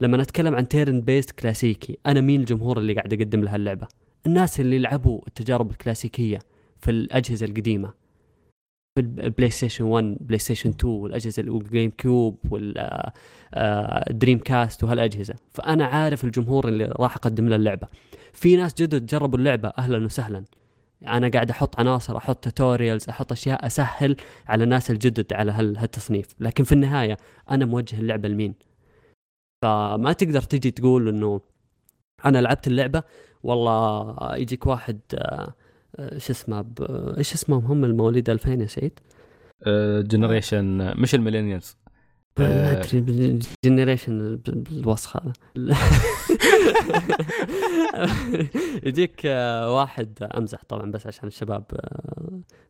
لما نتكلم عن turn-based كلاسيكي أنا مين الجمهور اللي قاعد اقدم له اللعبة؟ الناس اللي لعبوا التجارب الكلاسيكية في الأجهزة القديمة في البلاي ستيشن 1 بلاي ستيشن 2 والأجهزة والجيم كيوب والدريم كاست وهالأجهزة. فأنا عارف الجمهور اللي راح أقدم له اللعبة. في ناس جدد جربوا اللعبة أهلا وسهلا. أنا قاعد أحط عناصر أحط tutorials أحط أشياء أسهل على الناس الجدد على هال- هالتصنيف. لكن في النهاية أنا موجه اللعبة لمين؟ فما تقدر تجي تقول إنه أنا لعبت اللعبة والله يجيك واحد آه، شو اسمه إيش اسمهم هم المواليد 2000 يا سعيد؟ generation مش ال millennials ما آه. أدري generation بالوسخ هذا [LAUGHS] يجيك آه، واحد أمزح طبعا بس عشان الشباب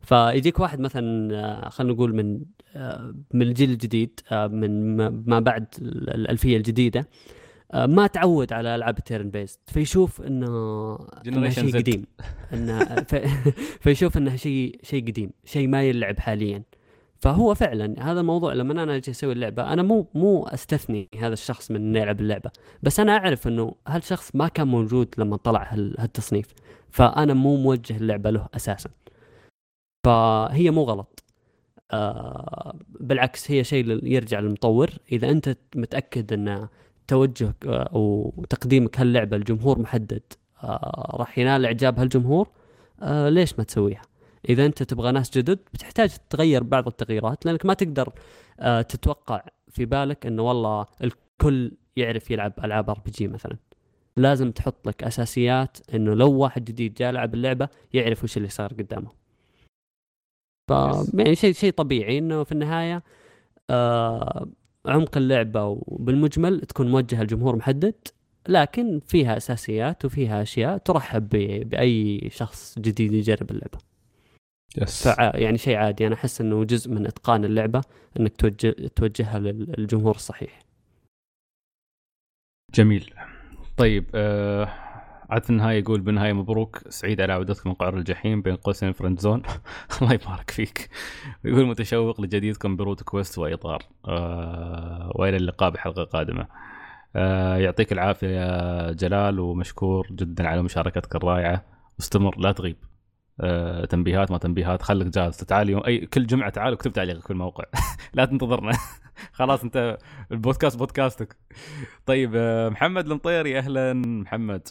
فيجيك واحد مثلا خلينا نقول من من الجيل الجديد من ما- بعد ال- الألفية الجديدة ما تعود على ألعاب ال turn-based فيشوف انه إنه شيء. قديم. انه. [LAUGHS] فيشوف إنه شيء شيء قديم شيء ما يلعب حاليا. فهو فعلا هذا الموضوع لما أنا أجي أسوي اللعبة أنا مو مو أستثني هذا الشخص من إنه يلعب اللعبة. بس أنا أعرف إنه هالشخص ما كان موجود لما طلع هال- هالتصنيف. فأنا مو موجه اللعبة له أساسا. فهي مو غلط. آه بالعكس هي شيء يرجع للمطور. إذا أنت متأكد ان توجهك آه، أو تقديمك هاللعبة لجمهور محدد آه راح ينال إعجاب هالجمهور آه ليش ما تسويها؟ إذا أنت تبغى ناس جدد بتحتاج تغير بعض التغييرات لأنك ما تقدر تتوقع في بالك إنه والله الكل يعرف يلعب ألعاب RPG مثلا. لازم تحط لك أساسيات إنه لو واحد جديد جاء لعب اللعبة يعرف وش اللي صار قدامه. ف. يعني شيء شيء طبيعي إنه في النهاية آه عمق اللعبة وبالمجمل تكون موجهة لجمهور محدد لكن فيها أساسيات وفيها أشياء ترحب بأي شخص جديد يجرب اللعبة. yes. يعني شيء عادي. أنا أحس إنه جزء من إتقان اللعبة إنك توجه توجهها لل- للجمهور الصحيح. جميل. طيب آه في النهاية يقول بالنهاية مبروك سعيد على عودتكم من قعر الجحيم بين قوسين friend zone [LAUGHS] الله يبارك فيك. ويقول متشوق لجديدكم ب روت كويست وإطار. آه وإلى اللقاء بحلقة قادمة. آه يعطيك العافية يا جلال ومشكور جدا على مشاركتك الرائعة. واستمر لا تغيب. آه تنبيهات ما تنبيهات. خليك جاهز. تعال أي كل جمعة تعال وكتب تعليقك في الموقع. [LAUGHS] لا تنتظرنا. [LAUGHS] خلاص انت البودكاست بودكاستك. طيب آه، محمد المطيري أهلا. محمد.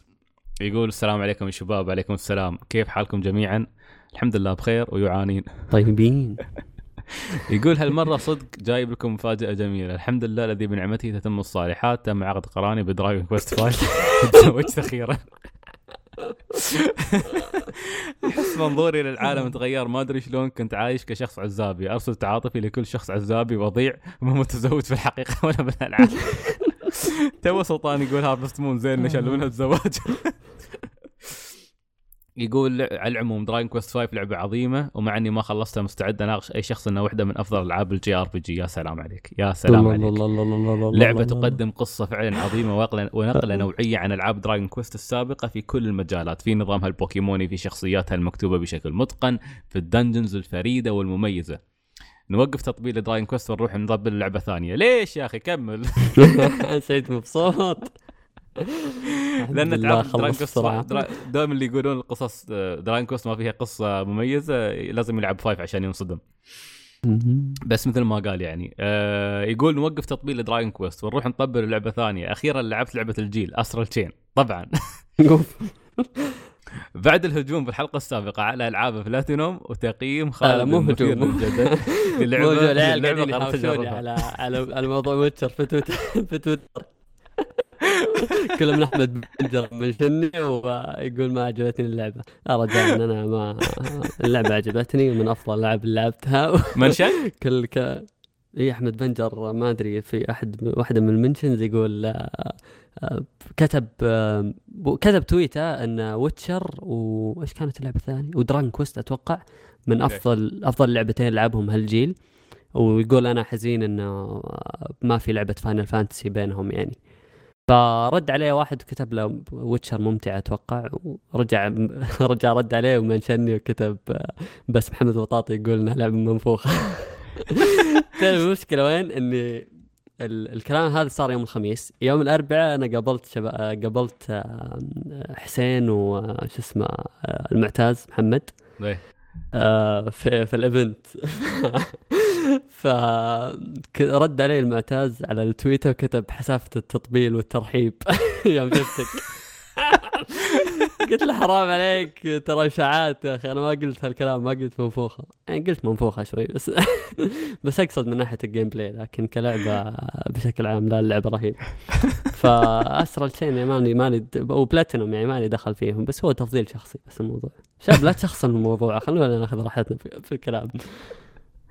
يقول السلام عليكم يا شباب عليكم السلام. كيف حالكم جميعا؟ الحمد لله بخير ويعانين. طيبين. [LAUGHS] يقول هالمرة صدق جايب لكم مفاجاه جميلة. الحمد لله الذي بنعمته تتم الصالحات. تم عقد قراني بدراجون كويست 5 [LAUGHS] تزوجت أخيرا. [LAUGHS] احس منظوري للعالم تغير. ما أدري شلون كنت عايش كشخص عزابي. أرسل تعاطفي لكل شخص عزابي وضيع. مو متزوج في الحقيقة ولا بالألعاب. [LAUGHS] تو سلطان يقول Harvest Moon زين نشلونها الزواج. [LAUGHS] يقول على العموم دراجون كويست 5 لعبة عظيمة ومع إني ما خلصتها مستعد أناقش أي شخص انها واحدة من أفضل ألعاب ال JRPG يا سلام عليك. يا سلام عليك. لعبة تقدم قصة فعلا عظيمة ونقلة ونقلة [LAUGHS] نوعية عن ألعاب دراجون كويست السابقة في كل المجالات في نظامها البوكيموني في شخصياتها المكتوبة بشكل متقن في ال dungeons الفريدة والمميزة. نوقف تطبيل دراجون كويست ونروح نطبل لعبة ثانية. ليش يا أخي؟ كمل. [LAUGHS] سعيد مبسوط [LAUGHS] لله تعرف كويست بسرعة. دائما اللي يقولون القصص دراجون كويست ما فيها قصة مميزة لازم يلعب five عشان ينصدم. بس مثل ما قال يعني آه يقول نوقف تطبيل دراجون كويست ونروح نطبل لعبة ثانية. أخيرا لعبت لعبة الجيل Astral Chain طبعا. [LAUGHS] بعد الهجوم في الحلقة السابقة على ألعاب بلاتينوم وتقييم خالد لا، مو هجوم. [LAUGHS] للعبه موضوع العيال قاعدين يحاوشوني. على على على موضوع ويتشر في تويتر. [LAUGHS] في تويتر. [LAUGHS] كل من احمد بنجر منشني ويقول ما عجبتني اللعبة. يا رجال أنا ما اللعبة عجبتني ومن أفضل الالعاب اللي لعبتها. منشن؟ كل ك اي أحمد بنجر ما أدري في أحد واحدة من ال mentions يقول آه، آه، كتب آه، كتب تويته أن ويتشر وإيش كانت اللعبة الثانية؟ ودران كويست أتوقع من. أفضل أفضل لعبتين لعبهم هالجيل. ويقول أنا حزين إنه ما في لعبة فاينل فانتسي بينهم يعني. فرد عليه واحد وكتب له ويتشر ممتعه أتوقع. ورجع [LAUGHS] رجع رد عليه ومنشني وكتب بس محمد بطاطي يقول إنها لعبة منفوخة. [LAUGHS] [LAUGHS] تعرف المشكلة وين؟ إني ال- الكلام هذا صار يوم الخميس. يوم الأربعاء أنا قابلت شباب قابلت حسين وش اسمه آه، المعتاز محمد. إيه. آه، في في ال event. [LAUGHS] فرد علي المعتاز على التويتر وكتب حسافة التطبيل والترحيب. [LAUGHS] يوم شفتك قلت له حرام عليك ترى إشاعات يا أخي. أنا ما قلت هالكلام ما قلت منفوخة. يعني قلت منفوخة شوي بس [LAUGHS] بس أقصد من ناحية ال gameplay لكن كلعبة بشكل عام لا اللعبة رهيبة. فاسرل شيء [LAUGHS] يعني ماني ماني وبلاتينوم يعني ماني دخل فيهم بس هو تفضيل شخصي بس الموضوع. شباب لا تشخصن الموضوع خلونا ناخذ راحتنا في الكلام.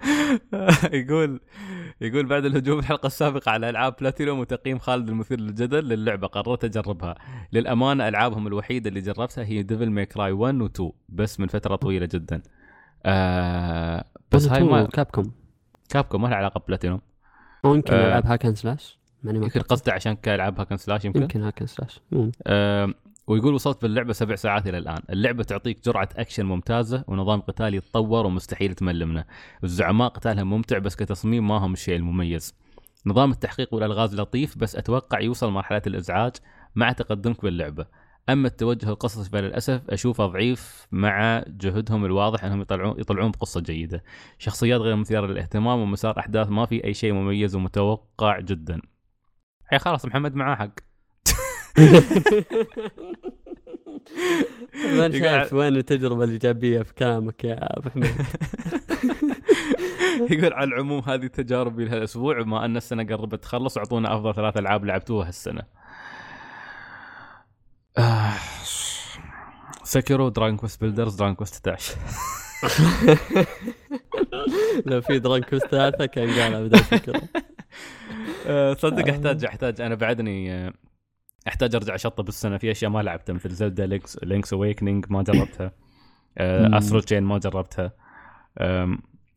[LAUGHS] يقول يقول بعد الهجوم الحلقة السابقة على ألعاب بلاتينوم وتقييم خالد المثير للجدل للعبة قررت أجربها. للامانه ألعابهم الوحيدة اللي جربتها هي Devil May Cry 1 و 2 بس من فترة طويلة جدا. آه بس هاي ما Capcom Capcom ما لها علاقة ببلاتينوم. ممكن آه. العب hack and slash ماني يمكن قصده عشان كالعاب hack and slash يمكن؟ يمكن hack and slash مم. ويقول وصلت باللعبة سبع ساعات إلى الآن، اللعبة تعطيك جرعة أكشن ممتازة ونظام قتالي يتطور ومستحيل تمل منه، الزعماء قتالهم ممتع بس كتصميم ما هم الشيء المميز. نظام التحقيق والألغاز لطيف بس أتوقع يوصل مرحلة الإزعاج مع تقدمك باللعبة. أما التوجه القصصي فللأسف اشوفه ضعيف مع جهدهم الواضح إنهم يطلعون يطلعون بقصة جيدة. شخصيات غير مثيرة للاهتمام ومسار أحداث ما في أي شيء مميز ومتوقع جدا. يا خلاص محمد معاه حق. ما [LAUGHS] شايف وين التجربة الايجابيه في كلامك يا أبو حميد [LAUGHS] يقول على العموم هذه تجاربي لهالأسبوع بما أن السنة قربت تخلص أعطونا أفضل ثلاث ألعاب لعبتوها هالسنة. آه. Sekiro دراجون كويست Builders دراجون كويست 11 [LAUGHS] لو في دراجون كويست ثلاثة كان قالها بدون فكره آه، تصدق أحتاج أحتاج أنا بعدني آه، أحتاج أرجع أشطب السنة. في أشياء ما لعبتها مثل زلدا Link's Link's Awakening ما جربتها. مم. Astral Chain ما جربتها.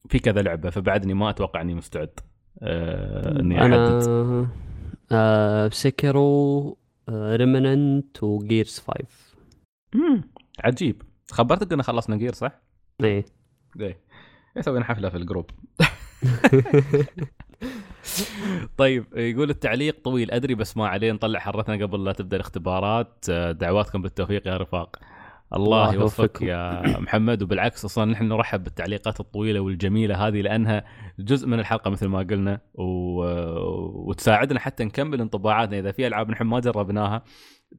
في كذا لعبة فبعدني ما أتوقع إني مستعد. آه، إني أحدد. أنا آه Sekiro آه Remnant و Gears 5 مم، عجيب. خبرتك ان خلصنا جير صح؟ إيه. إيه. سوينا حفلة في الجروب. [LAUGHS] [LAUGHS] طيب يقول التعليق طويل أدري بس ما عليه نطلع حرتنا قبل لا تبدأ الاختبارات. آه، دعواتكم بالتوفيق يا رفاق. الله يوفقك. يا محمد. وبالعكس أصلا نحن نرحب بالتعليقات الطويلة والجميلة هذه لأنها جزء من الحلقة مثل ما قلنا و... وتساعدنا حتى نكمل انطباعاتنا. إذا في ألعاب نحن ما جربناها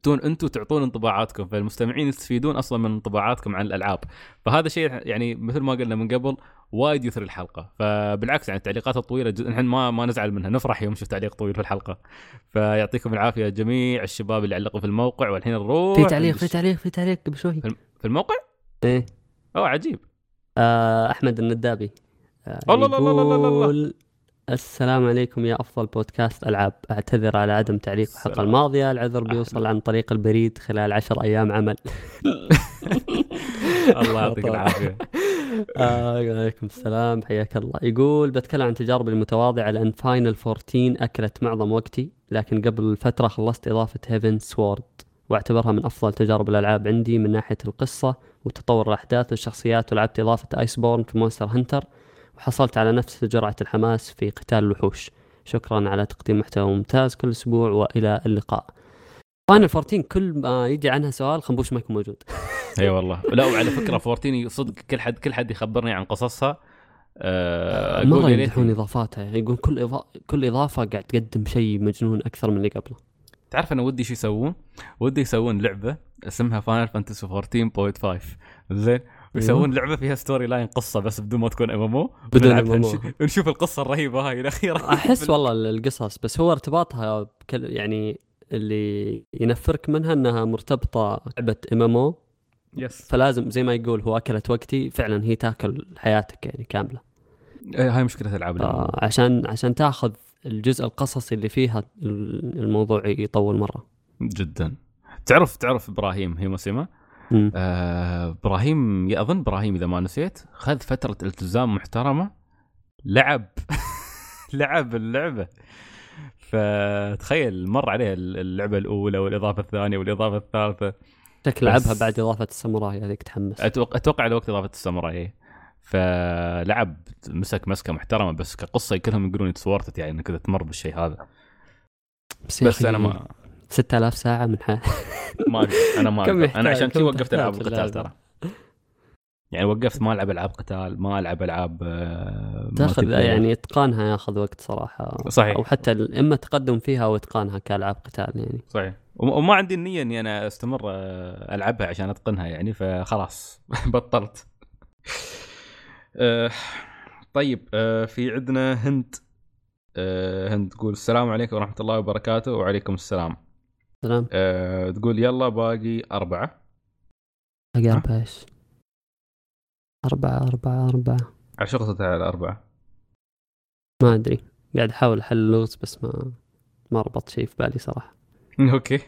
تون أنتم تعطون انطباعاتكم فالمستمعين يستفيدون أصلا من انطباعاتكم عن الألعاب. فهذا شيء يعني مثل ما قلنا من قبل وايد يثري الحلقة. فبالعكس يعني التعليقات الطويلة جد... نحن ما ما نزعل منها. نفرح يوم نشوف تعليق طويل في الحلقة. فيعطيكم العافية جميع الشباب اللي علقوا في الموقع والحين نروح في تعليق في تعليق في تعليق قبل شوي. في الموقع؟ إيه. أوه عجيب. آه أحمد الندابي. آه الله الله الله الله الله السلام عليكم يا أفضل بودكاست ألعاب. أعتذر على عدم تعليق الحلقة. الماضية. العذر بيوصل عن طريق البريد خلال عشر أيام عمل. [LAUGHS] الله يعطيك [LAUGHS] العافية. آه عليكم السلام. حياك الله. يقول بتكلم عن تجاربي المتواضعة لأن فاينل 14 أكلت معظم وقتي لكن قبل فترة خلصت إضافة Heavensward واعتبرها من أفضل تجارب الألعاب عندي من ناحية القصة وتطور الأحداث والشخصيات. ولعبت إضافة Iceborne في Monster Hunter وحصلت على نفس جرعة الحماس في قتال الوحوش. شكرا على تقديم محتوى ممتاز كل أسبوع وإلى اللقاء. فاينل 14 كل ما يجي عنها سؤال خنبوش ما يكون موجود. [LAUGHS] أي والله. لا وعلى فكرة fourteen صدق كل حد كل حد يخبرني عن قصصها. أقول مره يمدحون إضافاتها. يعني يقول كل إضا... كل إضافة قاعد تقدم شيء مجنون أكثر من اللي قبله. تعرف أنا ودي شو يسوون؟ ودي يسوون لعبة اسمها فاينل فانتسي 14.5 زين. ويسوون لعبة فيها story line قصة بس بدون ما تكون MMO بدون MMO. ونشوف القصة الرهيبة هاي الأخيرة. أحس [LAUGHS] والله القصص بس هو ارتباطها بكل يعني اللي ينفرك منها إنها مرتبطة لعبه MMO yes فلازم زي ما يقول هو أكلت وقتي فعلا هي تاكل حياتك يعني كاملة. إيه، هاي مشكلة ألعاب آه عشان عشان تاخذ الجزء القصصي اللي فيها الموضوع يطول مرة. جدا. تعرف تعرف إبراهيم هيموسيما. آه، إبراهيم يا أظن إبراهيم إذا ما نسيت خذ فترة التزام محترمة لعب. [LAUGHS] لعب اللعبة. فتخيل مر عليه اللعبة الأولى والإضافة الثانية والإضافة الثالثة. شكل لعبها بعد إضافة الساموراي هذيك تحمس. أتوقع أتوقع على وقت إضافة الساموراي إيه. فلعب مسك مسكة محترمة بس كقصة كلهم يقولون اتسورتت يعني إنك تمر بالشيء هذا. بس, بس أنا ما 6000 ساعة من حياتي [LAUGHS] ما أقدر. أنا ما [LAUGHS] أقدر. أنا عشان كذي وقفت ألعاب القتال؟ ترى. يعني وقفت ما ألعب ألعاب قتال ما ألعب ألعاب آه، تاخذ. يعني إتقانها ياخذ وقت صراحة. صحيح. أو حتى إما تقدم فيها أو إتقانها كألعاب قتال يعني. صحيح. وم- وما عندي النية إني أنا أستمر آه، ألعبها عشان أتقنها يعني فخلاص. [LAUGHS] بطلت. آه، طيب في عندنا هند. هند تقول السلام عليكم ورحمة الله وبركاته. وعليكم السلام. سلام. آه، تقول يلا باقي أربعة. باقي أربعة إيش؟ أربعة أربعة أربعة. قصتها على الاربعه ما أدري. قاعد أحاول أحل اللغز بس ما ما ربط شيء في بالي صراحة. [LAUGHS] Okay. [LAUGHS]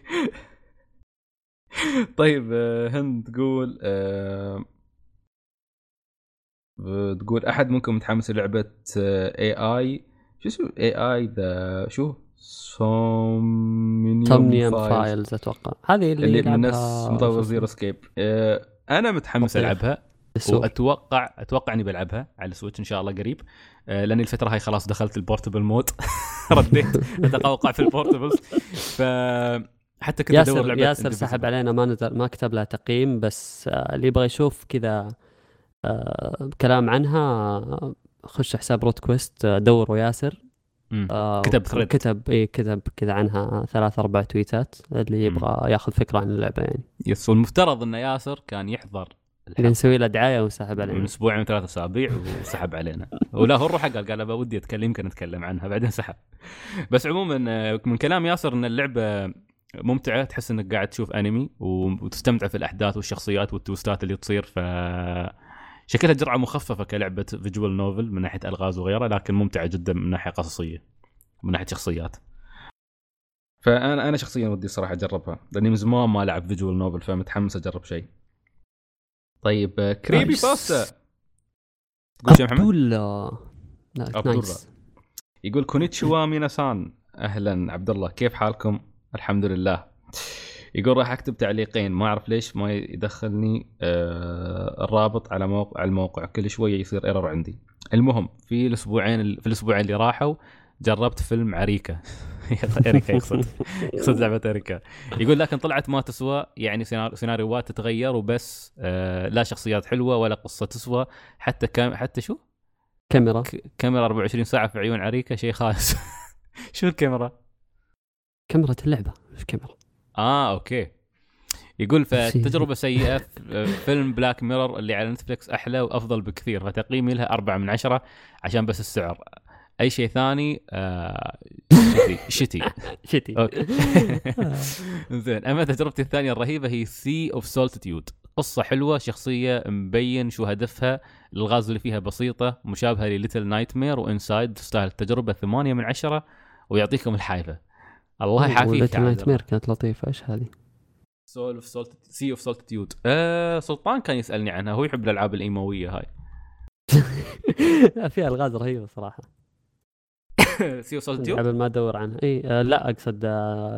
طيب آه، هند تقول آه، تقول أحد منكم متحمس للعبة AI شو اسمه؟ AI the شو؟ Somnium Files أتوقع. هذه اللي, اللي من نفس مطور Zero Escape آه، أنا متحمس. ألعبها. السوق. واتوقع أتوقع إني بلعبها على ال Switch إن شاء الله قريب. آه، لاني الفترة هاي خلاص دخلت ال portable mode [LAUGHS] رديت. أتقوقع في ال portables ف حتى كنت أدور ياسر لعبة ياسر. سحب علينا ما نزل ما كتب لها تقييم بس آه، اللي يبغى يشوف كذا آه، كلام عنها خش حساب روت كويست دوروا ياسر. آه، كتب thread. كتب اي كتب كذا عنها ثلاث أربع تويتات اللي يبغى ياخذ فكرة عن اللعبة يعني. yes والمفترض إن ياسر كان يحضر اللي نسوي له دعاية وسحب من علينا أسبوعين ثلاث أسابيع وسحب علينا. ولا هو روح قال قال ودي أتكلم يمكن أتكلم عنها بعدين سحب. بس عموما آه، من كلام ياسر إن اللعبة ممتعة تحس إنك قاعد تشوف أنمي وتستمتع في الأحداث والشخصيات والتوستات اللي تصير ف شكلها جرعة مخففة كلعبة فيجوال نوفل من ناحية ألغاز وغيرها لكن ممتعة جدا من ناحية قصصية من ناحية شخصيات فأنا أنا شخصيا ودي صراحة أجربها لأني من زمان ما العب visual novel فمتحمس أجرب شيء طيب آه، creepy. Pasta تقول شيء يا محمد؟ لا عبدول. Nice يقول こんにちは 皆さん أهلا عبد الله كيف حالكم؟ الحمد لله يقول راح أكتب تعليقين ما أعرف ليش ما يدخلني آه الرابط على موقع على الموقع. كل شوية يصير error عندي. المهم في الأسبوعين في الأسبوعين اللي راحوا جربت فيلم عريكه [LAUGHS] Erica يقصد. [LAUGHS] يقصد لعبة Erica. يقول لكن طلعت ما تسوى يعني سينار- سيناريوهات تتغير وبس آه لا شخصيات حلوة ولا قصة تسوى. حتى كام حتى شو؟ كاميرا. كاميرا 24 ساعة في عيون عريكه شيء خايس. [LAUGHS] شو الكاميرا؟ كاميرا اللعبة إيش كاميرا. آه okay. يقول [LAUGHS] فتجربة سيئة في فيلم Black Mirror اللي على Netflix أحلى وأفضل بكثير. فتقييمي لها أربعة من عشرة عشان بس السعر. أي شيء ثاني؟ آه [LAUGHS] شتي. شتي. [LAUGHS] Okay. زين. أما تجربتي الثانية الرهيبة هي Sea of Solitude قصة حلوة شخصية مبين شو هدفها الغاز اللي فيها بسيطة مشابهة ل Little Nightmare و Inside تستاهل التجربة ثمانية من عشرة ويعطيكم العافية الله يعافيك. Night mare كانت لطيفة إيش هذه؟ Soul of Salt Sea of Solitude آه سلطان كان يسألني عنها هو يحب الألعاب الإيموية هاي. [LAUGHS] فيها ألغاز رهيبة صراحة. [LAUGHS] Sea of Solitude قبل ما أدور عنها. إي آه لا أقصد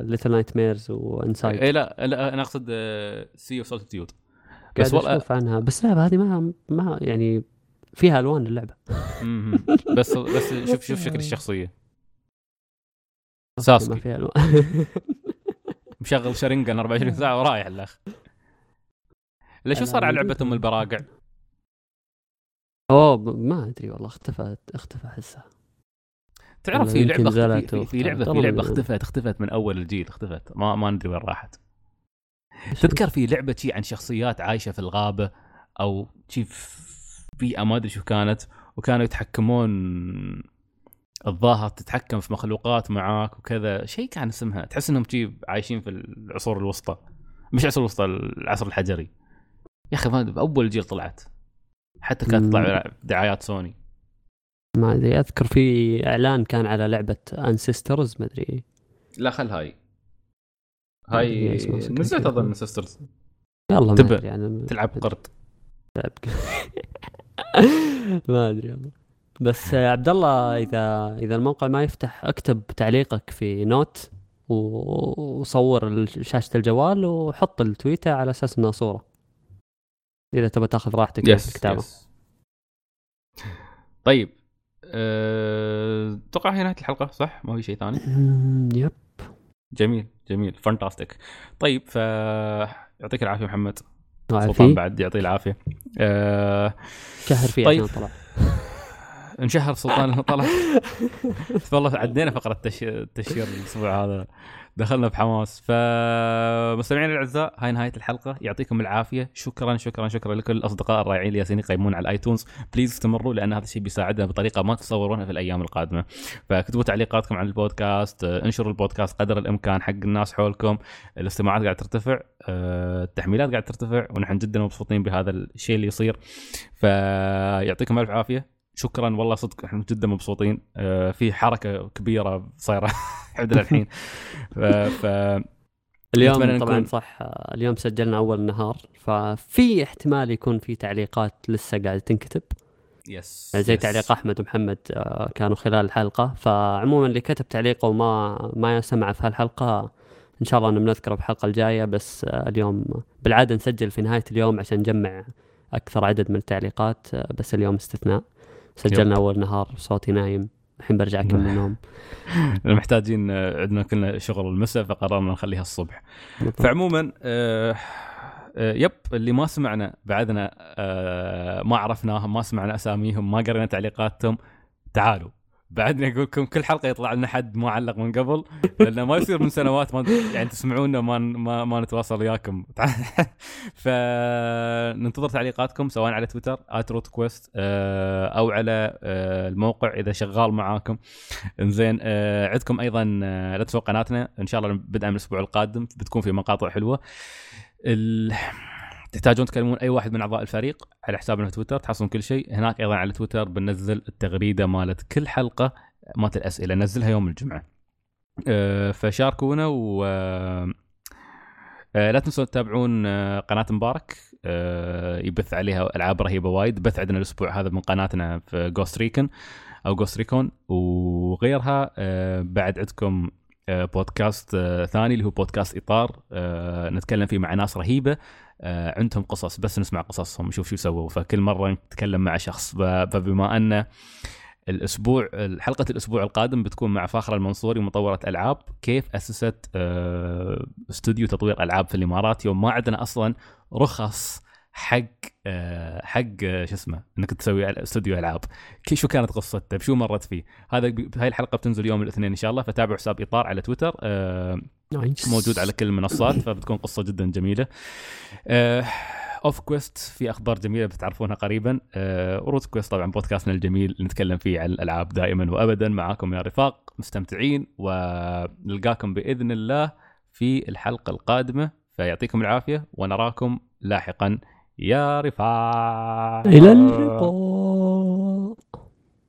Little Nightmares و Inside إي لا لا أنا أقصد Sea of Solitude بس والله أشوف عنها. بس اللعبه هذه ما ما يعني فيها ألوان اللعبة. بس بس شوف شوف شكل [LAUGHS] الشخصية. ما ساسكي فيها الوان [LAUGHS] مشغل Sharingan 24 [LAUGHS] ساعة ورايح الاخ لا شو صار على لعبة أم البراقع؟ [LAUGHS] أوه ما أدري والله اختفت اختفى أحسها. تعرف في لعبة في, في لعبه في. لعبة اختفت اختفت من أول الجيل اختفت. ما ما ندري وين راحت. تذكر في لعبة شي عن شخصيات عايشة في الغابة أو شي في بيئه ما أدري شو كانت وكانوا يتحكمون الظاهر تتحكم في مخلوقات معاك وكذا. شيء كان اسمها تحس إنهم شي عايشين في العصور الوسطى. مش العصور الوسطى العصر الحجري. يا أخي ما اول جيل طلعت. حتى كانت. تطلع دعايات سوني. ما أدري أذكر في إعلان كان على لعبة Ancestors ما أدري. لا خل هاي. هاي نزلت. أظن Ancestors يلا ما. أدري يعني تلعب قرد تلعب ما أدري [LAUGHS] والله. بس عبد الله اذا إذا الموقع ما يفتح اكتب تعليقك في note وصور شاشة الجوال وحط التويته على أساس إنها صورة. إذا تبغى تاخذ راحتك في yes الكتابة. Yes طيب أه... أتوقع هي نهاية الحلقة صح؟ ما في شيء ثاني؟ Yep. جميل جميل. Fantastic طيب ف يعطيك العافية محمد. سلطان في بعد يعطيه العافية. أه... شهر فيه طيب. عشان طلع. [LAUGHS] انشهر سلطان [LAUGHS] طلع. والله عدينا فقرة التش... التشهير الأسبوع هذا. دخلنا بحماس. فمستمعينا الأعزاء هاي نهاية الحلقة. يعطيكم العافية. شكرا شكرا شكرا لكل الاصدقاء الرائعين اللي جالسين يقيمون على ال iTunes please استمروا لأن هذا الشيء بيساعدنا بطريقة ما تتصورونها في الأيام القادمة. فاكتبوا تعليقاتكم عن البودكاست انشروا البودكاست قدر الإمكان حق الناس حولكم. الاستماعات قاعدة ترتفع آه، التحميلات قاعدة ترتفع ونحن جدا مبسوطين بهذا الشيء اللي يصير. فيعطيكم ألف عافية. شكرا والله صدق إحنا جدا مبسوطين. آه، في حركة كبيرة صايرة [LAUGHS] عندنا الحين. ف, ف... اليوم طبعا نكون- صح اليوم سجلنا أول النهار ففي احتمال يكون في تعليقات لسه قاعدة تنكتب. يس زي يس. تعليق أحمد ومحمد آه، كانوا خلال الحلقة. فعموما اللي كتب تعليقه وما ما سمع في هالحلقة إن شاء الله أنه بنذكره في الحلقة الجاية. بس آه، اليوم بالعادة نسجل في نهاية اليوم عشان نجمع أكثر عدد من التعليقات بس اليوم استثناء. سجلنا أول نهار صوتي نايم. الحين برجع أكمل [LAUGHS] النوم محتاجين آه، عندنا كلنا شغل المساء فقررنا نخليها الصبح. بالضبط. فعموما آه آه يب اللي ما سمعنا بعدنا آه ما عرفناهم ما سمعنا أساميهم ما قرينا تعليقاتهم تعالوا. بعدنا أقول لكم كل حلقة يطلع لنا حد ما علق من قبل لأنه ما يصير من سنوات ما يعني تسمعونا ما ما, ما نتواصل وياكم. [LAUGHS] فننتظر تعليقاتكم سواء على تويتر @روت كويست أو على آه، الموقع إذا شغال معاكم. إنزين آه عندكم أيضا آه لا تنسوا قناتنا. إن شاء الله بدءا من الأسبوع القادم بتكون في مقاطع حلوة. ال... تحتاجون تكلمون أي واحد من أعضاء الفريق على حسابنا في تويتر تحصلون كل شيء. هناك أيضا على تويتر بننزل التغريدة مالت كل حلقة مالت الأسئلة. ننزلها يوم الجمعة. آه فشاركونا و آه، لا تنسون تتابعون آه، قناة مبارك. يبث عليها ألعاب رهيبة وايد. بث عندنا الأسبوع هذا من قناتنا في Ghost Recon أو Ghost Recon وغيرها. بعد عندكم بودكاست آه، ثاني اللي هو بودكاست إطار. آه، نتكلم فيه مع ناس رهيبة. آه، عندهم قصص بس نسمع قصصهم نشوف شو سووا. فكل مرة نتكلم مع شخص. فبما أن الأسبوع حلقة الأسبوع القادم بتكون مع فاخره المنصوري مطوره ألعاب كيف أسست آه، استوديو تطوير ألعاب في الإمارات؟ يوم ما عندنا أصلا رخص حق آه، حق آه، شو اسمه إنك تسوي استوديو ألعاب. شو كانت قصته؟ بشو مرت فيه؟ هذا هاي الحلقة بتنزل يوم الاثنين إن شاء الله فتابعوا حساب إطار على تويتر آه،. موجود على كل المنصات فبتكون قصة جدا جميلة. اوف كويست في أخبار جميلة بتعرفونها قريبا. وروت كويست طبعا بودكاستنا الجميل اللي نتكلم فيه عن الألعاب دائما وابدا. معاكم يا رفاق مستمتعين ونلقاكم بإذن الله في الحلقة القادمة. فيعطيكم العافية ونراكم لاحقا يا رفاق. إلى اللقاء.